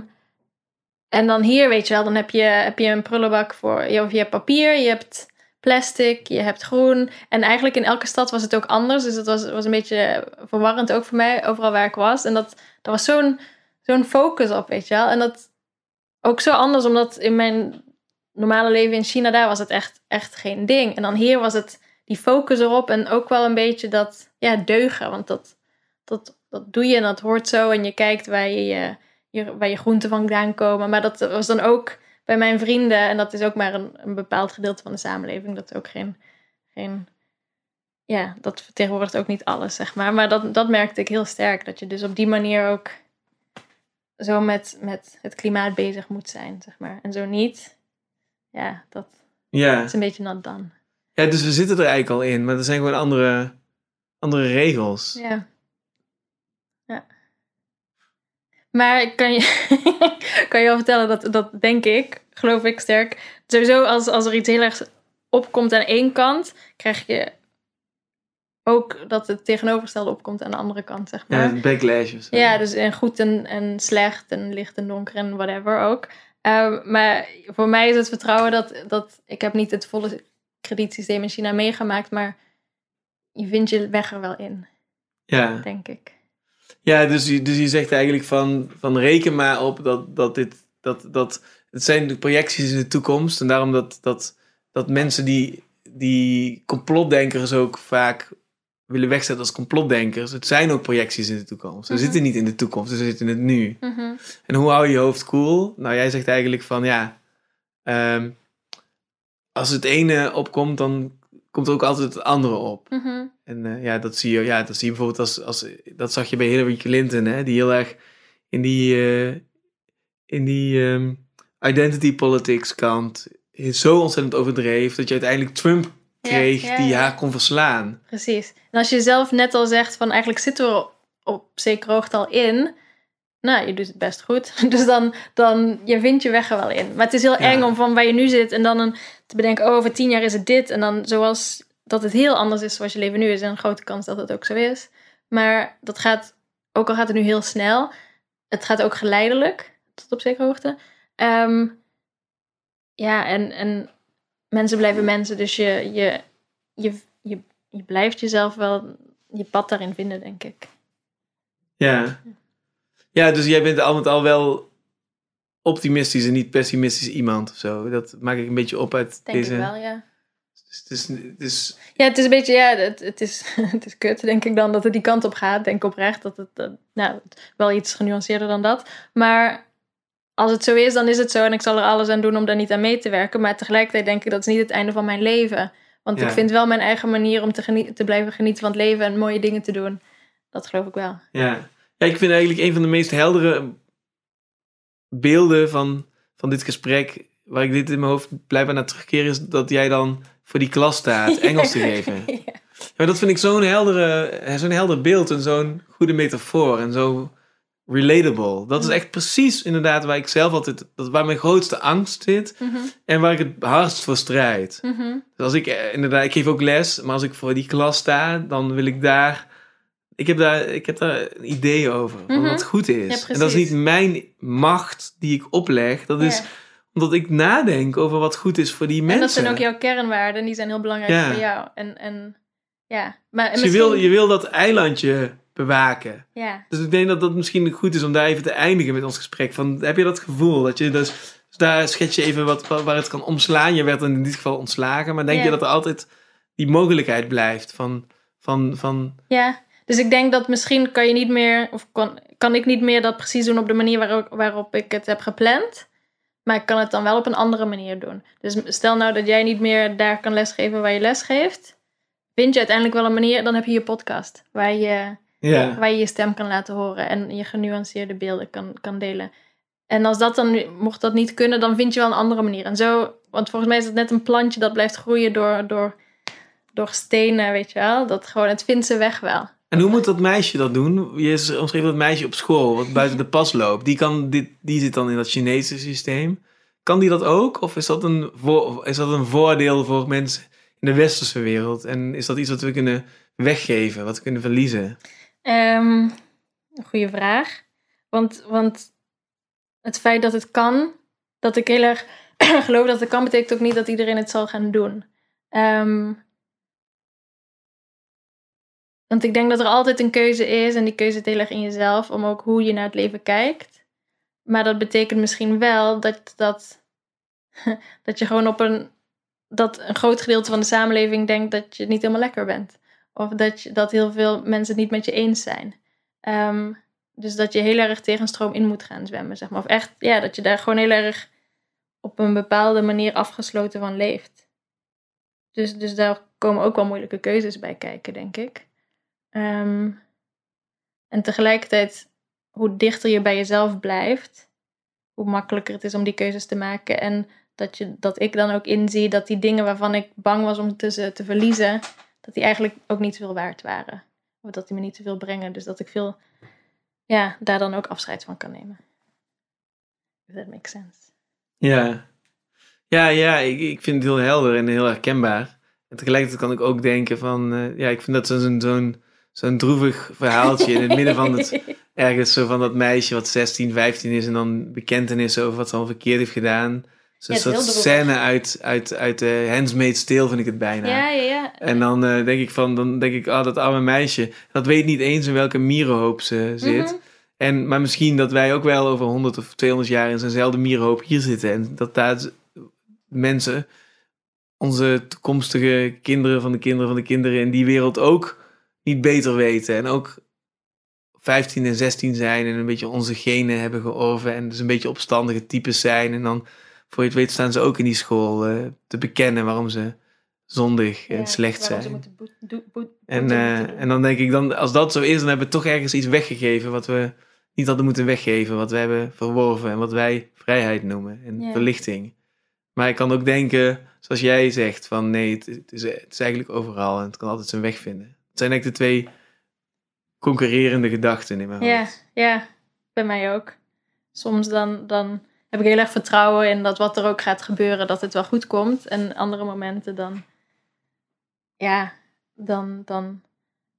en dan hier, weet je wel, dan heb je, heb je een prullenbak voor... Of je hebt papier, je hebt plastic, je hebt groen. En eigenlijk in elke stad was het ook anders. Dus dat was, was een beetje verwarrend ook voor mij, overal waar ik was. En dat, daar was zo'n zo'n focus op, weet je wel. En dat ook zo anders, omdat in mijn normale leven in China, daar was het echt, echt geen ding. En dan hier was het die focus erop en ook wel een beetje dat, ja, deugen. Want dat, dat, dat doe je en dat hoort zo. En je kijkt waar je, je, waar je groenten vandaan komen. Maar dat was dan ook bij mijn vrienden. En dat is ook maar een, een bepaald gedeelte van de samenleving. Dat ook geen, geen ja, dat vertegenwoordigt ook niet alles, zeg maar. Maar dat, dat merkte ik heel sterk. Dat je dus op die manier ook zo met, met het klimaat bezig moet zijn, zeg maar. En zo niet, ja, dat Ja. is een beetje not done. ja, dus we zitten er eigenlijk al in. Maar er zijn gewoon andere, andere regels. Ja. Ja. Maar kan je, [LAUGHS] kan je wel vertellen dat, dat denk ik, geloof ik sterk, sowieso als, als er iets heel erg opkomt aan één kant, krijg je ook dat het tegenovergestelde opkomt aan de andere kant, zeg maar. Ja, backlash of zo. Ja, dus en goed en, en slecht en licht en donker en whatever ook. Ehm, maar voor mij is het vertrouwen dat, dat ik heb niet het volle kredietsysteem in China meegemaakt, maar je vindt je weg er wel in, ja. denk ik. Ja, dus, je- dus je zegt eigenlijk van, van reken maar op dat, dat dit, dat, dat, het zijn de projecties in de toekomst. En daarom dat, dat, dat mensen die, die complotdenkers ook vaak willen wegzetten als complotdenkers. Het zijn ook projecties in de toekomst. We Mhm. zitten niet in de toekomst, we zitten in het nu. Mhm. En hoe hou je je hoofd cool? Nou, jij zegt eigenlijk van ja, ehm, als het ene opkomt, dan komt er ook altijd het andere op. Mhm. En eh, ja, dat zie je, ja, dat zie je bijvoorbeeld als, als dat zag je bij Hillary Clinton, hè, die heel erg in die, eh, in die ehm, identity politics kant zo ontzettend overdreef dat je uiteindelijk Trump kreeg ja, die ja. haar kon verslaan. Precies. En als je zelf net al zegt van eigenlijk zitten we op zekere hoogte al in, nou, je doet het best goed. [LAUGHS] Dus dan, dan je vindt je weg er wel in. Maar het is heel eng om van waar je nu zit en dan een, te bedenken, oh, over tien jaar is het dit. En dan zoals dat het heel anders is zoals je leven nu is. En een grote kans dat het ook zo is. Maar dat gaat, ook al gaat het nu heel snel, het gaat ook geleidelijk, tot op zekere hoogte. Ehm, ja, en, en mensen blijven mensen, dus je, je, je, je, je blijft jezelf wel je pad daarin vinden, denk ik. Ja. Ja, dus jij bent al met al wel optimistisch en niet pessimistisch iemand of zo. Dat maak ik een beetje op uit denk deze... ik wel, ja. Dus het is, het is, Ja, het is een beetje, ja, het, het, is, [LAUGHS] het is kut, denk ik dan, dat het die kant op gaat. Denk oprecht dat het, eh, nou, wel iets genuanceerder dan dat. Maar als het zo is, dan is het zo. En ik zal er alles aan doen om daar niet aan mee te werken. Maar tegelijkertijd denk ik, dat is niet het einde van mijn leven. Want Ja. ik vind wel mijn eigen manier om te, blijven genieten van het leven en mooie dingen te doen. Dat geloof ik wel. ja. ja, ik vind eigenlijk een van de meest heldere beelden van, van dit gesprek, waar ik dit in mijn hoofd blijkbaar naar terugkeer, is dat jij dan voor die klas staat [LAUGHS] Engels te geven. Ja. Ja, maar dat vind ik zo'n heldere, zo'n helder beeld en zo'n goede metafoor en zo relatable. Dat is echt precies inderdaad waar ik zelf altijd, dat waar mijn grootste angst zit Mhm, en waar ik het hardst voor strijd. mhm. Dus als ik eh, inderdaad, ik geef ook les, maar als ik voor die klas sta, dan wil ik daar, ik heb daar, ik heb daar een idee over, Mhm. wat goed is. Ja, en dat is niet mijn macht die ik opleg, dat is Ja. omdat ik nadenk over wat goed is voor die mensen. En dat zijn ook jouw kernwaarden, die zijn heel belangrijk Ja. voor jou. En, en ja, maar en Dus je, misschien, wil, je wil dat eilandje bewaken. ja. Dus ik denk dat dat misschien goed is om daar even te eindigen met ons gesprek. Van, heb je dat gevoel? Dat je dus, dus daar schets je even wat, waar het kan omslaan. Je werd in dit geval ontslagen. Maar denk Ja. je dat er altijd die mogelijkheid blijft van... van, van Ja, dus ik denk dat misschien kan je niet meer, of kan, kan ik niet meer dat precies doen op de manier waarop, waarop ik het heb gepland. Maar ik kan het dan wel op een andere manier doen. Dus stel nou dat jij niet meer daar kan lesgeven waar je les geeft. Vind je uiteindelijk wel een manier, dan heb je je podcast. Waar je ja. waar je je stem kan laten horen en je genuanceerde beelden kan, kan delen. En als dat dan, mocht dat niet kunnen, dan vind je wel een andere manier. En zo, want volgens mij is het net een plantje dat blijft groeien door, door, door stenen, weet je wel. Dat gewoon, het vindt zijn weg wel. En hoe moet dat meisje dat doen? Je omschreef dat meisje op school, wat buiten de pas loopt. Die, kan dit, die zit dan in dat Chinese systeem. Kan die dat ook? Of is dat, een voor, is dat een voordeel voor mensen in de westerse wereld? En is dat iets wat we kunnen weggeven, wat we kunnen verliezen? Ehm, een goede vraag. Want, want het feit dat het kan, dat ik heel erg [CLEARS THROAT] geloof dat het kan, betekent ook niet dat iedereen het zal gaan doen. Ehm, want ik denk dat er altijd een keuze is, en die keuze zit heel erg in jezelf, om ook hoe je naar het leven kijkt. Maar dat betekent misschien wel dat, dat, [LAUGHS] dat je gewoon op een, dat een groot gedeelte van de samenleving denkt dat je niet helemaal lekker bent. Of dat, dat heel veel mensen het niet met je eens zijn. Ehm, dus dat je heel erg tegen stroom in moet gaan zwemmen, zeg maar. Of echt, ja, dat je daar gewoon heel erg op een bepaalde manier afgesloten van leeft. Dus, dus daar komen ook wel moeilijke keuzes bij kijken, denk ik. Ehm, en tegelijkertijd, hoe dichter je bij jezelf blijft, hoe makkelijker het is om die keuzes te maken. En dat, je, dat ik dan ook inzie dat die dingen waarvan ik bang was om ze te verliezen, dat die eigenlijk ook niet zoveel waard waren. Of dat die me niet zoveel brengen. Dus dat ik veel, ja, daar dan ook afscheid van kan nemen. If that makes sense. Ja, ja, ja ik, ik vind het heel helder en heel herkenbaar. En tegelijkertijd kan ik ook denken van, eh, ja, ik vind dat zo'n zo'n zo'n droevig verhaaltje in het midden van het, [LAUGHS] ergens zo van dat meisje wat 16, 15 is en dan bekentenissen over wat ze al verkeerd heeft gedaan. Zo'n Ja, soort scène uit, uit, uit uh, Handmaid's Tale vind ik het bijna. Ja, ja, ja. En dan eh, denk ik van, dan denk ik, ah, dat arme meisje, dat weet niet eens in welke mierenhoop ze zit. Mhm. En, maar misschien dat wij ook wel over 100 of 200 jaar in zo'nzelfde mierenhoop hier zitten. En dat daar mensen, onze toekomstige kinderen van de kinderen van de kinderen in die wereld ook niet beter weten. En ook 15 en 16 zijn en een beetje onze genen hebben georven. En dus een beetje opstandige types zijn. En dan, voor je het weet, staan ze ook in die school eh, te bekennen waarom ze zondig Ja, en slecht zijn. boet- boet- En, eh, en dan denk ik, dan, als dat zo is, dan hebben we toch ergens iets weggegeven wat we niet hadden moeten weggeven. Wat we hebben verworven en wat wij vrijheid noemen en Ja. verlichting. Maar ik kan ook denken, zoals jij zegt, van nee, het, het is, het is eigenlijk overal en het kan altijd zijn weg vinden. Het zijn eigenlijk de twee concurrerende gedachten in mijn Ja, hoofd. ja. bij mij ook. Soms dan, dan heb ik heel erg vertrouwen in dat wat er ook gaat gebeuren, dat het wel goed komt. En andere momenten dan, ja, dan, dan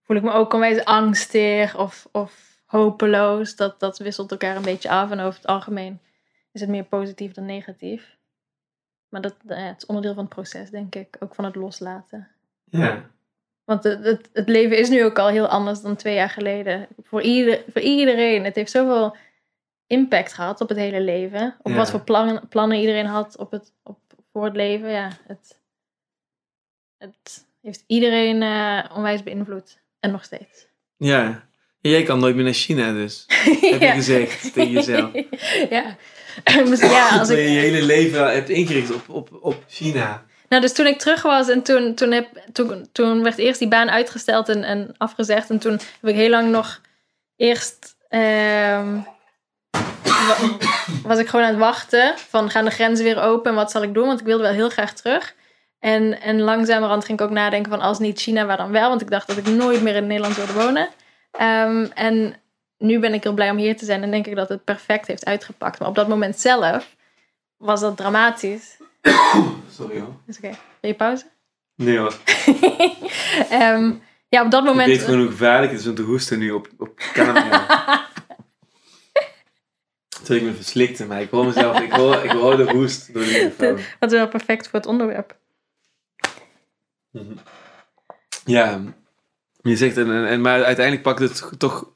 voel ik me ook onwijs angstig of, of hopeloos. Dat, dat wisselt elkaar een beetje af. En over het algemeen is het meer positief dan negatief. Maar dat, ja, het is onderdeel van het proces, denk ik. Ook van het loslaten. Ja. Want het, het, het leven is nu ook al heel anders dan twee jaar geleden. Voor, ieder, voor iedereen. Het heeft zoveel impact gehad op het hele leven. Op Ja. wat voor plannen, plannen iedereen had op het, op, voor het leven. Ja, het, het heeft iedereen eh, onwijs beïnvloed. En nog steeds. Ja. Jij kan nooit meer naar China dus. [LAUGHS] Heb je gezegd tegen jezelf. [LAUGHS] ja. Misschien- [CLEARS THROAT] ja, als je ik, je hele leven hebt ingericht op, op, op China. Nou, dus toen ik terug was en toen, toen, heb, toen, toen werd eerst die baan uitgesteld en, en afgezegd. En toen heb ik heel lang nog eerst. ehm, [COUGHS] was ik gewoon aan het wachten van gaan de grenzen weer open en wat zal ik doen? Want ik wilde wel heel graag terug. En, en langzamerhand ging ik ook nadenken van als niet China, waar dan wel? Want ik dacht dat ik nooit meer in Nederland wilde wonen. Ehm, en nu ben ik heel blij om hier te zijn en denk ik dat het perfect heeft uitgepakt. Maar op dat moment zelf was dat dramatisch. [COUGHS] Sorry hoor. Is oké. Wil je pauze? [LAUGHS] Nee hoor. Ehm, ja, op dat Ik moment. weet gewoon hoe gevaarlijk het is om te hoesten nu op, op camera. [LAUGHS] Ik me verslikte, maar ik hoor mezelf, ik hoor, ik hoor de hoest door de [LAUGHS] microfoon. Dat is wel perfect voor het onderwerp. Ja, je zegt, en, en, maar uiteindelijk pakt het toch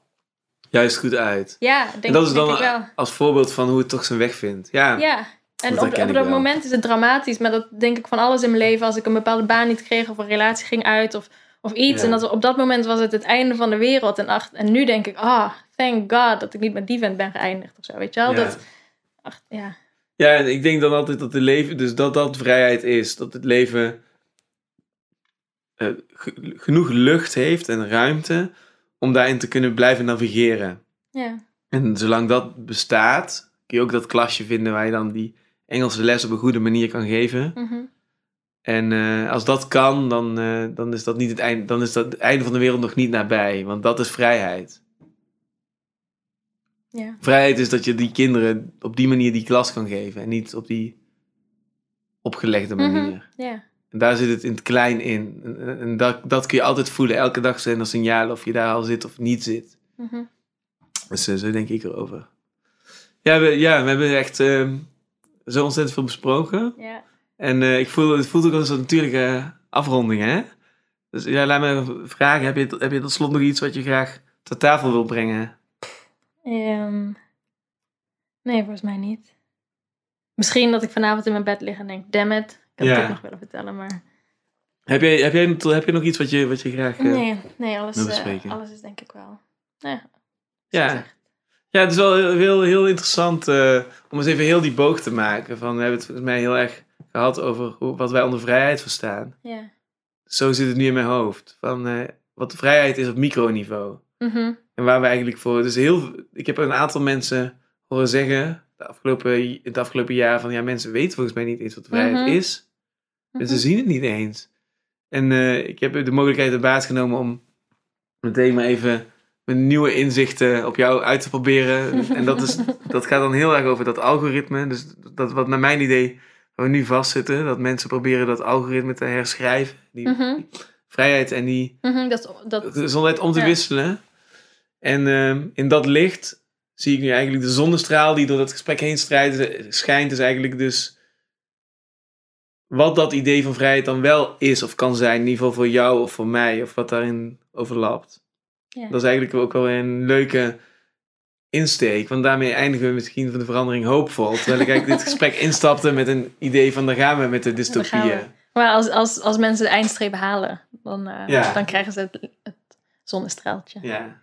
juist goed uit. Ja, denk, En dat is denk dan ik wel. als voorbeeld van hoe het toch zijn weg vindt. Ja, Ja, en Dat op, op dat moment is het dramatisch. Maar dat denk ik van alles in mijn leven. Als ik een bepaalde baan niet kreeg of een relatie ging uit of, of iets. Ja. En dat, op dat moment was het het einde van de wereld. En, ach, en nu denk ik, ah, thank God dat ik niet met die vent ben geëindigd of zo. Weet je wel? Ja. Dat, ach, ja. Ja, en ik denk dan altijd dat het leven, dus dat dat vrijheid is. Dat het leven eh, ge- genoeg lucht heeft en ruimte om daarin te kunnen blijven navigeren. ja. En zolang dat bestaat, kun je ook dat klasje vinden waar je dan die Engelse les op een goede manier kan geven. mhm. En eh, als dat kan, dan, eh, dan is dat niet het einde, dan is dat het einde van de wereld nog niet nabij. Want dat is vrijheid. ja. Vrijheid is dat je die kinderen op die manier die klas kan geven. En niet op die opgelegde Mhm. manier. En daar zit het in het klein in. En, en dat, dat kun je altijd voelen. Elke dag zijn er signalen of je daar al zit of niet zit. Mhm. Dus eh, zo denk ik erover. Ja, we, ja, we hebben echt eh, zo ontzettend veel besproken. ja. En eh, ik voel, het voelt ook als een natuurlijke afronding, hè? Dus ja, laat me vragen. Heb je, heb je tot slot nog iets wat je graag ter tafel wil brengen? Ehm, nee, volgens mij niet. Misschien dat ik vanavond in mijn bed lig en denk, damn it. Ik had Ja. het ook nog willen vertellen, maar... Heb jij, heb jij, heb je nog iets wat je, wat je graag... eh, Nee, nee alles, eh, alles is denk ik wel. Ja. Ja. Ja, het is wel heel, heel, heel interessant om eens even heel die boog te maken. Van, we hebben het volgens mij heel erg gehad over hoe, wat wij onder vrijheid verstaan. Ja. Zo zit het nu in mijn hoofd. Van eh, wat vrijheid is op microniveau. Mhm. En waar we eigenlijk voor. Dus heel, ik heb een aantal mensen horen zeggen. De afgelopen, het afgelopen jaar van ja, mensen weten volgens mij niet eens wat vrijheid Mhm. is. En ze Mhm. zien het niet eens. En eh, ik heb de mogelijkheid de baas genomen om meteen maar even mijn nieuwe inzichten op jou uit te proberen. [LAUGHS] en dat, is, dat gaat dan heel erg over dat algoritme. Dus dat wat naar mijn idee, waar we nu vastzitten, dat mensen proberen dat algoritme te herschrijven. Die Mhm. vrijheid en die dat, dat, gezondheid om te Ja. wisselen. En ehm, in dat licht zie ik nu eigenlijk de zonnestraal die door dat gesprek heen strijdt, schijnt. is eigenlijk dus wat dat idee van vrijheid dan wel is of kan zijn. In ieder geval voor jou of voor mij of wat daarin overlapt. ja. Dat is eigenlijk ook wel een leuke insteek. Want daarmee eindigen we misschien van de verandering hoopvol. Terwijl ik eigenlijk dit gesprek [LAUGHS] instapte met een idee van daar gaan we met de dystopieën. Maar als, als, als mensen de eindstreep halen, dan, eh, Ja. dan krijgen ze het, het zonnestraaltje. Ja.